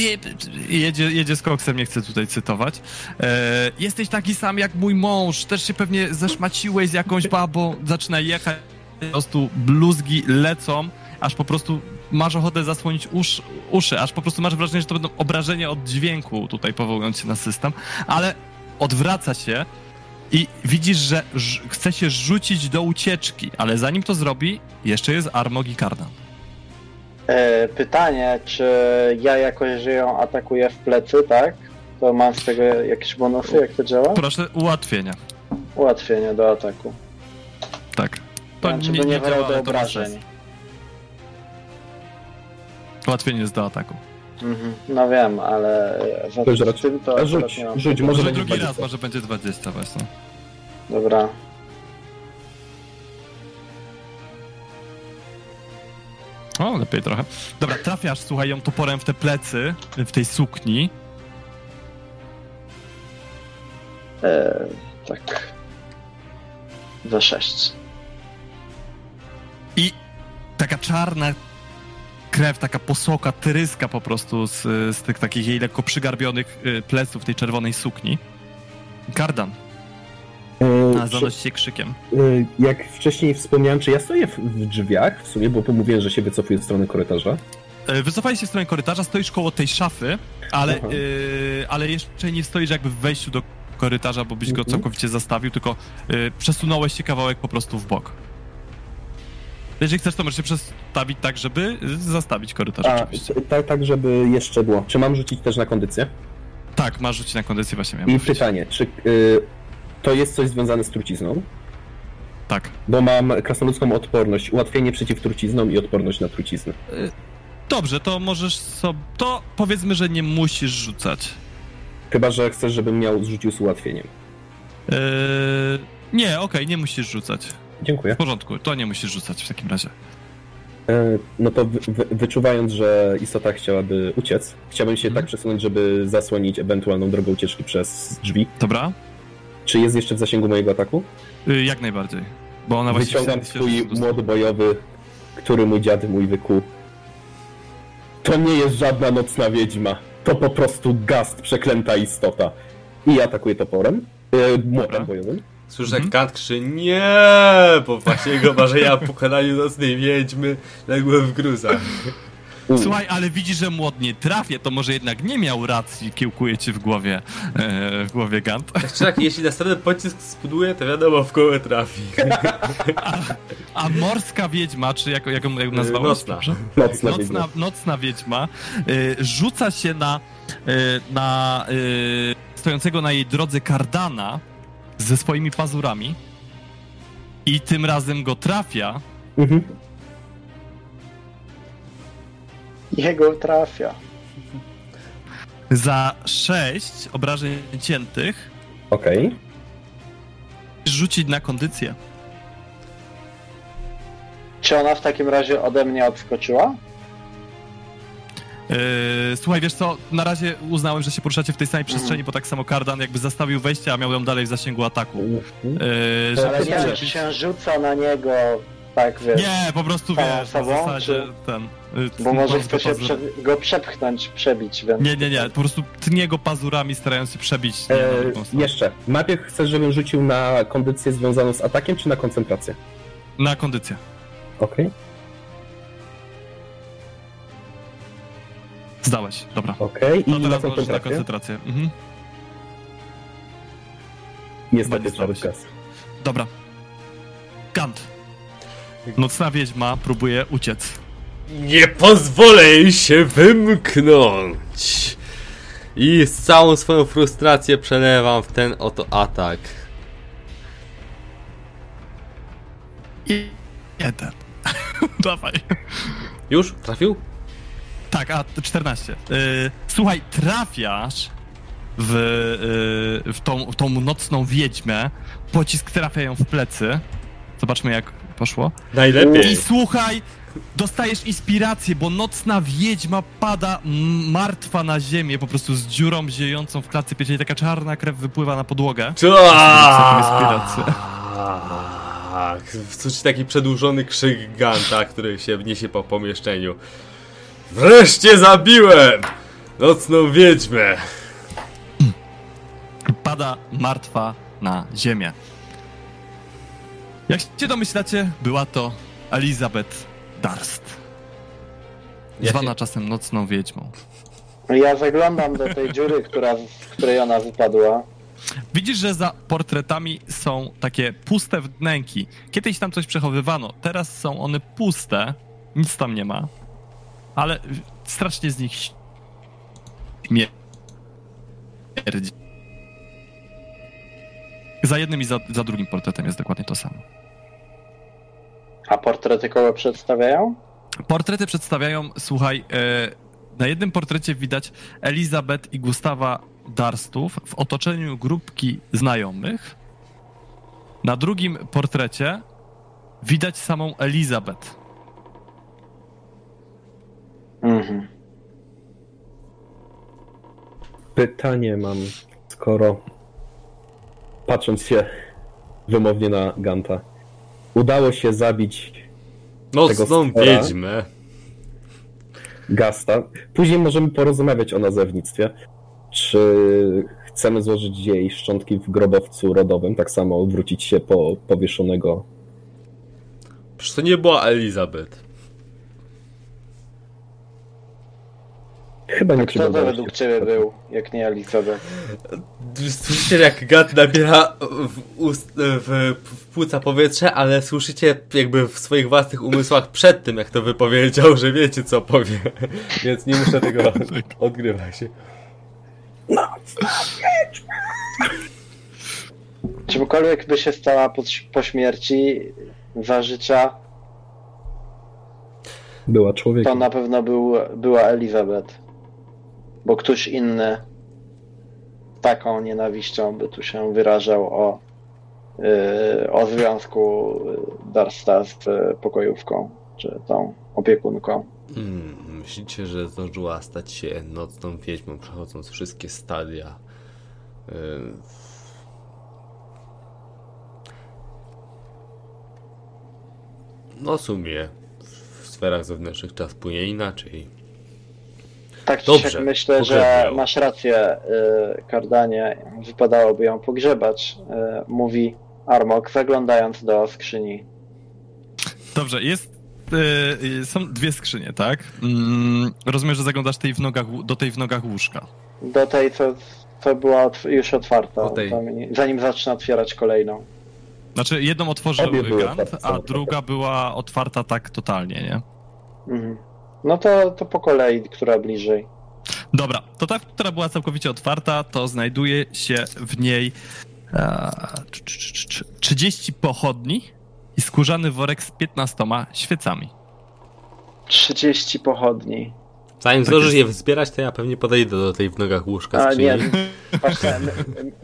jedzie, jedzie z koksem, nie chcę tutaj cytować. E, jesteś taki sam jak mój mąż, też się pewnie zeszmaciłeś z jakąś babą, zaczyna jechać, po prostu bluzgi lecą, aż po prostu masz ochotę zasłonić usz, uszy, aż po prostu masz wrażenie, że to będą obrażenia od dźwięku, tutaj powołując się na system, ale odwraca się i widzisz, że chce się rzucić do ucieczki, ale zanim to zrobi, jeszcze jest Armog i Kardan. e, pytanie, czy ja jakoś, że ją atakuję w plecy, tak? To mam z tego jakieś bonusy, jak to działa? Proszę, ułatwienia. Ułatwienie do ataku. Tak. To Znaczy, nie, nie działa, do obrażeń. Ułatwienie jest do ataku. Mhm. No wiem, ale za To już z raczej- tym to rzuć, rzuć, może Może będzie drugi 20. raz, może będzie 20 właśnie. Dobra. O, lepiej trochę. Dobra, trafiasz, słuchaj, ją toporem w te plecy, w tej sukni. E, tak. Za 6. I taka czarna krew, taka posoka, tryska po prostu z, z tych takich jej lekko przygarbionych y, pleców tej czerwonej sukni. Kardan, a zanosi się krzykiem. e, jak wcześniej wspomniałem, czy ja stoję w, w drzwiach w sumie, bo pomówiłem, że się wycofuję w stronę korytarza. Y, Wycofaj się w stronę korytarza, stoisz koło tej szafy, ale, y, ale jeszcze nie stoisz jakby w wejściu do korytarza, bo byś go Mhm. całkowicie zastawił, tylko y, przesunąłeś się kawałek po prostu w bok. Jeżeli chcesz, to możesz się przestawić tak, żeby y, zastawić korytarz A, tak, tak, żeby jeszcze było. Czy mam rzucić też na kondycję? Tak, masz rzucić na kondycję, właśnie miałem I powiedzieć. pytanie, czy y, to jest coś związane z trucizną? Tak. Bo mam krasnoludzką odporność, ułatwienie przeciw truciznom i odporność na truciznę. Dobrze, to możesz sobie. To powiedzmy, że nie musisz rzucać. Chyba, że chcesz, żebym miał zrzucił z ułatwieniem. Yy... Nie, okej, nie musisz rzucać. Dziękuję. W porządku, to nie musisz rzucać w takim razie. E, No to wy, wy, wyczuwając, że istota chciałaby uciec, chciałbym się Mhm. tak przesunąć, żeby zasłonić ewentualną drogę ucieczki przez drzwi. Dobra? Czy jest jeszcze w zasięgu mojego ataku? Yy, jak najbardziej. Bo ona właśnie Wyciągam swój młot bojowy, który mój dziady mój wykuł. To nie jest żadna nocna wiedźma. To po prostu gast, przeklęta istota. I atakuję toporem. Dobra. młotem bojowym. Słyszę, Mhm. jak Kant krzyczy nie, bo właśnie jego marzenia o pokonaniu nocnej wiedźmy legły w gruzach. U, Słuchaj, ale widzisz, że młot nie trafię, to może jednak nie miał racji, kiełkuje ci w głowie, e, w głowie Gant. Tak tak, jeśli następny pocisk spuduje, to wiadomo w kogo trafi. A morska wiedźma, czy jak, jak, ją- jak ją nazwałeś? Nocna. Nocna Nocna, wiedźma. nocna wiedźma y, rzuca się na, y, na y, stojącego na jej drodze kardana ze swoimi pazurami i tym razem go trafia. Mhm. Jego trafia. Za 6 obrażeń ciętych Okej. rzucić na kondycję. Czy ona w takim razie ode mnie odskoczyła? Yy, słuchaj, wiesz co, na razie uznałem, że się poruszacie w tej samej przestrzeni, bo tak samo kardan jakby zastawił wejście, a miał ją dalej w zasięgu ataku. Mhm. Yy, Ale nie wiem, przebić- czy się rzuca na niego tak, wiesz. Nie, po prostu wiesz, na sobą, zasadzie czy- ten... yy, Bo może chce się pazur- prze, go przepchnąć, przebić, więc... Nie, nie, nie, po prostu tnie go pazurami, starając się przebić. Nie, na E, stronę. jeszcze. Najpierw chcesz, żebym rzucił na kondycję związaną z atakiem, czy na koncentrację? Na kondycję. Okej, Zdałeś, dobra. okej. I No na teraz możesz na koncentrację? koncentrację. Mhm. Niestety. Dobra. Gant. Nocna wiedźma próbuje uciec. Nie pozwolę jej się wymknąć! I z całą swoją frustrację przelewam w ten oto atak. I jeden. Dawaj. Już? Trafił? Tak, a 14. Yy, słuchaj, trafiasz w, yy, w, tą, w tą nocną wiedźmę. Pocisk trafia ją w plecy. Zobaczmy, jak poszło. Najlepiej. I słuchaj, dostajesz inspirację, bo nocna wiedźma pada martwa na ziemię, po prostu z dziurą ziejącą w klatce piersiowej. Taka czarna krew wypływa na podłogę. Tak, Słyszy taki przedłużony krzyk Ganta, który się wniesie po pomieszczeniu. Wreszcie zabiłem! Nocną wiedźmę! Pada martwa na ziemię. Jak się domyślacie, była to Elizabeth Darst. Ja Zwana się- czasem nocną wiedźmą. Ja zaglądam do tej dziury, która, z której ona wypadła. Widzisz, że za portretami są takie puste wnęki. Kiedyś tam coś przechowywano, teraz są one puste, nic tam nie ma, ale strasznie z nich śmierdzi. Za jednym i za, za drugim portretem jest dokładnie to samo. A portrety kogo przedstawiają? Portrety przedstawiają, słuchaj, e, na jednym portrecie widać Elizabeth i Gustawa Darstów w otoczeniu grupki znajomych. Na drugim portrecie widać samą Elizabeth. Mhm. Pytanie mam, skoro patrząc się wymownie na Ganta, udało się zabić stwora. wiedźmę. Gasta. Później możemy porozmawiać o nazewnictwie. Czy chcemy złożyć jej szczątki w grobowcu rodowym, tak samo wrócić się po powieszonego. Przecież to nie była Elizabeth. Chyba nie kto to według ciebie był, jak nie Elizabeth? Słyszycie jak Gant nabiera w, ust, w, w płuca powietrze, ale słyszycie jakby w swoich własnych umysłach przed tym, jak to wypowiedział, że wiecie co powie. Więc nie muszę tego odgrywać. Czymkolwiek by się stała po, po śmierci, za życia, Była człowiekiem. to na pewno był, była Elizabeth. Bo ktoś inny taką nienawiścią by tu się wyrażał o, yy, o związku Darsta z pokojówką, czy tą opiekunką. Hmm, myślicie, że zdążyła stać się nocną wiedźmą, przechodząc wszystkie stadia? Yy, No w sumie w sferach zewnętrznych czas płynie inaczej. Tak czy Dobrze, siak myślę, że pogrzebał. masz rację, y, Kardanie. Wypadałoby ją pogrzebać, y, mówi Armok, zaglądając do skrzyni. Dobrze, jest y, są dwie skrzynie, tak? Mm, rozumiem, że zaglądasz tej w nogach, do tej w nogach łóżka. Do tej, co, co była już otwarta, zanim zacznę otwierać kolejną. Znaczy, jedną otworzył Gant, a druga była otwarta tak totalnie, nie? Mhm. No to, to po kolei, która bliżej. Dobra, to ta, która była całkowicie otwarta, to znajduje się w niej tr- 30 pochodni i skórzany worek z 15 świecami. 30 pochodni. Zanim Tak zdążysz jest. je zbierać, to ja pewnie podejdę do tej w nogach łóżka A nie, my,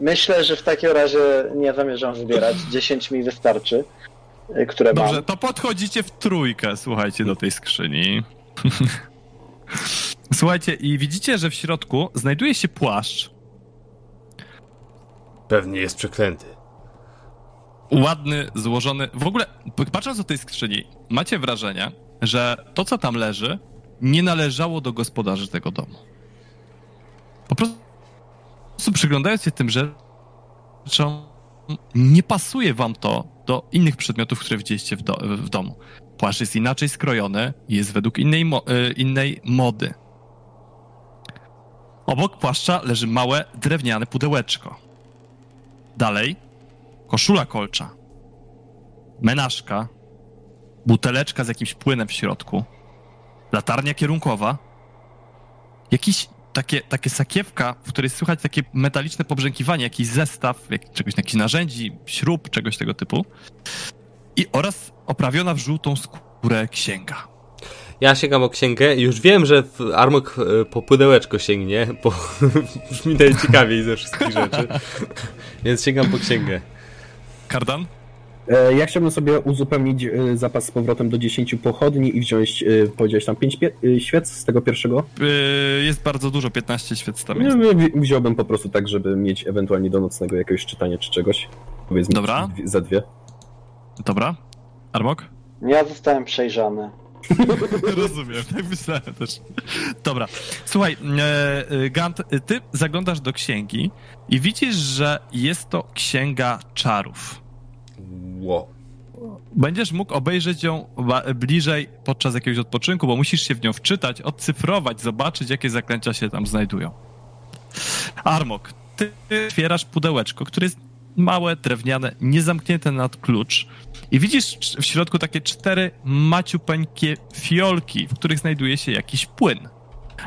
myślę, że w takim razie nie zamierzam zbierać. 10 mi wystarczy, y, które Dobrze, mam. to podchodzicie w trójkę, słuchajcie, do tej skrzyni. Słuchajcie, i widzicie, że w środku znajduje się płaszcz, Pewnie jest przeklęty. ładny, złożony. W ogóle, patrząc do tej skrzyni, macie wrażenie, że to, co tam leży, nie należało do gospodarzy tego domu. Po prostu przyglądając się tym rzeczom, nie pasuje wam to do innych przedmiotów, które widzieliście w, do, w domu. Płaszcz jest inaczej skrojony i jest według innej, mo, y, innej mody. Obok płaszcza leży małe, drewniane pudełeczko. Dalej koszula kolcza, menażka, buteleczka z jakimś płynem w środku, latarnia kierunkowa, jakiś takie, takie sakiewka, w której słychać takie metaliczne pobrzękiwanie, jakiś zestaw jak, czegoś, jakichś narzędzi, śrub, czegoś tego typu i oraz oprawiona w żółtą skórę księga. Ja sięgam o księgę i już wiem, że w- Armok e, po pudełeczko sięgnie, bo brzmi najciekawiej ze wszystkich rzeczy. Więc sięgam po księgę. Kardan? E, Ja chciałbym sobie uzupełnić e, zapas z powrotem do 10 pochodni i wziąć, powiedziałeś tam 5 świec z tego pierwszego. Jest bardzo dużo, 15 świec tam jest. Wziąłbym po prostu tak, żeby mieć ewentualnie do nocnego jakiegoś czytania czy czegoś. Powiedzmy Dobra. za dwie. Dobra. Armok? Ja zostałem przejrzany. Rozumiem, tak myślałem też. Dobra, słuchaj, e, e, Gant, ty zaglądasz do księgi i widzisz, że jest to księga czarów. Ło. Będziesz mógł obejrzeć ją bliżej podczas jakiegoś odpoczynku, bo musisz się w nią wczytać, odcyfrować, zobaczyć, jakie zaklęcia się tam znajdują. Armok, ty otwierasz pudełeczko, które jest małe, drewniane, niezamknięte nad klucz i widzisz w środku takie cztery maciupeńkie fiolki, w których znajduje się jakiś płyn.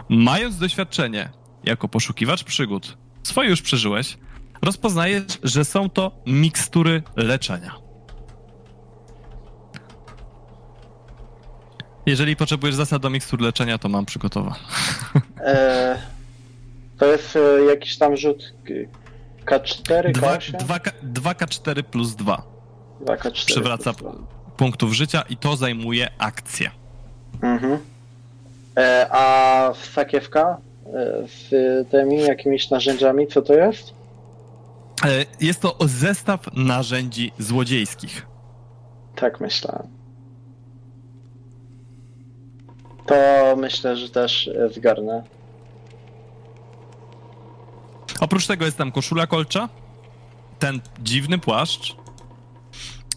Mając doświadczenie jako poszukiwacz przygód, swoje już przeżyłeś, rozpoznajesz, że są to mikstury leczenia. Jeżeli potrzebujesz zasad do mikstur leczenia, to mam przygotowane. E, to jest e, jakiś tam rzut K4, Dwa- K8? dwa K- 2K4 plus 2 Dwa K4. przywraca punktów życia i to zajmuje akcję. Mhm. E, a sakiewka e, z tymi jakimiś narzędziami, co to jest? E, Jest to zestaw narzędzi złodziejskich. Tak myślałem. To myślę, że też e, zgarnę. Oprócz tego jest tam koszula kolcza, ten dziwny płaszcz,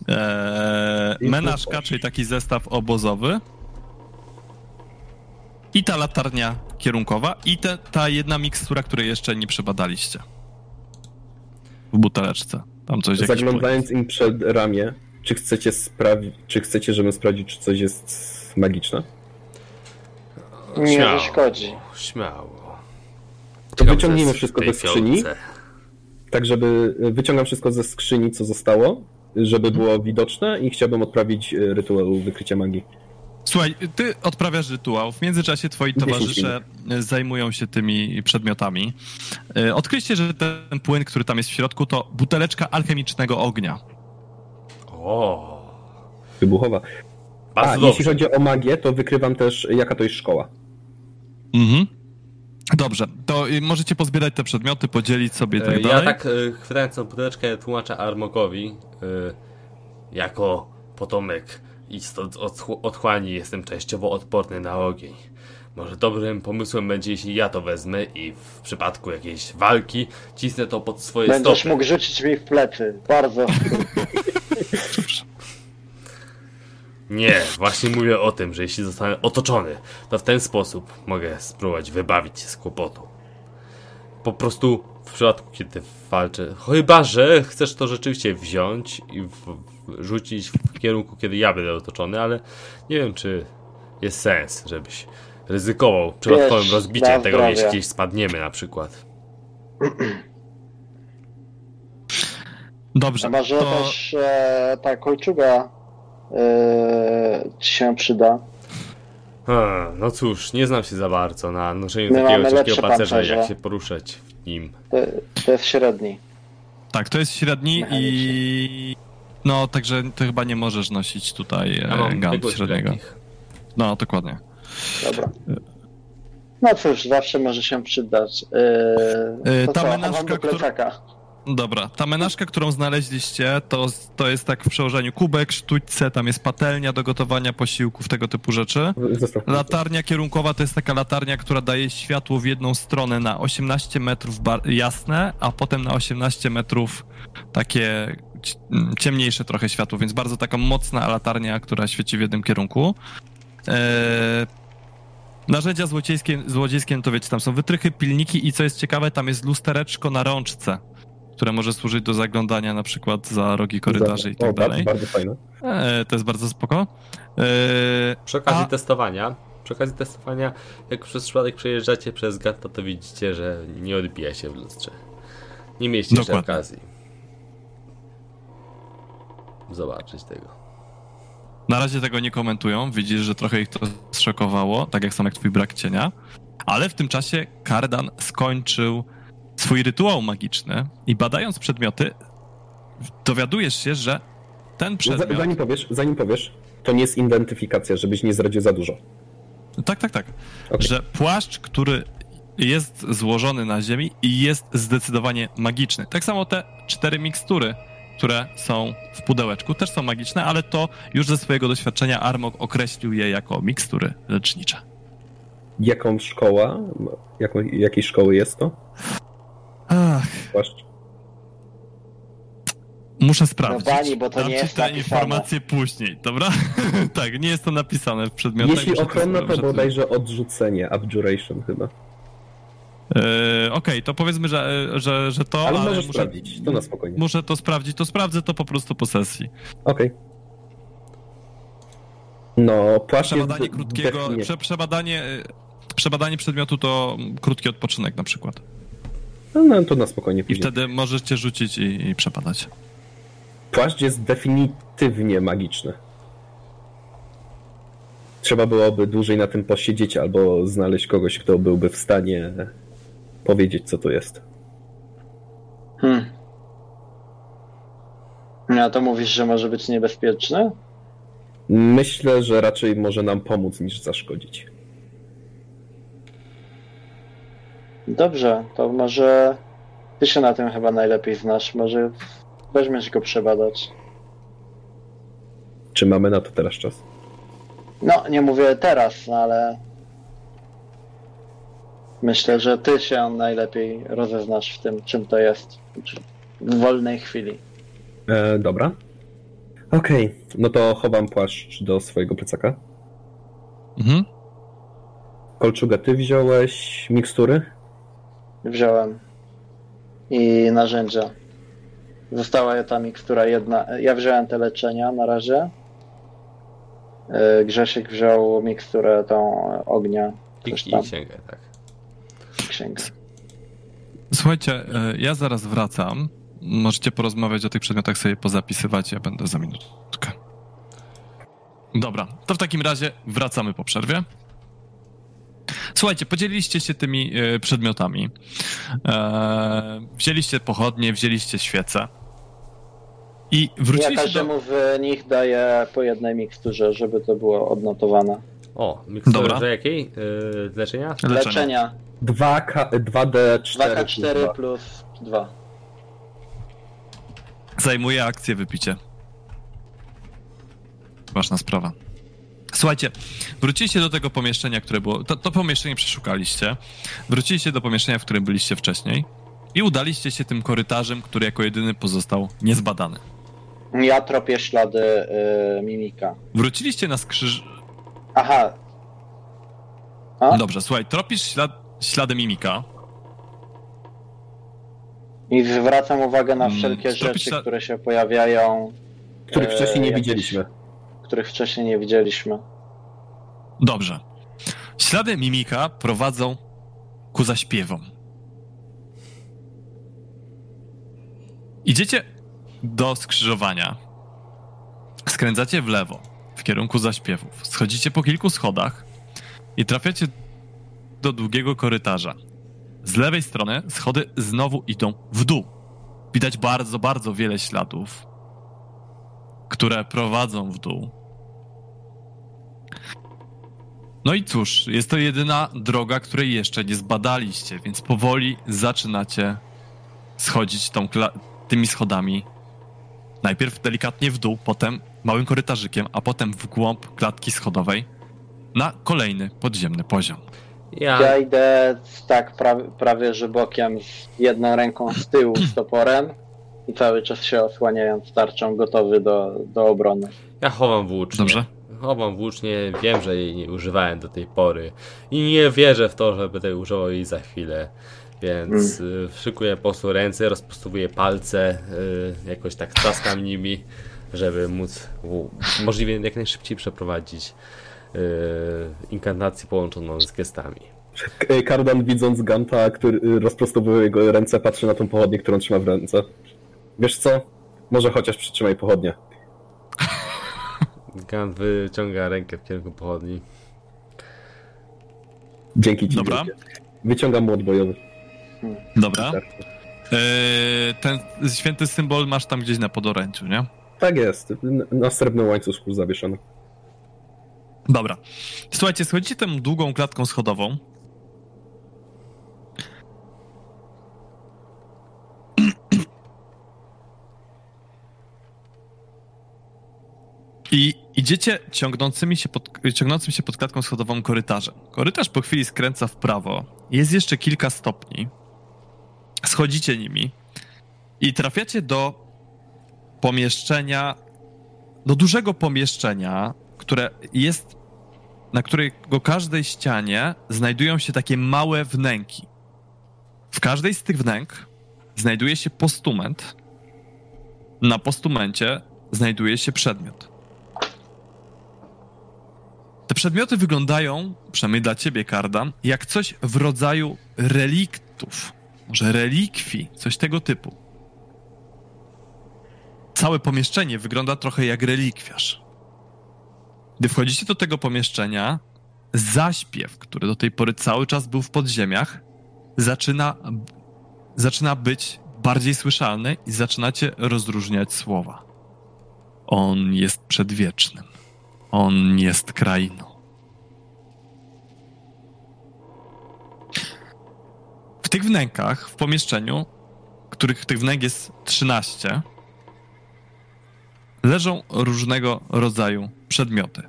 e, I menażka, czyli taki zestaw obozowy i ta latarnia kierunkowa i te, ta jedna mikstura, której jeszcze nie przebadaliście. W buteleczce. Tam coś Zaglądając im przed ramię, czy chcecie czy chcecie, żebym sprawdził, czy coś jest magiczne? Nie Śmiało. zaszkodzi. Śmiało. To wyciągnijmy wszystko do skrzyni. fiolce. Tak, żeby wyciągam wszystko ze skrzyni, co zostało, żeby było widoczne i chciałbym odprawić e, rytuał wykrycia magii. Słuchaj, ty odprawiasz rytuał. W międzyczasie twoi 10 towarzysze zajmują się tymi przedmiotami. E, Odkryjcie, że ten płyn, który tam jest w środku, to buteleczka alchemicznego ognia. O, Wybuchowa. A, bardzo jeśli dobrze. chodzi o magię, to wykrywam też, jaka to jest szkoła. Mhm. Dobrze, to y, możecie pozbierać te przedmioty, podzielić sobie i tak E, dalej. Ja tak e, chwytając tą pudełeczkę tłumaczę Armokowi e, jako potomek istot otchłani jestem częściowo odporny na ogień. Może dobrym pomysłem będzie, jeśli ja to wezmę i w przypadku jakiejś walki cisnę to pod swoje Będziesz stopy. mógł rzucić mi w plecy. Bardzo. Nie, właśnie mówię o tym, że jeśli zostanę otoczony, to w ten sposób mogę spróbować wybawić się z kłopotu. Po prostu w przypadku, kiedy walczę, chyba że chcesz to rzeczywiście wziąć i w, w, rzucić w kierunku, kiedy ja będę otoczony, ale nie wiem, czy jest sens, żebyś ryzykował przypadkowym Wiesz, rozbiciem tego, zdrowie. jeśli gdzieś spadniemy na przykład. Dobrze, A może to też e, ta kolczuga ci się przyda. Hmm, no cóż, nie znam się za bardzo na noszeniu My takiego ciężkiego pancerza, pancerze. jak się poruszać w nim. To, to jest średni. tak, to jest średni i... No, także ty chyba nie możesz nosić tutaj tego średniego. No, dokładnie. Dobra. No cóż, zawsze może się przydać. E, E, to ta co, menażka. Dobra, ta menażka, którą znaleźliście, to, to jest tak w przełożeniu kubek, sztućce, tam jest patelnia do gotowania posiłków, tego typu rzeczy. Latarnia kierunkowa to jest taka latarnia, która daje światło w jedną stronę na 18 metrów jasne, a potem na 18 metrów takie mm, ciemniejsze trochę światło, więc bardzo taka mocna latarnia, która świeci w jednym kierunku. Eee, narzędzia złodziejskie, złodziejskie, no to wiecie, tam są wytrychy, pilniki i co jest ciekawe, tam jest lustereczko na rączce, które może służyć do zaglądania na przykład za rogi korytarzy i tak dalej. bardzo fajne. Eee, to jest bardzo spoko. Eee, Przy okazji A- testowania, przy okazji testowania, jak przez przypadek przejeżdżacie przez gata, to widzicie, że nie odbija się w lustrze. Nie mieliście jeszcze okazji zobaczyć tego. Na razie tego nie komentują. Widzisz, że trochę ich to zszokowało, tak jak sam jak twój brak cienia. Ale w tym czasie Kardan skończył swój rytuał magiczny i badając przedmioty, dowiadujesz się, że ten No, przedmiot... zanim powiesz, zanim powiesz, to nie jest identyfikacja, żebyś nie zdradził za dużo. Tak, tak, tak. Okej. Że płaszcz, który jest złożony na ziemi i jest zdecydowanie magiczny. Tak samo te cztery mikstury, które są w pudełeczku, też są magiczne, ale to już ze swojego doświadczenia Armok określił je jako mikstury lecznicze. Jaką szkoła, jaką, jakiej szkoły jest to? Ach, muszę sprawdzić. No bani, bo to Dam nie ci jest te napisane. informacje później, dobra? tak, nie jest to napisane w przedmiotach. Jeśli ochronna, to bodajże odrzucenie, abjuration chyba. E, Okej, to powiedzmy, że, że, że to, Ale ale muszę, sprawdzić, to na spokojnie. muszę to sprawdzić, to sprawdzę to po prostu po sesji. Okej. No, płaszcz jest Przebadanie krótkiego, prze, przebadanie, y, przebadanie przedmiotu to krótki odpoczynek na przykład. No, no, to na spokojnie I później. wtedy możecie rzucić i, i przebadać. Płaszcz jest definitywnie magiczny. Trzeba byłoby dłużej na tym posiedzieć albo znaleźć kogoś, kto byłby w stanie powiedzieć, co to jest. Hmm. No a to mówisz, że może być niebezpieczny? Myślę, że raczej może nam pomóc niż zaszkodzić. Dobrze, to może ty się na tym chyba najlepiej znasz. Może weźmiesz go przebadać. Czy mamy na to teraz czas? No, nie mówię teraz, no ale myślę, że ty się najlepiej rozeznasz w tym, czym to jest w wolnej chwili. E, dobra. Okej, no to chowam płaszcz do swojego plecaka. Mhm. Kolczugę ty wziąłeś, mikstury? Wziąłem i narzędzia. Została ta mikstura jedna. Ja wziąłem te leczenia na razie. Yy, Grzesiek wziął miksturę tą ognia. I, i księgę, tak. księgę. Słuchajcie, e, ja zaraz wracam. Możecie porozmawiać o tych przedmiotach, sobie pozapisywać, ja będę za minutkę. Dobra, to w takim razie wracamy po przerwie. Słuchajcie, podzieliliście się tymi e, przedmiotami. E, wzięliście pochodnie, wzięliście świece. I Ja wróciliście do... każdemu w nich daję po jednej miksturze, żeby to było odnotowane. O, mikstura Dobra. do jakiej? Yy, leczenia? Leczenia. Leczenia 2K, 2D4. 2K4 plus 2. Zajmuje akcję wypicie. Ważna sprawa. Słuchajcie, wróciliście do tego pomieszczenia, które było. To, to pomieszczenie przeszukaliście. Wróciliście do pomieszczenia, w którym byliście wcześniej. I udaliście się tym korytarzem, który jako jedyny pozostał niezbadany. Ja tropię ślady y, mimika. Wróciliście na skrzyż... Aha. A? Dobrze, słuchaj, tropisz ślad... ślady mimika. I zwracam uwagę na Mm, wszelkie tropisz rzeczy, ślad- które się pojawiają, Których e, wcześniej nie jakieś- widzieliśmy. Których wcześniej nie widzieliśmy. Dobrze. Ślady mimika prowadzą ku zaśpiewom. Idziecie do skrzyżowania. Skręcacie w lewo, w kierunku zaśpiewów. Schodzicie po kilku schodach i trafiacie do długiego korytarza. Z lewej strony schody znowu idą w dół. Widać bardzo, bardzo wiele śladów, które prowadzą w dół. No i cóż, jest to jedyna droga, której jeszcze nie zbadaliście, więc powoli zaczynacie schodzić tą kla- tymi schodami. Najpierw delikatnie w dół, potem małym korytarzykiem, a potem w głąb klatki schodowej na kolejny podziemny poziom. Ja, Ja idę tak prawie, prawie że bokiem z jedną ręką z tyłu z toporem i cały czas się osłaniając tarczą, gotowy do, do obrony. ja chowam włócznie. Dobrze? Chowam włócznie, wiem, że jej nie używałem do tej pory i nie wierzę w to, że będę używał jej za chwilę. Więc y, szykuję po prostu ręce, rozpostowuję palce, y, jakoś tak trzaskam nimi, żeby móc możliwie jak najszybciej przeprowadzić y, inkantację połączoną z gestami. Kardan widząc Ganta, który rozprostowuje jego ręce, patrzy na tą pochodnię, którą trzyma w ręce. Wiesz co? Może chociaż przytrzymaj pochodnię. Gant wyciąga rękę w kierunku pochodni. Dzięki ci. Dobra. Wyciągam młot bojowy. Dobra. Eee, ten święty symbol masz tam gdzieś na podoręciu, nie? Tak jest. Na srebrnym łańcuszku zawieszony. Dobra. Słuchajcie, schodzicie tą długą klatką schodową. I idziecie ciągnącymi się pod, ciągnącym się pod klatką schodową korytarzem. Korytarz po chwili skręca w prawo. Jest jeszcze kilka stopni. Schodzicie nimi i trafiacie do pomieszczenia, do dużego pomieszczenia, które jest, na którego każdej ścianie znajdują się takie małe wnęki. W każdej z tych wnęk znajduje się postument. Na postumencie znajduje się przedmiot. Przedmioty wyglądają, przynajmniej dla ciebie, Kardan, jak coś w rodzaju reliktów, może relikwii, coś tego typu. Całe pomieszczenie wygląda trochę jak relikwiarz. Gdy wchodzicie do tego pomieszczenia, zaśpiew, który do tej pory cały czas był w podziemiach, zaczyna, zaczyna być bardziej słyszalny i zaczynacie rozróżniać słowa. On jest przedwiecznym. On jest krainą. W tych wnękach, w pomieszczeniu, których tych wnęk jest 13, leżą różnego rodzaju przedmioty.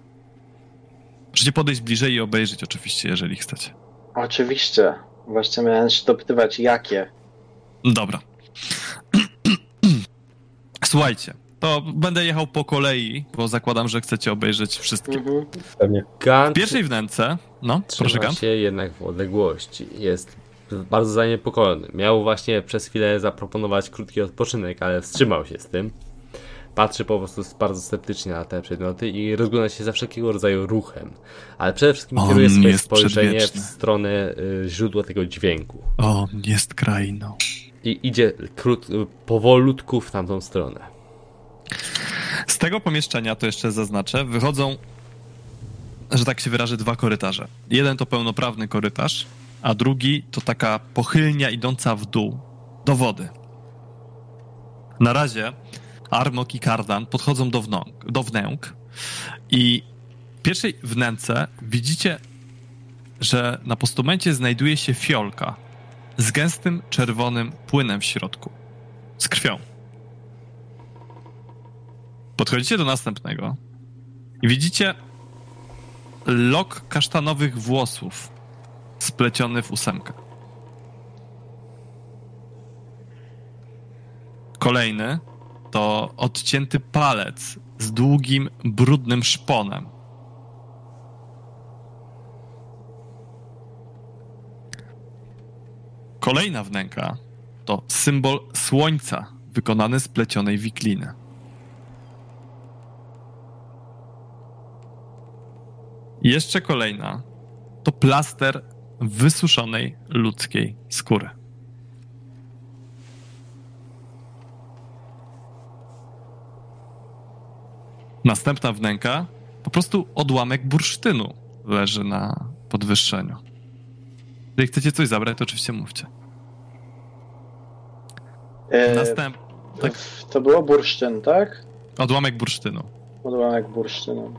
Możecie podejść bliżej i obejrzeć oczywiście, jeżeli chcecie. Oczywiście. Właśnie miałem się dopytywać, jakie. Dobra. Słuchajcie, to będę jechał po kolei, bo zakładam, że chcecie obejrzeć wszystkie. Mhm. Pewnie. Gant W pierwszej wnęce, no, proszę trzyma Gant. się jednak w odległości. Jest bardzo zaniepokojony. Miał właśnie przez chwilę zaproponować krótki odpoczynek, ale wstrzymał się z tym. Patrzy po prostu bardzo sceptycznie na te przedmioty i rozgląda się za wszelkiego rodzaju ruchem. Ale przede wszystkim On kieruje swoje spojrzenie w stronę y, źródła tego dźwięku. On jest krainą. I idzie krót, y, powolutku w tamtą stronę. Z tego pomieszczenia, to jeszcze zaznaczę, wychodzą, że tak się wyrażę, dwa korytarze. Jeden to pełnoprawny korytarz, a drugi to taka pochylnia idąca w dół, do wody. Na razie Armok i Kardan podchodzą do, wnąk, do wnęk i w pierwszej wnęce widzicie, że na postumencie znajduje się fiolka z gęstym czerwonym płynem w środku, z krwią. Podchodzicie do następnego i widzicie lok kasztanowych włosów spleciony w ósemkę. Kolejny to odcięty palec z długim, brudnym szponem. Kolejna wnęka to symbol słońca wykonany z plecionej wikliny. Jeszcze kolejna to plaster wysuszonej ludzkiej skóry. Następna wnęka, po prostu odłamek bursztynu leży na podwyższeniu. Jeżeli chcecie coś zabrać, to oczywiście mówcie. E, Następ... tak. To było bursztyn, tak? Odłamek bursztynu. Odłamek bursztynu.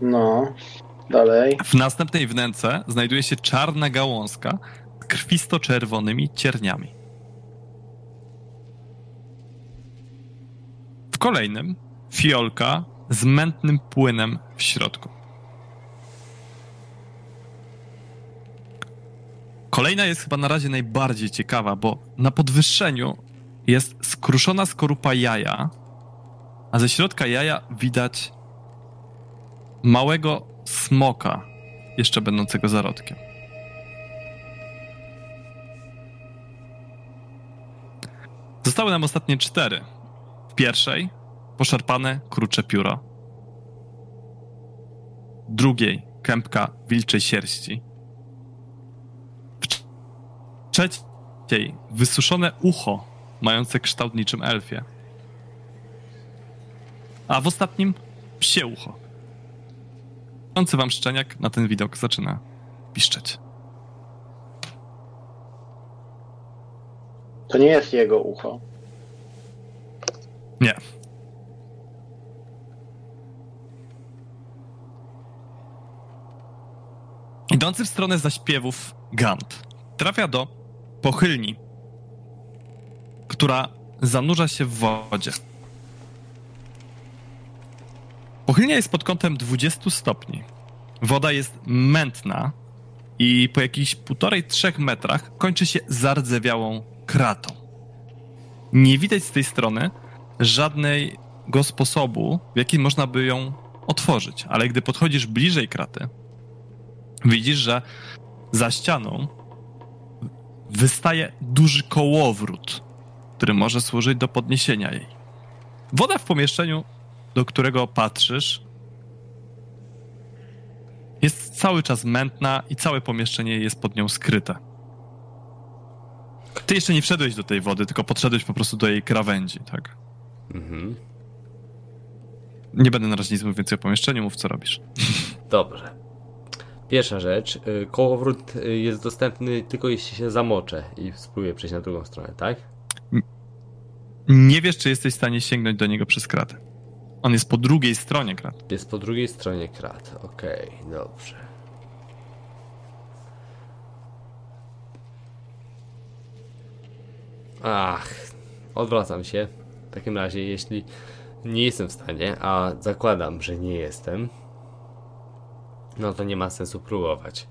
No, dalej. W następnej wnęce znajduje się czarna gałązka z krwisto-czerwonymi cierniami. W kolejnym fiolka z mętnym płynem w środku. Kolejna jest chyba na razie najbardziej ciekawa, bo na podwyższeniu jest skruszona skorupa jaja, a ze środka jaja widać małego smoka, jeszcze będącego zarodkiem. Zostały nam ostatnie cztery. W pierwszej poszarpane krucze pióro. W drugiej kępka wilczej sierści. W trz- trzeciej wysuszone ucho mające kształt niczym elfie. A w ostatnim psie ucho. Idący wam szczeniak na ten widok zaczyna piszczeć. To nie jest jego ucho. Nie. Idący w stronę zaśpiewów Gant trafia do pochylni, która zanurza się w wodzie. Pochylnia jest pod kątem 20 stopni. Woda jest mętna i po jakichś półtorej, trzech metrach kończy się zardzewiałą kratą. Nie widać z tej strony żadnego sposobu, w jaki można by ją otworzyć, ale gdy podchodzisz bliżej kraty, widzisz, że za ścianą wystaje duży kołowrót, który może służyć do podniesienia jej. Woda w pomieszczeniu, do którego patrzysz, jest cały czas mętna i całe pomieszczenie jest pod nią skryte. Ty jeszcze nie wszedłeś do tej wody, tylko podszedłeś po prostu do jej krawędzi, tak? Mhm. Nie będę na razie nic mówił więcej o pomieszczeniu, mów co robisz. Dobrze. Pierwsza rzecz. y, Kołowrót y, jest dostępny tylko jeśli się zamoczę i spróbuję przejść na drugą stronę, tak? Nie wiesz, czy jesteś w stanie sięgnąć do niego przez kratę. On jest po drugiej stronie kraty. Jest po drugiej stronie krat. Okej, dobrze. Ach, odwracam się. W takim razie, jeśli nie jestem w stanie, a zakładam, że nie jestem, no to nie ma sensu próbować.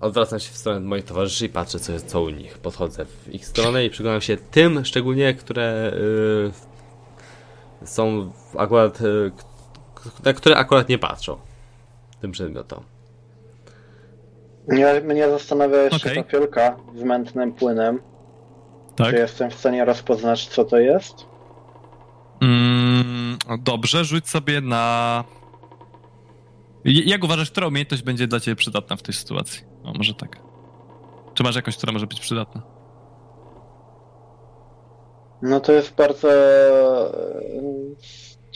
Odwracam się w stronę moich towarzyszy i patrzę, co jest co u nich. Podchodzę w ich stronę i przyglądam się tym, szczególnie, które y, są akurat, k- na które akurat nie patrzą. Tym przedmiotom. Mnie, mnie zastanawia jeszcze Okej. ta fiolka z mętnym płynem. Tak? Czy jestem w stanie rozpoznać, co to jest? Mm, dobrze, rzuć sobie na. Jak uważasz, która umiejętność będzie dla ciebie przydatna w tej sytuacji? No, może tak. Czy masz jakąś, która może być przydatna? No to jest bardzo e,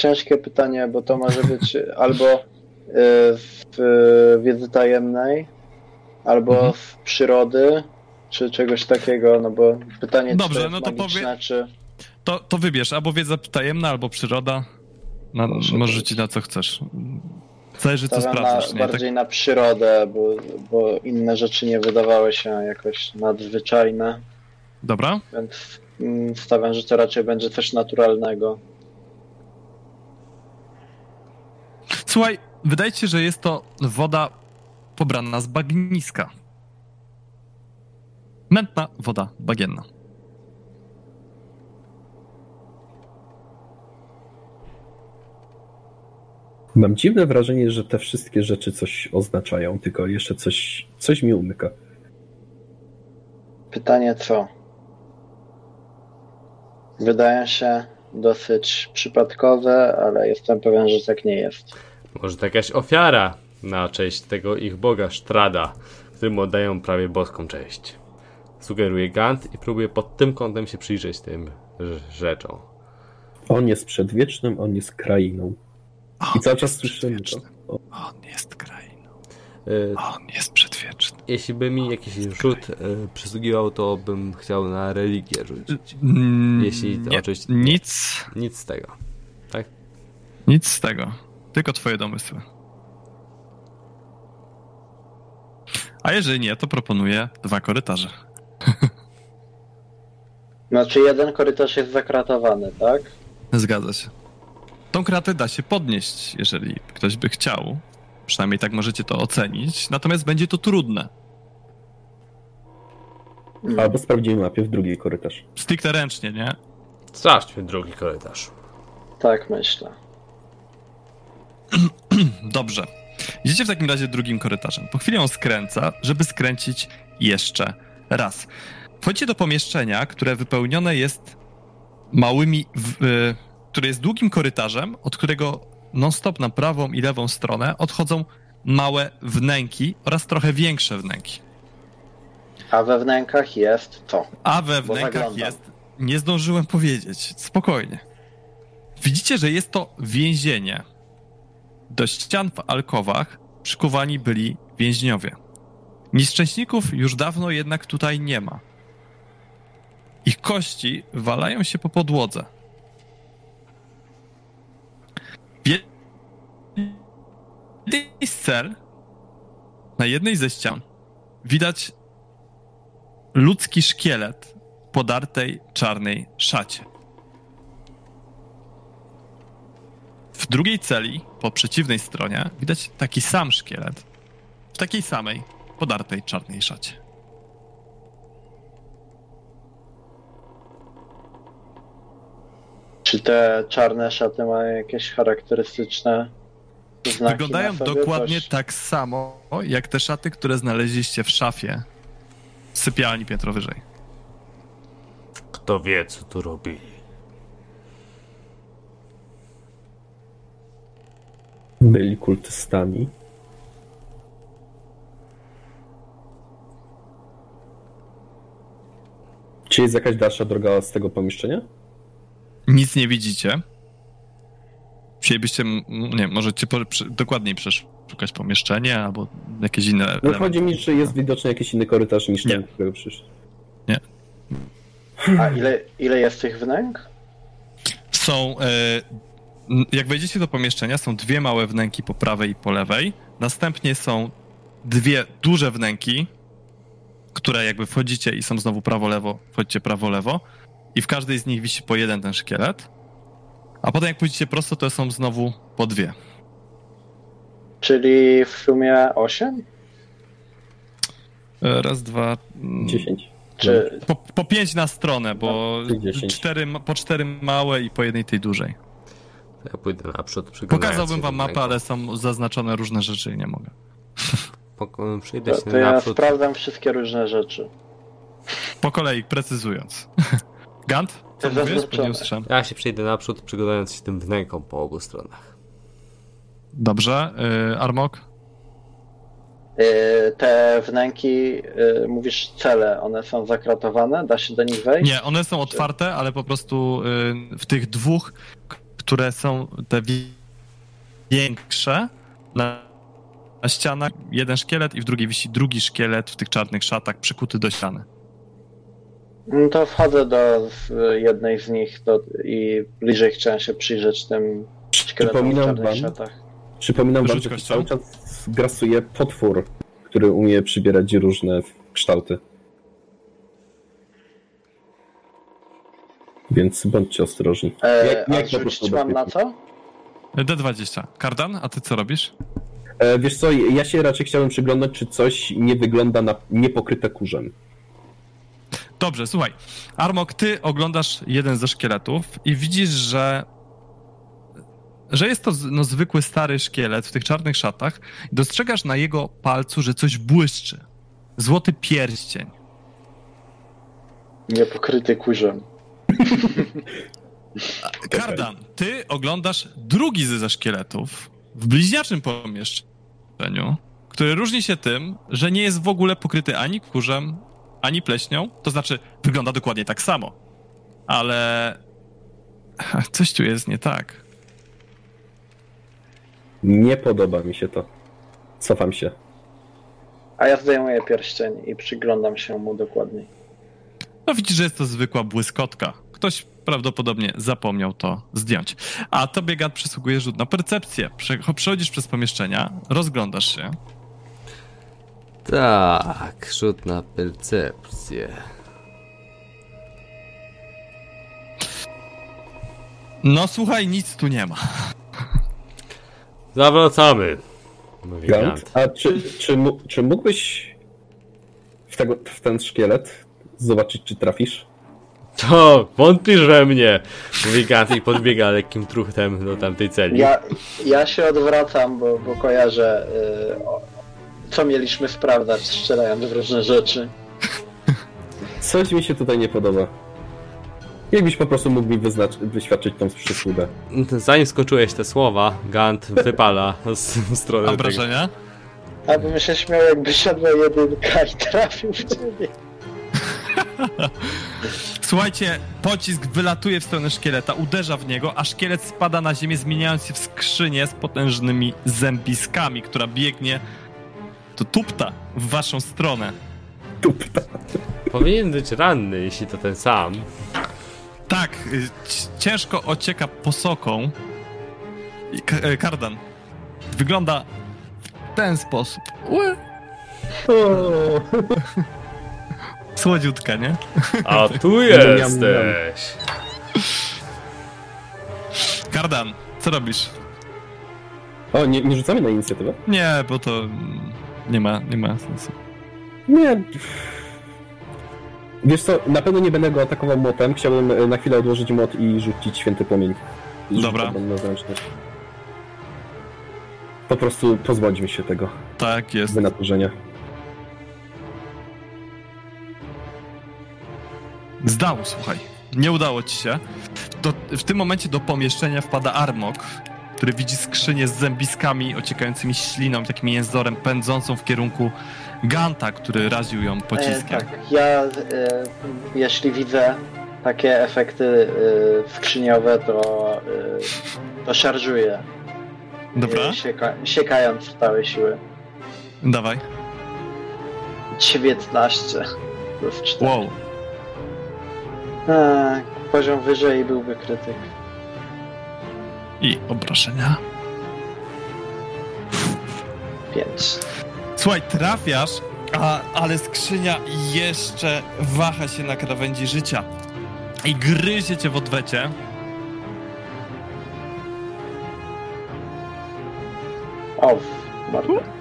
ciężkie pytanie, bo to może być albo e, w e, wiedzy tajemnej, albo Mhm. w przyrody, czy czegoś takiego, no bo pytanie Dobrze, czy to no to powie- czy... To, to wybierz albo wiedza tajemna, albo przyroda. Na, możesz rzucić na co chcesz. Zależy, co sprawdzasz. na, Nie? Tak, bardziej na przyrodę, bo, bo inne rzeczy nie wydawały się jakoś nadzwyczajne, dobra. więc mm, stawiam, że to raczej będzie coś naturalnego. Słuchaj, wydaje ci się, że jest to woda pobrana z bagniska. Mętna woda bagienna. Mam dziwne wrażenie, że te wszystkie rzeczy coś oznaczają, tylko jeszcze coś, coś mi umyka. Pytanie co? Wydają się dosyć przypadkowe, ale jestem pewien, że tak nie jest. Może to jakaś ofiara na cześć tego ich boga Strada, któremu oddają prawie boską cześć. Sugeruje Gant i próbuje pod tym kątem się przyjrzeć tym rz- rzeczom. On jest przedwiecznym, on jest krainą. I On cały czas jest słyszymy to. On jest krainą. Y, On jest przedwieczny. Jeśli by mi jakiś rzut y, przysługiwał, to bym chciał na religię rzucić. Mm, Jeśli to nie, oczywiście- Nic, Nic z tego. Tak? nic z tego. Tylko twoje domysły. A jeżeli nie, to proponuję dwa korytarze. Znaczy jeden korytarz jest zakratowany, tak? Zgadza się. Tą kratę da się podnieść, jeżeli ktoś by chciał. Przynajmniej tak możecie to ocenić. Natomiast będzie to trudne. Albo sprawdzimy najpierw drugi korytarz. Stricte ręcznie, nie? Sprawdźmy drugi korytarz. Tak myślę. Dobrze. Idziecie w takim razie drugim korytarzem. Po chwili on skręca, żeby skręcić jeszcze raz. Wchodzicie do pomieszczenia, które wypełnione jest małymi, w, y, które jest długim korytarzem, od którego non-stop na prawą i lewą stronę odchodzą małe wnęki oraz trochę większe wnęki. A we wnękach jest co? A we wnękach jest. Nie zdążyłem powiedzieć. Spokojnie. Widzicie, że jest to więzienie. Do ścian w alkowach przykuwani byli więźniowie. Nieszczęśników już dawno jednak tutaj nie ma. Ich kości walają się po podłodze. Jednej z cel, na jednej ze ścian, widać ludzki szkielet podartej czarnej szacie. W drugiej celi, po przeciwnej stronie, widać taki sam szkielet w takiej samej podartej czarnej szacie. Czy te czarne szaty mają jakieś charakterystyczne znaki Wyglądają dokładnie Coś- tak samo, jak te szaty, które znaleźliście w szafie w sypialni piętro wyżej. Kto wie, co tu robili? Byli kultystami. Czy jest jakaś dalsza droga z tego pomieszczenia? Nic nie widzicie. Chcielibyście, nie możecie po, przy, dokładniej przeszukać pomieszczenie albo jakieś inne No elementy. chodzi mi, czy jest widoczny jakiś inny korytarz niż ten, Nie. którego przyszedł. A ile, ile jest tych wnęk? Są, e, jak wejdziecie do pomieszczenia, są dwie małe wnęki po prawej i po lewej. Następnie są dwie duże wnęki, które jakby wchodzicie i są znowu prawo-lewo, wchodzicie prawo-lewo. I w każdej z nich wisi po jeden ten szkielet. A potem jak pójdziecie prosto, to są znowu po dwie. Czyli w sumie 8? E, Raz, dwa... mm, Dziesięć. Czy Po, po pięć na stronę, bo No, cztery, po cztery małe i po jednej tej dużej. To ja pójdę naprzód. Pokazałbym wam mapę, ale są zaznaczone różne rzeczy i nie mogę. Pok- Przyjdę to, się to ja naprzód. sprawdzam wszystkie różne rzeczy. Po kolei, precyzując. Gant? Co mówisz? Ja się przejdę naprzód, przyglądając się tym wnękom po obu stronach. Dobrze. Y, Armok? Y, Te wnęki, y, mówisz cele, one są zakratowane? Da się do nich wejść? Nie, one są otwarte, ale po prostu y, w tych dwóch, które są te wi- większe, na, na ścianach jeden szkielet i w drugiej wisi drugi szkielet w tych czarnych szatach przykuty do ściany. No to wchodzę do jednej z nich do, i bliżej chciałem się przyjrzeć tym szkieletom w czarnych wam, szatach. przypominam wam, że cały czas grasuje potwór, który umie przybierać różne kształty. Więc bądźcie ostrożni. E, Jak- jak rzucić mam na co? D20. Kardan, a ty co robisz? E, wiesz co, ja się raczej chciałem przyglądać, czy coś nie wygląda na niepokryte kurzem. Dobrze, słuchaj. Armok, ty oglądasz jeden ze szkieletów i widzisz, że że jest to no, zwykły stary szkielet w tych czarnych szatach. Dostrzegasz na jego palcu, że coś błyszczy. Złoty pierścień. Niepokryty kurzem. Kardan, ty oglądasz drugi ze szkieletów w bliźniaczym pomieszczeniu, który różni się tym, że nie jest w ogóle pokryty ani kurzem, ani pleśnią. To znaczy, wygląda dokładnie tak samo. Ale coś tu jest nie tak. Nie podoba mi się to. Cofam się. A ja zdejmuję pierścień i przyglądam się mu dokładniej. No widzisz, że jest to zwykła błyskotka. Ktoś prawdopodobnie zapomniał to zdjąć. A tobie, Gad, przysługuje rzut na percepcję. Prze- Przechodzisz przez pomieszczenia, rozglądasz się. Tak, rzut na percepcję. No słuchaj, nic tu nie ma. Zawracamy. Gant, a czy, czy, czy mógłbyś w, tego, w ten szkielet zobaczyć, czy trafisz? To wątpisz we mnie. Mówi Gant i podbiega lekkim truchtem do tamtej celi. Ja, ja się odwracam, bo, bo kojarzę, y, o, co mieliśmy sprawdzać, strzelając w różne rzeczy. Coś mi się tutaj nie podoba. Jakbyś po prostu mógł mi wyświadczyć tą przysługę. Zanim skończyłeś te słowa, Gant wypala z w stronę tego. Obrażenia? A bym się śmiał, jakby siadła jedynka i trafił w ciebie. Słuchajcie, pocisk wylatuje w stronę szkieleta, uderza w niego, a szkielet spada na ziemię, zmieniając się w skrzynię z potężnymi zębiskami, która biegnie to tupta w waszą stronę. Tupta. Powinien być ranny, jeśli to ten sam. Tak, y, ciężko ocieka posoką. I K- e, Kardan wygląda w ten sposób. Ue, Słodziutka, nie? A tu jesteś! Kardan, co robisz? O, nie, nie rzucamy na inicjatywę? Nie, bo to nie ma, nie ma sensu. Nie. Wiesz co, na pewno nie będę go atakował młotem. Chciałbym e, na chwilę odłożyć młot i rzucić święty płomień. Dobra. Po prostu pozbądźmy się tego Tak jest. wynaturzenia. Zdał, słuchaj. Nie udało ci się. Do, w tym momencie do pomieszczenia wpada Armok, który widzi skrzynię z zębiskami ociekającymi śliną, takim jęzorem pędzącą w kierunku Ganta, który raził ją E, pociskiem. tak, ja e, jeśli widzę takie efekty e, to, e, to szarżuję, Dobra, e, sieka, siekając w całe siły. dawaj. 19 plus 4. Wow. E, poziom wyżej byłby krytyk. I obrażenia. 5. Słuchaj, trafiasz, a, ale skrzynia jeszcze waha się na krawędzi życia. I gryzie cię w odwecie. O, bardzo.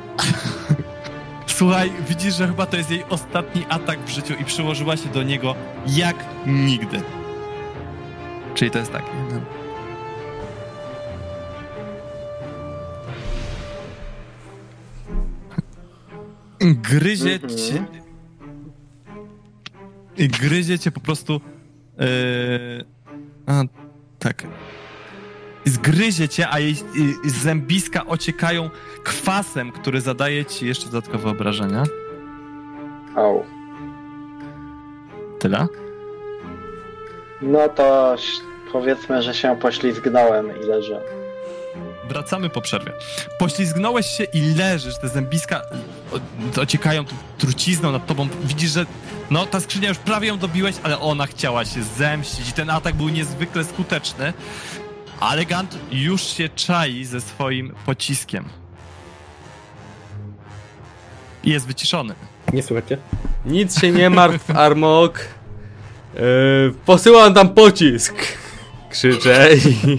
Słuchaj, widzisz, że chyba to jest jej ostatni atak w życiu i przyłożyła się do niego jak nigdy. Czyli to jest tak? No. Gryzie Mhm. cię... I Gryzie cię po prostu... Yy... A, tak. Zgryzie cię, a jej y, zębiska ociekają kwasem, który zadaje ci jeszcze dodatkowe obrażenia. Au. Tyle? No to powiedzmy, że się poślizgnąłem i leżę. Wracamy po przerwie. Poślizgnąłeś się i leżysz, te zębiska ociekają trucizną nad tobą. Widzisz, że no ta skrzynia już prawie ją dobiłeś, ale ona chciała się zemścić i ten atak był niezwykle skuteczny. Ale Gant już się czai ze swoim pociskiem. I jest wyciszony. Nie słuchajcie? Nic się nie martw, Armok. Yy, posyłam tam pocisk. Krzyczę i...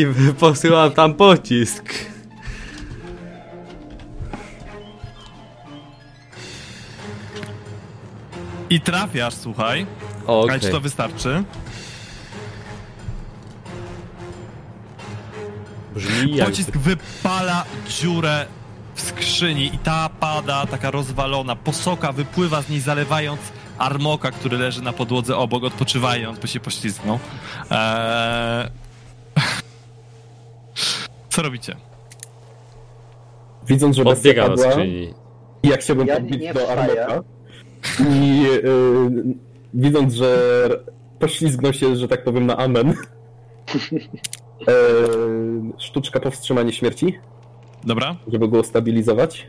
I posyłam tam pocisk. I trafiasz, słuchaj. O, Ale okej. czy to wystarczy? Brzmi jak... Pocisk wypala dziurę w skrzyni i ta pada, taka rozwalona. Posoka wypływa z niej, zalewając armoka, który leży na podłodze obok, odpoczywając, bo się poślizgnął. Eee... Co robicie? Widząc, że bestia Podbiega do padła, skrzyni. ja chciałbym Ja podbić do wstaję. Armoka i y, widząc, że poślizgnął się, że tak powiem, na amen, e, sztuczka powstrzymania śmierci, Dobra? żeby go stabilizować.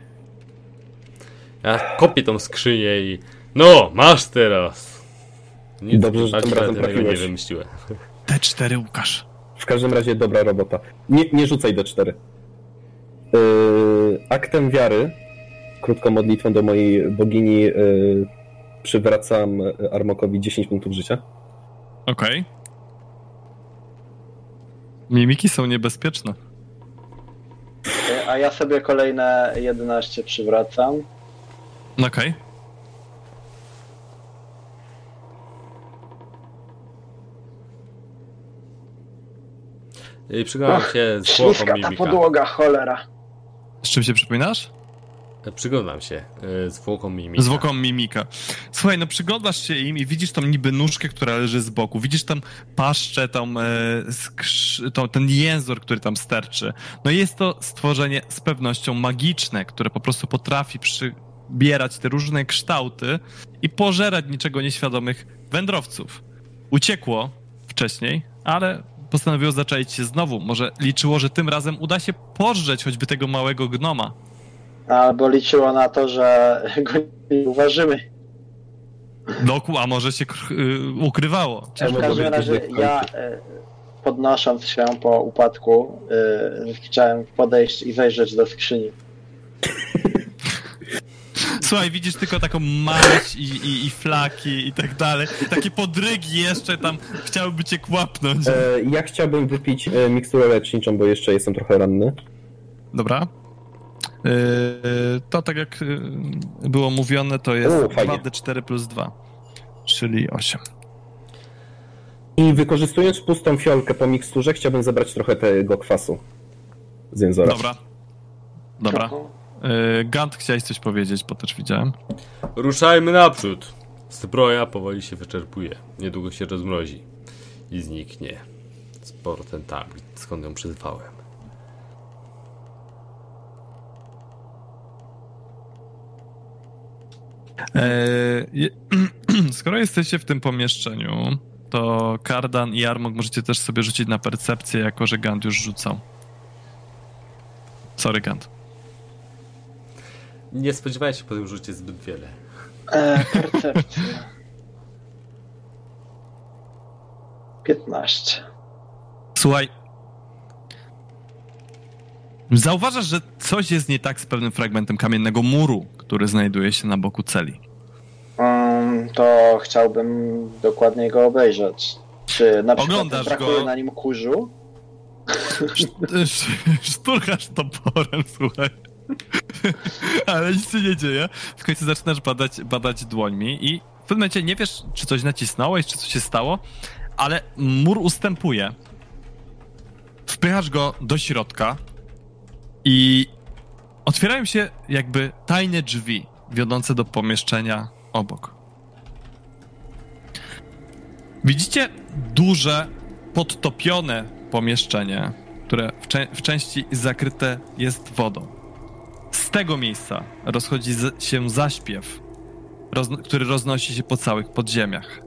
Ja kopię tą skrzynię i... No, masz teraz! Nic Dobrze, że tym razem kreatywnego nie trafiłeś. wymyśliłem. T4 Łukasz. W każdym razie dobra robota. Nie, nie rzucaj D4. Yy, aktem wiary, krótką modlitwą do mojej bogini, yy, przywracam Armokowi 10 punktów życia. Okej. Mimiki są niebezpieczne. A ja sobie kolejne 11 przywracam. Okej. I przyglądam się zwłokom Śliska ta mimika. podłoga, cholera. Z czym się przypominasz? Przyglądam się y, zwłokom mimika. Zwłoką mimika. Słuchaj, no przyglądasz się im i widzisz tą niby nóżkę, która leży z boku. Widzisz tam paszczę, tą, e, skrz- ten jęzor, który tam sterczy. No jest to stworzenie z pewnością magiczne, które po prostu potrafi przybierać te różne kształty i pożerać niczego nieświadomych wędrowców. Uciekło wcześniej, ale postanowiło zaczaić się znowu. Może liczyło, że tym razem uda się pożreć choćby tego małego gnoma. Albo liczyło na to, że go nie uważymy. Doku, a może się y, ukrywało. W każdym razie ja e, podnosząc się po upadku e, chciałem podejść i wejrzeć do skrzyni. Słuchaj, widzisz tylko taką maść i, i, i flaki i tak dalej. Takie podrygi jeszcze tam chciałyby cię kłapnąć. E, ja chciałbym wypić e, miksturę leczniczą, bo jeszcze jestem trochę ranny. Dobra. Yy, to tak jak yy, było mówione, to jest O, fajnie. 2d4 plus 2, czyli 8. I wykorzystując pustą fiolkę po miksturze, chciałbym zebrać trochę tego kwasu z jęzora. Dobra. Dobra. Yy, Gant, chciałeś coś powiedzieć, bo też widziałem. Ruszajmy naprzód. Zbroja powoli się wyczerpuje. Niedługo się rozmrozi. I zniknie. Z portentami, skąd ją przyzwałem. Eee, je- skoro jesteście w tym pomieszczeniu, to Kardan i Armok możecie też sobie rzucić na percepcję, jako że Gant już rzucał. Sorry, Gant. Nie spodziewałem się po tym rzucie zbyt wiele. E, percepcja. 15. Słuchaj. Zauważasz, że coś jest nie tak z pewnym fragmentem kamiennego muru, który znajduje się na boku celi. Um, to chciałbym dokładnie go obejrzeć. Czy na przykład Oglądasz brakuje go. na nim kurzu? Szturchasz toporem, słuchaj. Ale nic się nie dzieje. W końcu zaczynasz badać, badać dłońmi i w pewnym momencie nie wiesz, czy coś nacisnąłeś, czy coś się stało, ale mur ustępuje. Wpychasz go do środka i otwierają się jakby tajne drzwi wiodące do pomieszczenia obok. Widzicie duże, podtopione pomieszczenie, które w, cze- w części zakryte jest wodą. Z tego miejsca rozchodzi z- się zaśpiew, rozno- który roznosi się po całych podziemiach.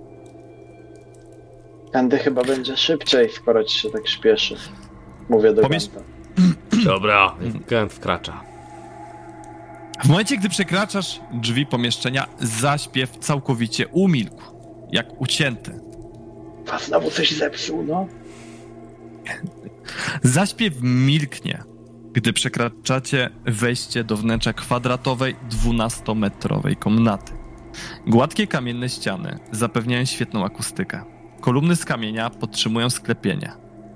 Tędy chyba będzie szybciej, skoro ci się tak śpieszy. Mówię do Pomiesz- Ganta. Dobra, Gant wkracza. W momencie, gdy przekraczasz drzwi pomieszczenia, zaśpiew całkowicie umilkł, jak ucięty. A znowu coś zepsuł, no. Zaśpiew milknie, gdy przekraczacie wejście do wnętrza kwadratowej, 12-metrowej komnaty. Gładkie kamienne ściany zapewniają świetną akustykę. Kolumny z kamienia podtrzymują sklepienie.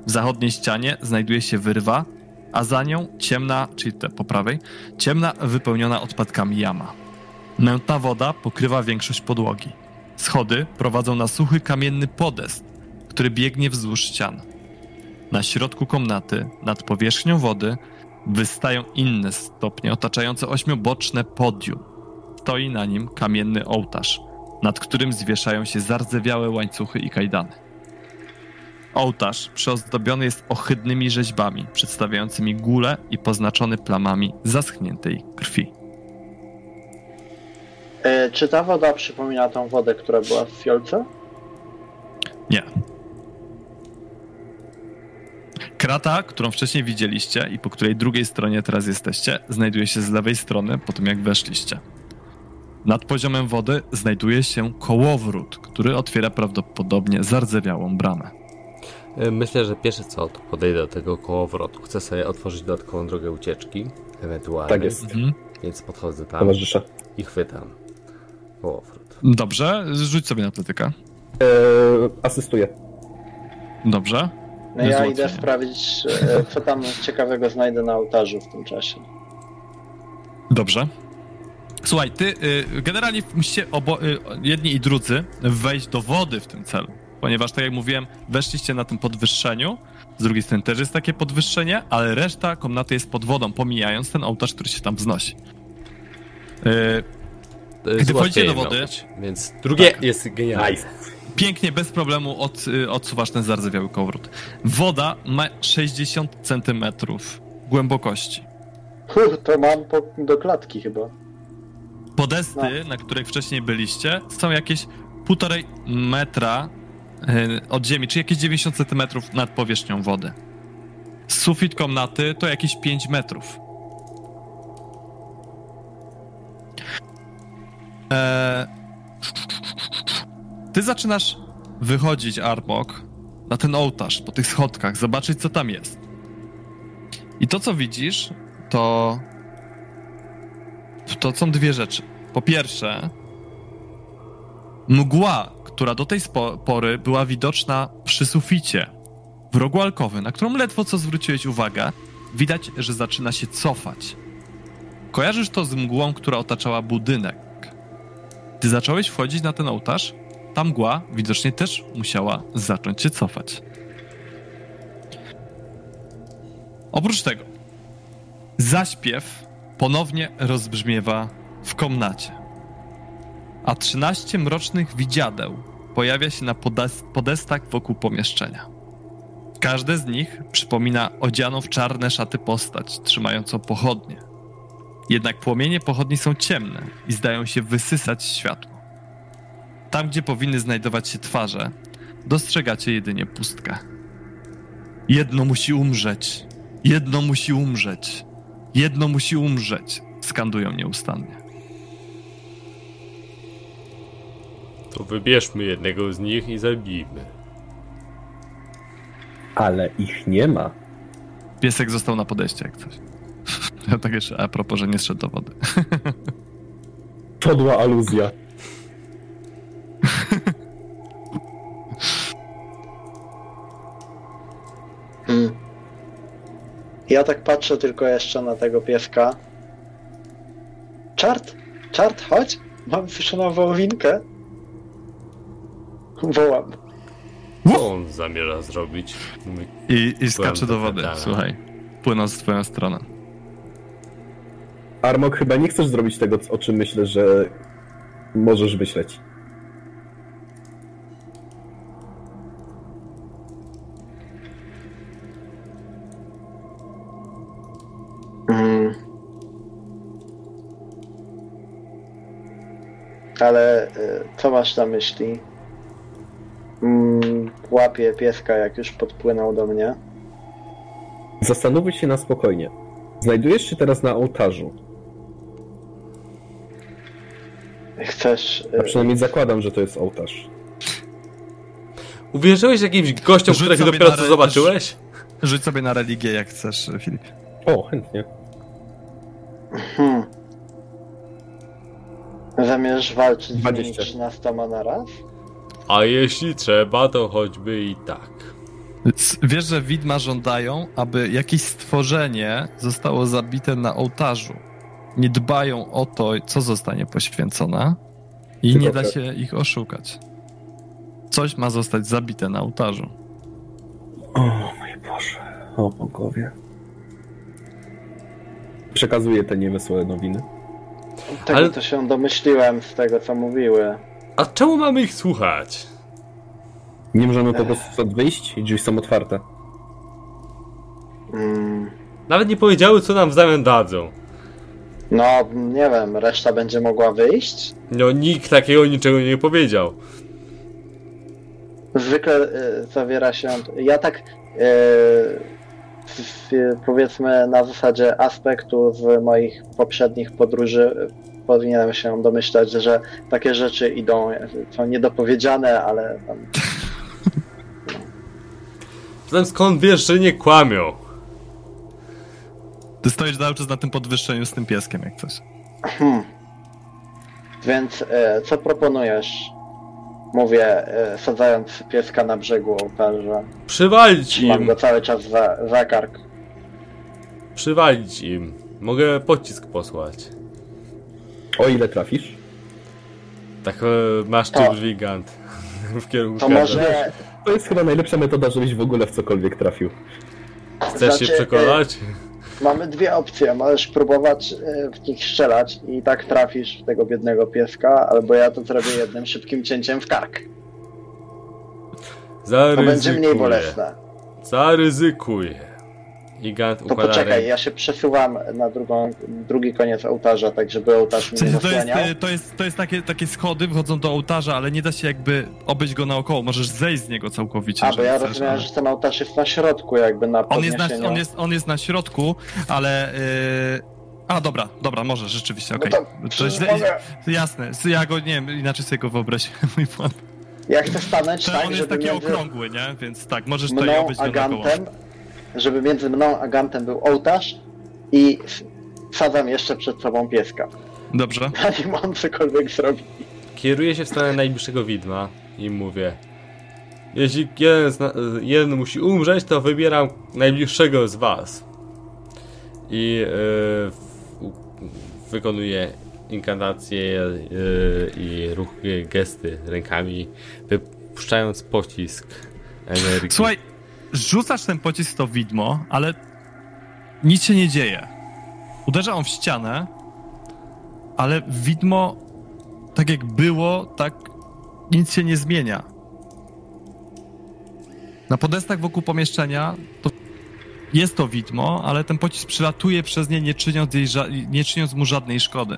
W zachodniej ścianie znajduje się wyrwa, a za nią ciemna, czyli te po prawej, ciemna, wypełniona odpadkami jama. Mętna woda pokrywa większość podłogi. Schody prowadzą na suchy kamienny podest, który biegnie wzdłuż ścian. Na środku komnaty, nad powierzchnią wody, wystają inne stopnie otaczające ośmioboczne podium. Stoi na nim kamienny ołtarz, nad którym zwieszają się zardzewiałe łańcuchy i kajdany. Ołtarz przyozdobiony jest ohydnymi rzeźbami, przedstawiającymi gulę i poznaczony plamami zaschniętej krwi. E, czy ta woda przypomina tą wodę, która była w fiolce? Nie. Krata, którą wcześniej widzieliście i po której drugiej stronie teraz jesteście, znajduje się z lewej strony po tym jak weszliście. Nad poziomem wody znajduje się kołowrót, który otwiera prawdopodobnie zardzewiałą bramę. E, Myślę, że pierwsze co, to podejdę do tego kołowrotu. Chcę sobie otworzyć dodatkową drogę ucieczki, ewentualnie. Tak jest. Mhm. Więc podchodzę tam Towarzysze. i chwytam kołowrót. Dobrze, rzuć sobie na atletykę. Eee, asystuję. Dobrze. No ja idę sprawdzić, e, co tam ciekawego znajdę na ołtarzu w tym czasie. Dobrze. Słuchaj, ty y, generalnie musicie obo, y, jedni i drudzy wejść do wody w tym celu. Ponieważ, tak jak mówiłem, weszliście na tym podwyższeniu. Z drugiej strony też jest takie podwyższenie, ale reszta komnaty jest pod wodą, pomijając ten ołtarz, który się tam wznosi. Y, jest Gdy wchodzicie do łatwiej wody- robić, Więc drugie Tak. jest genialne. Nice. pięknie, bez problemu od, y, odsuwasz ten zardzewiały kołowrót. Woda ma 60 centymetrów głębokości. Huh, to mam po, do klatki chyba. Podesty, na których wcześniej byliście, są jakieś półtorej metra od ziemi, czyli jakieś 90 centymetrów nad powierzchnią wody. Sufit komnaty to jakieś 5 metrów. Eee, ty zaczynasz wychodzić, Arbok, na ten ołtarz, po tych schodkach, zobaczyć, co tam jest. I to, co widzisz, to to są dwie rzeczy. Po pierwsze, mgła, która do tej pory była widoczna przy suficie, w rogu alkowy, na którą ledwo co zwróciłeś uwagę, widać, że zaczyna się cofać. Kojarzysz to z mgłą, która otaczała budynek. Gdy zacząłeś wchodzić na ten ołtarz, ta mgła widocznie też musiała zacząć się cofać. Oprócz tego, zaśpiew ponownie rozbrzmiewa w komnacie. A 13 mrocznych widziadeł pojawia się na podes- podestach wokół pomieszczenia. Każde z nich przypomina odzianą w czarne szaty postać, trzymającą pochodnie. Jednak płomienie pochodni są ciemne i zdają się wysysać światło. Tam, gdzie powinny znajdować się twarze, dostrzegacie jedynie pustkę. Jedno musi umrzeć. Jedno musi umrzeć. Jedno musi umrzeć, skandują nieustannie. To wybierzmy jednego z nich i zabijmy. Ale ich nie ma. Piesek został na podejście, jak coś. Ja tak jeszcze a propos, że nie zszedł do wody. Podła aluzja. Hmm. Ja tak patrzę tylko jeszcze na tego pieska. Czart, czart, chodź! Mam słyszaną wołowinkę. Wołam. Co on zamierza zrobić? Mówi, I, i skacze do wody, pedała. słuchaj. Płynąc w twoją stronę. Armok, chyba nie chcesz zrobić tego, o czym myślę, że możesz myśleć. Mm. Ale y, co masz na myśli? Łapię pieska, jak już podpłynął do mnie. Zastanów się na spokojnie. Znajdujesz się teraz na ołtarzu. Chcesz. A y, przynajmniej zakładam, że to jest ołtarz. Uwierzyłeś jakimś gościom, Rzuć sobie dopiero na co re- zobaczyłeś? Rzuć sobie na religię, jak chcesz, Filip. O, chętnie. Hmm. Zamierzasz walczyć z nimi 20. 13 na raz? A jeśli trzeba, to choćby i tak. Wiesz, że widma żądają, aby jakieś stworzenie zostało zabite na ołtarzu. Nie dbają o to, co zostanie poświęcone, I Tylko nie da tak. się ich oszukać. Coś ma zostać zabite na ołtarzu. O mój Boże, o bogowie. Przekazuję te niewysłane nowiny. Tego Ale- to się domyśliłem z tego, co mówiły. A czemu mamy ich słuchać? Nie możemy po prostu stąd wyjść i drzwi są otwarte. Mm, Nawet nie powiedziały, co nam w zamian dadzą. no, nie wiem, reszta będzie mogła wyjść? No, nikt takiego niczego nie powiedział. Zwykle y, zawiera się. Ja tak y, w, powiedzmy na zasadzie aspektu z moich poprzednich podróży powinienem się domyślać, że takie rzeczy idą, są niedopowiedziane, ale tam, Zatem skąd wiesz, że nie kłamią? Ty stoisz cały czas na tym podwyższeniu z tym pieskiem, jak coś. hmm. Więc y, co proponujesz? Mówię, y, sadzając pieska na brzegu ołtarza. Przywalić Mam im. go cały czas za, za kark. Przywalić im. Mogę pocisk posłać. O ile trafisz? Tak e, masz To- tu drzwi Gant. W kierunku To może To jest chyba najlepsza metoda, żebyś w ogóle w cokolwiek trafił. Chcesz się znaczy, przekonać? Mamy dwie opcje. Możesz próbować e, w nich strzelać i tak trafisz w tego biednego pieska, albo ja to zrobię jednym szybkim cięciem w kark. To będzie Zaryzykuję. mniej bolesne. Zaryzykuję. I Gant To układa poczekaj, rękę. ja się przesuwam na drugą, drugi koniec ołtarza, tak żeby ołtarz W mnie sensie nie to jest, y, to jest, to jest takie, takie schody, wchodzą do ołtarza, ale nie da się jakby obejść go naokoło. Możesz zejść z niego całkowicie. A, bo ja chcesz, rozumiem, ale- że ten ołtarz jest na środku, jakby na on, jest na, on, jest, on jest na środku, ale... Yy... A, dobra, dobra, może, rzeczywiście, No okej. to To przecież źle- mogę, Jasne, ja go, nie wiem, inaczej sobie go wyobraziłem, mój błąd. ja chcę stanąć To tak, on jest żeby taki między okrągły, nie? Więc tak, możesz mną obejść a go żeby między mną a gantem był ołtarz i wsadzam jeszcze przed sobą pieska. Dobrze. Zanim on cokolwiek zrobi. Kieruję się w stronę najbliższego widma i mówię. Jeśli jeden, zna- jeden musi umrzeć, to wybieram najbliższego z was. I yy, wykonuję inkantacje yy, i ruchy, gesty rękami, wypuszczając pocisk energii. Słuchaj, rzucasz ten pocisk to widmo, ale nic się nie dzieje. Uderza on w ścianę, ale widmo, tak jak było, tak nic się nie zmienia. Na podestach wokół pomieszczenia to jest to widmo, ale ten pocisk przylatuje przez nie, nie czyniąc, jej nie czyniąc mu żadnej szkody.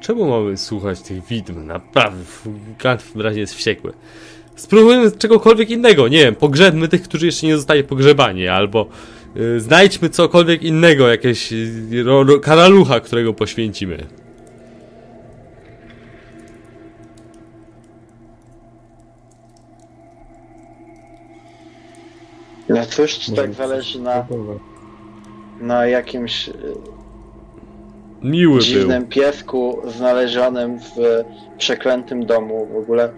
Czemu mamy słuchać tych widm? Naprawdę, Gant w razie jest wściekły. Spróbujmy czegokolwiek innego, nie wiem, pogrzebmy tych, którzy jeszcze nie zostali pogrzebani, albo y, znajdźmy cokolwiek innego, jakieś y, ro, ro, karalucha, którego poświęcimy. No cóż, czy tak zależy na, na jakimś y, Miły był. dziwnym piesku znalezionym w przeklętym domu w ogóle.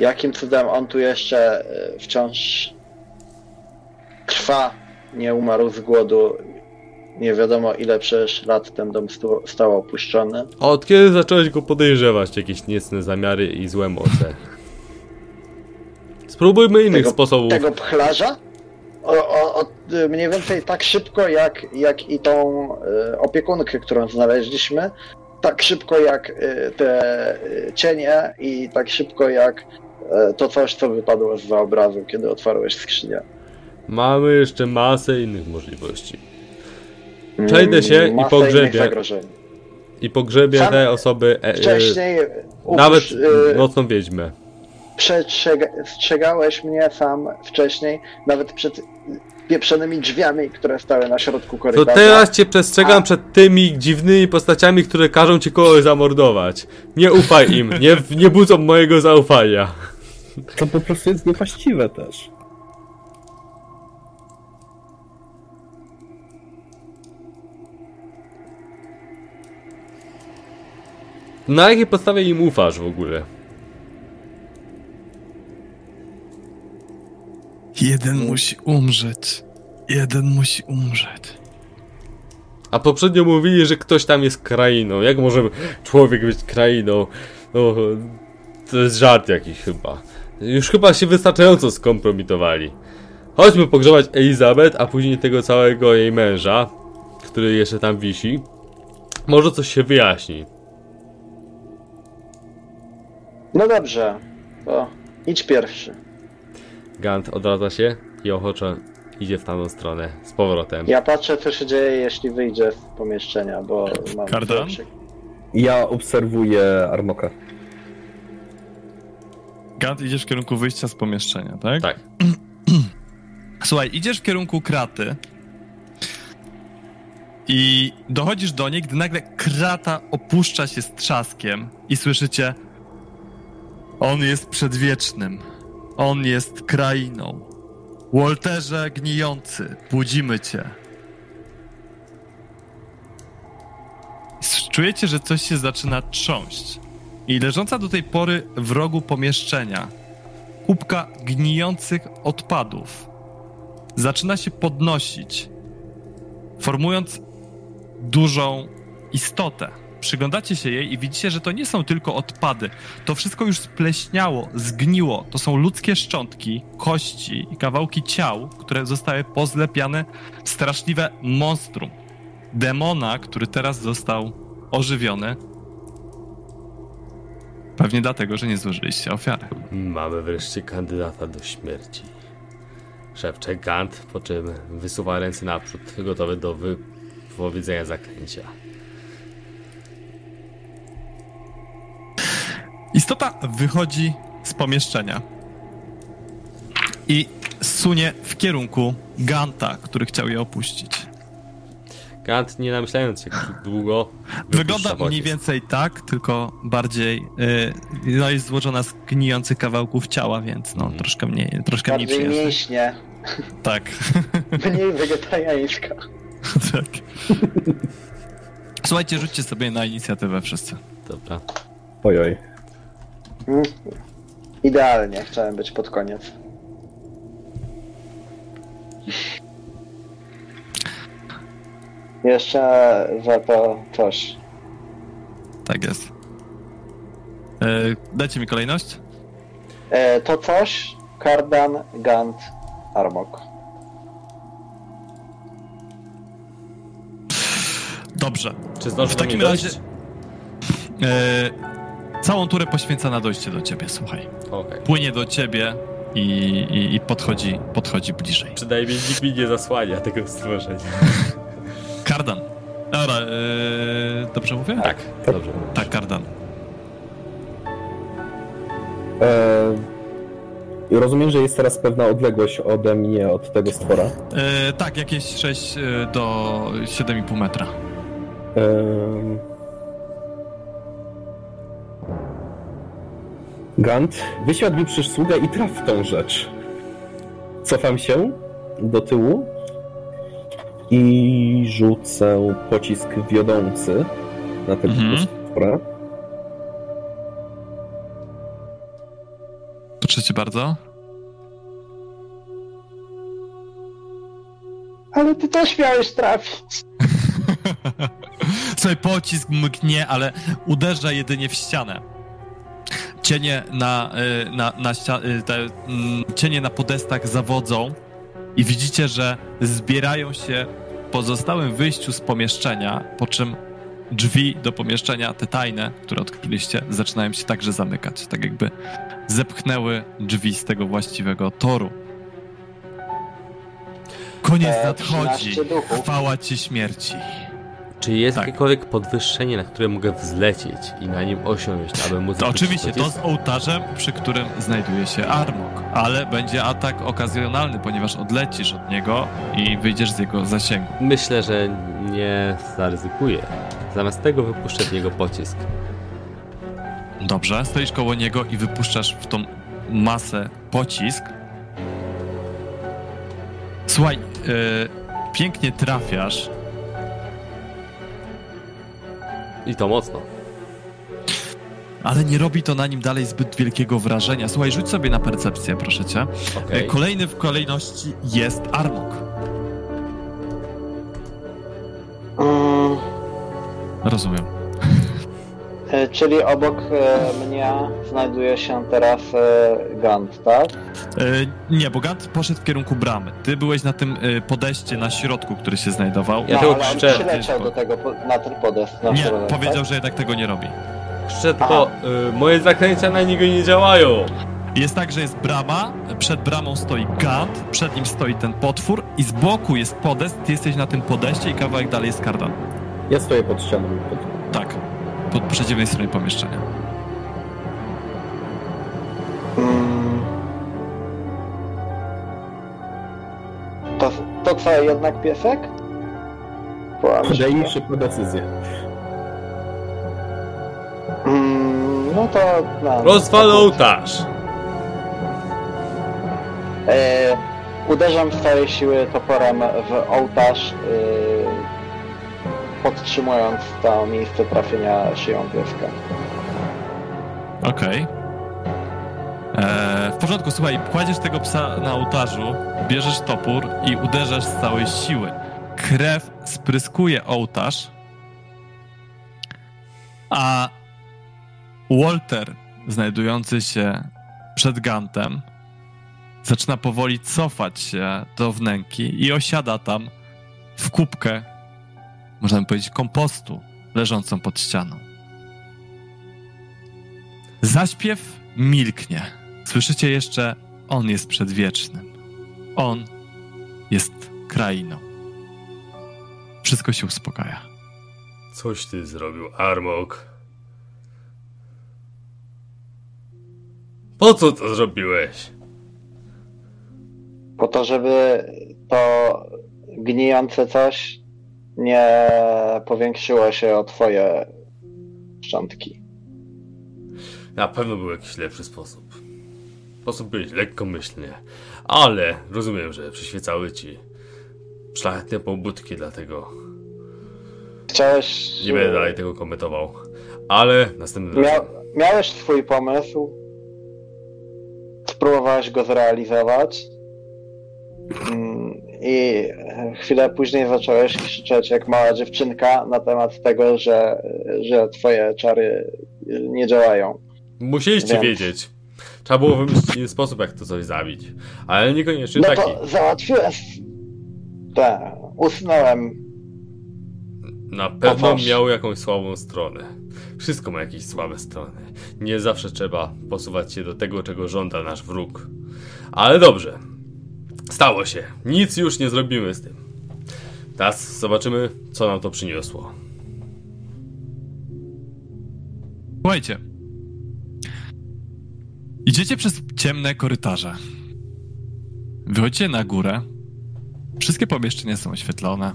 Jakim cudem on tu jeszcze y, wciąż trwa, nie umarł z głodu. Nie wiadomo ile przecież lat ten dom stał opuszczony. A od kiedy zacząłeś go podejrzewać, jakieś niecne zamiary i złe moce? Spróbujmy innych Tego- sposobów. Tego pchlarza? O, o, o, y, mniej więcej tak szybko jak, jak i tą y, opiekunkę, którą znaleźliśmy. Tak szybko jak y, te y, cienie i tak szybko jak to coś, co wypadło z obrazu, kiedy otwarłeś skrzynię. Mamy jeszcze masę innych możliwości. Przejdę się Mm, i masę pogrzebię. I pogrzebię Sam te osoby, e, e, Wcześniej nawet uprz- y, nocną wiedźmę. przestrzegałeś mnie sam wcześniej, nawet przed pieprzonymi drzwiami, które stały na środku To korytarza. teraz cię przestrzegam A- przed tymi dziwnymi postaciami, które każą ci kogoś zamordować. Nie ufaj im, nie, nie budzą mojego zaufania. To po prostu jest niewłaściwe też. Na jakiej podstawie im ufasz w ogóle? Jeden musi umrzeć. Jeden musi umrzeć. A poprzednio mówili, że ktoś tam jest krainą. Jak może człowiek być krainą? O, to jest żart jakiś chyba. Już chyba się wystarczająco skompromitowali. Chodźmy pogrzebać Elizabeth, a później tego całego jej męża, który jeszcze tam wisi. Może coś się wyjaśni. No dobrze, to idź pierwszy. Gant odradza się i ochoczo idzie w tamtą stronę z powrotem. Ja patrzę, co się dzieje, jeśli wyjdzie z pomieszczenia, bo mam Kardan? Ja obserwuję Armoka. Gant, idziesz w kierunku wyjścia z pomieszczenia, tak? Tak. Słuchaj, idziesz w kierunku kraty i dochodzisz do niej, gdy nagle krata opuszcza się z trzaskiem i słyszycie On jest przedwiecznym. On jest krainą. Walterze gnijący, budzimy cię. Czujecie, że coś się zaczyna trząść. I leżąca do tej pory w rogu pomieszczenia kubka gnijących odpadów zaczyna się podnosić, formując dużą istotę. Przyglądacie się jej i widzicie, że to nie są tylko odpady. To wszystko już spleśniało, zgniło. To są ludzkie szczątki, kości i kawałki ciał, które zostały pozlepiane w straszliwe monstrum. Demona, który teraz został ożywiony. Pewnie dlatego, że nie złożyliście ofiary. Mamy wreszcie kandydata do śmierci. Szepcze Gant, po czym wysuwa ręce naprzód, gotowy do wypowiedzenia zaklęcia. Istota wychodzi z pomieszczenia i sunie w kierunku Ganta, który chciał je opuścić. Nie namyślając się długo, Wygląda mniej więcej tak, tylko bardziej y, no jest złożona z gnijących kawałków ciała, więc no Mhm. troszkę mniej, troszkę mniej Bardziej przyjemnie. mięśnie, Tak. mniej wegetariańska. tak. Słuchajcie, rzućcie sobie na inicjatywę wszyscy. Dobra. Ojoj. Mm. Idealnie, chciałem być pod koniec. Jeszcze za to coś. Tak jest. Y, dajcie mi kolejność. E, to coś, Kardan, Gant, Armok. Dobrze. Czy W takim razie e, całą turę poświęca na dojście do ciebie, słuchaj. Okej. Płynie do ciebie i, i, i podchodzi, podchodzi bliżej. Przynajmniej nikt mi nie zasłania tego stworzenia. Kardan. Dobra, e, dobrze mówię? Tak, dobrze. Tak, Kardan. E, rozumiem, że jest teraz pewna odległość ode mnie, od tego stwora. E, tak, jakieś 6 e, do 7,5 metra. Gant, wyświat mi przysługę i traf w tą rzecz. Cofam się do tyłu i rzucę pocisk wiodący na tego Mhm. stwora. Proszę cię bardzo. Ale ty też miałeś trafić. Słuchaj, pocisk mgnie, ale uderza jedynie w ścianę. Cienie na, y, na, na ścia- y, te, mm, cienie na podestach zawodzą i widzicie, że zbierają się w pozostałym wyjściu z pomieszczenia, po czym drzwi do pomieszczenia, te tajne, które odkryliście, zaczynają się także zamykać. Tak jakby zepchnęły drzwi z tego właściwego toru. Koniec nadchodzi. 13 duchów. Chwała ci śmierci. Czy jest Tak. jakiekolwiek podwyższenie, na które mogę wzlecieć i na nim osiąść, aby móc... To oczywiście, to z ołtarzem, przy którym znajduje się Armok, ale będzie atak okazjonalny, ponieważ odlecisz od niego i wyjdziesz z jego zasięgu. Myślę, że nie zaryzykuję. Zamiast tego wypuszczę w niego pocisk. Dobrze, stoisz koło niego i wypuszczasz w tą masę pocisk. Słuchaj, yy, pięknie trafiasz, I to mocno. Ale nie robi to na nim dalej zbyt wielkiego wrażenia. Słuchaj, rzuć sobie na percepcję, proszę cię. Okay. E, kolejny w kolejności jest Armok. Mm. Rozumiem. E, Czyli obok e, mnie znajduje się teraz e, Gant, tak? E, nie, bo Gant poszedł w kierunku bramy. Ty byłeś na tym e, podejście na środku, który się znajdował. Ja no, tylko ale on krzyczę. przyleciał do tego, po- na ten podest. Na Nie, środek, powiedział, tak? że jednak tego nie robi. Krzyczę tylko, y, moje zaklęcia na niego nie działają. Jest tak, że jest brama, przed bramą stoi Gant, przed nim stoi ten potwór i z boku jest podest, ty jesteś na tym podeście i kawałek dalej jest kardan. Ja stoję pod ścianą. Pod... Tak, po przeciwnej stronie pomieszczenia. To, to co, jednak piesek? Daj szybko decyzję. Mm, no to... No, Rozwal ołtarz. E, uderzam z całej siły toporem w ołtarz, e, podtrzymując to miejsce trafienia szyją pieska. Okej. Eee, W porządku, słuchaj, kładziesz tego psa na ołtarzu, bierzesz topór i uderzasz z całej siły. Krew spryskuje ołtarz, a Walter, znajdujący się przed Gantem, zaczyna powoli cofać się do wnęki i osiada tam w kubkę, można by powiedzieć, kompostu leżącą pod ścianą. Zaśpiew milknie. Słyszycie jeszcze, on jest przedwiecznym. On jest krainą. Wszystko się uspokaja. Coś ty zrobił, Armok. Po co to zrobiłeś? Po to, żeby to gnijące coś nie powiększyło się o twoje szczątki. Na pewno był jakiś lepszy sposób. Postąpiłeś lekkomyślnie, ale rozumiem, że przyświecały ci szlachetne pobudki, dlatego Chciałeś... nie będę dalej tego komentował. Ale następnym Mia miałeś swój pomysł, spróbowałeś go zrealizować mm, i chwilę później zacząłeś krzyczeć jak mała dziewczynka na temat tego, że, że twoje czary nie działają. Musieliście Więc- wiedzieć. Trzeba było wymyślić inny sposób, jak to coś zabić. Ale niekoniecznie No taki. to załatwiłem. Tak, usnąłem. Na pewno miał jakąś słabą stronę. Wszystko ma jakieś słabe strony. Nie zawsze trzeba posuwać się do tego, czego żąda nasz wróg. Ale dobrze. Stało się. Nic już nie zrobimy z tym. Teraz zobaczymy, co nam to przyniosło. Słuchajcie. Idziecie przez ciemne korytarze. Wychodzicie na górę. Wszystkie pomieszczenia są oświetlone.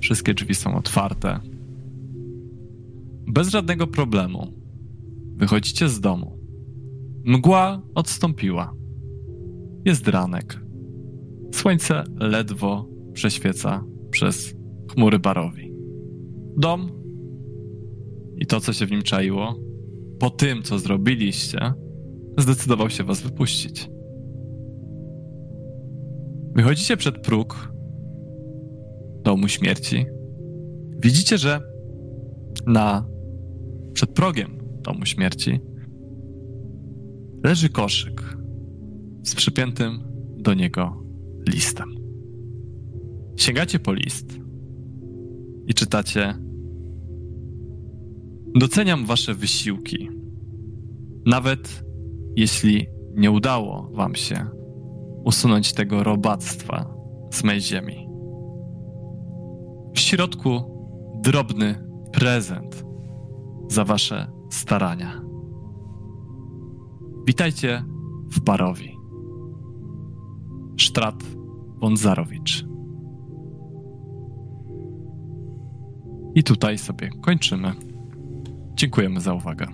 Wszystkie drzwi są otwarte. Bez żadnego problemu. Wychodzicie z domu. Mgła odstąpiła. Jest ranek. Słońce ledwo prześwieca przez chmury barowi. Dom i to, co się w nim czaiło, po tym, co zrobiliście, zdecydował się was wypuścić. Wychodzicie przed próg domu śmierci. Widzicie, że na przed progiem domu śmierci leży koszyk z przypiętym do niego listem. Sięgacie po list i czytacie Doceniam Wasze wysiłki. Nawet jeśli nie udało Wam się usunąć tego robactwa z mej ziemi. W środku drobny prezent za Wasze starania. Witajcie w Barowi. Sztrat Bonzarowicz. I tutaj sobie kończymy. Dziękujemy za uwagę.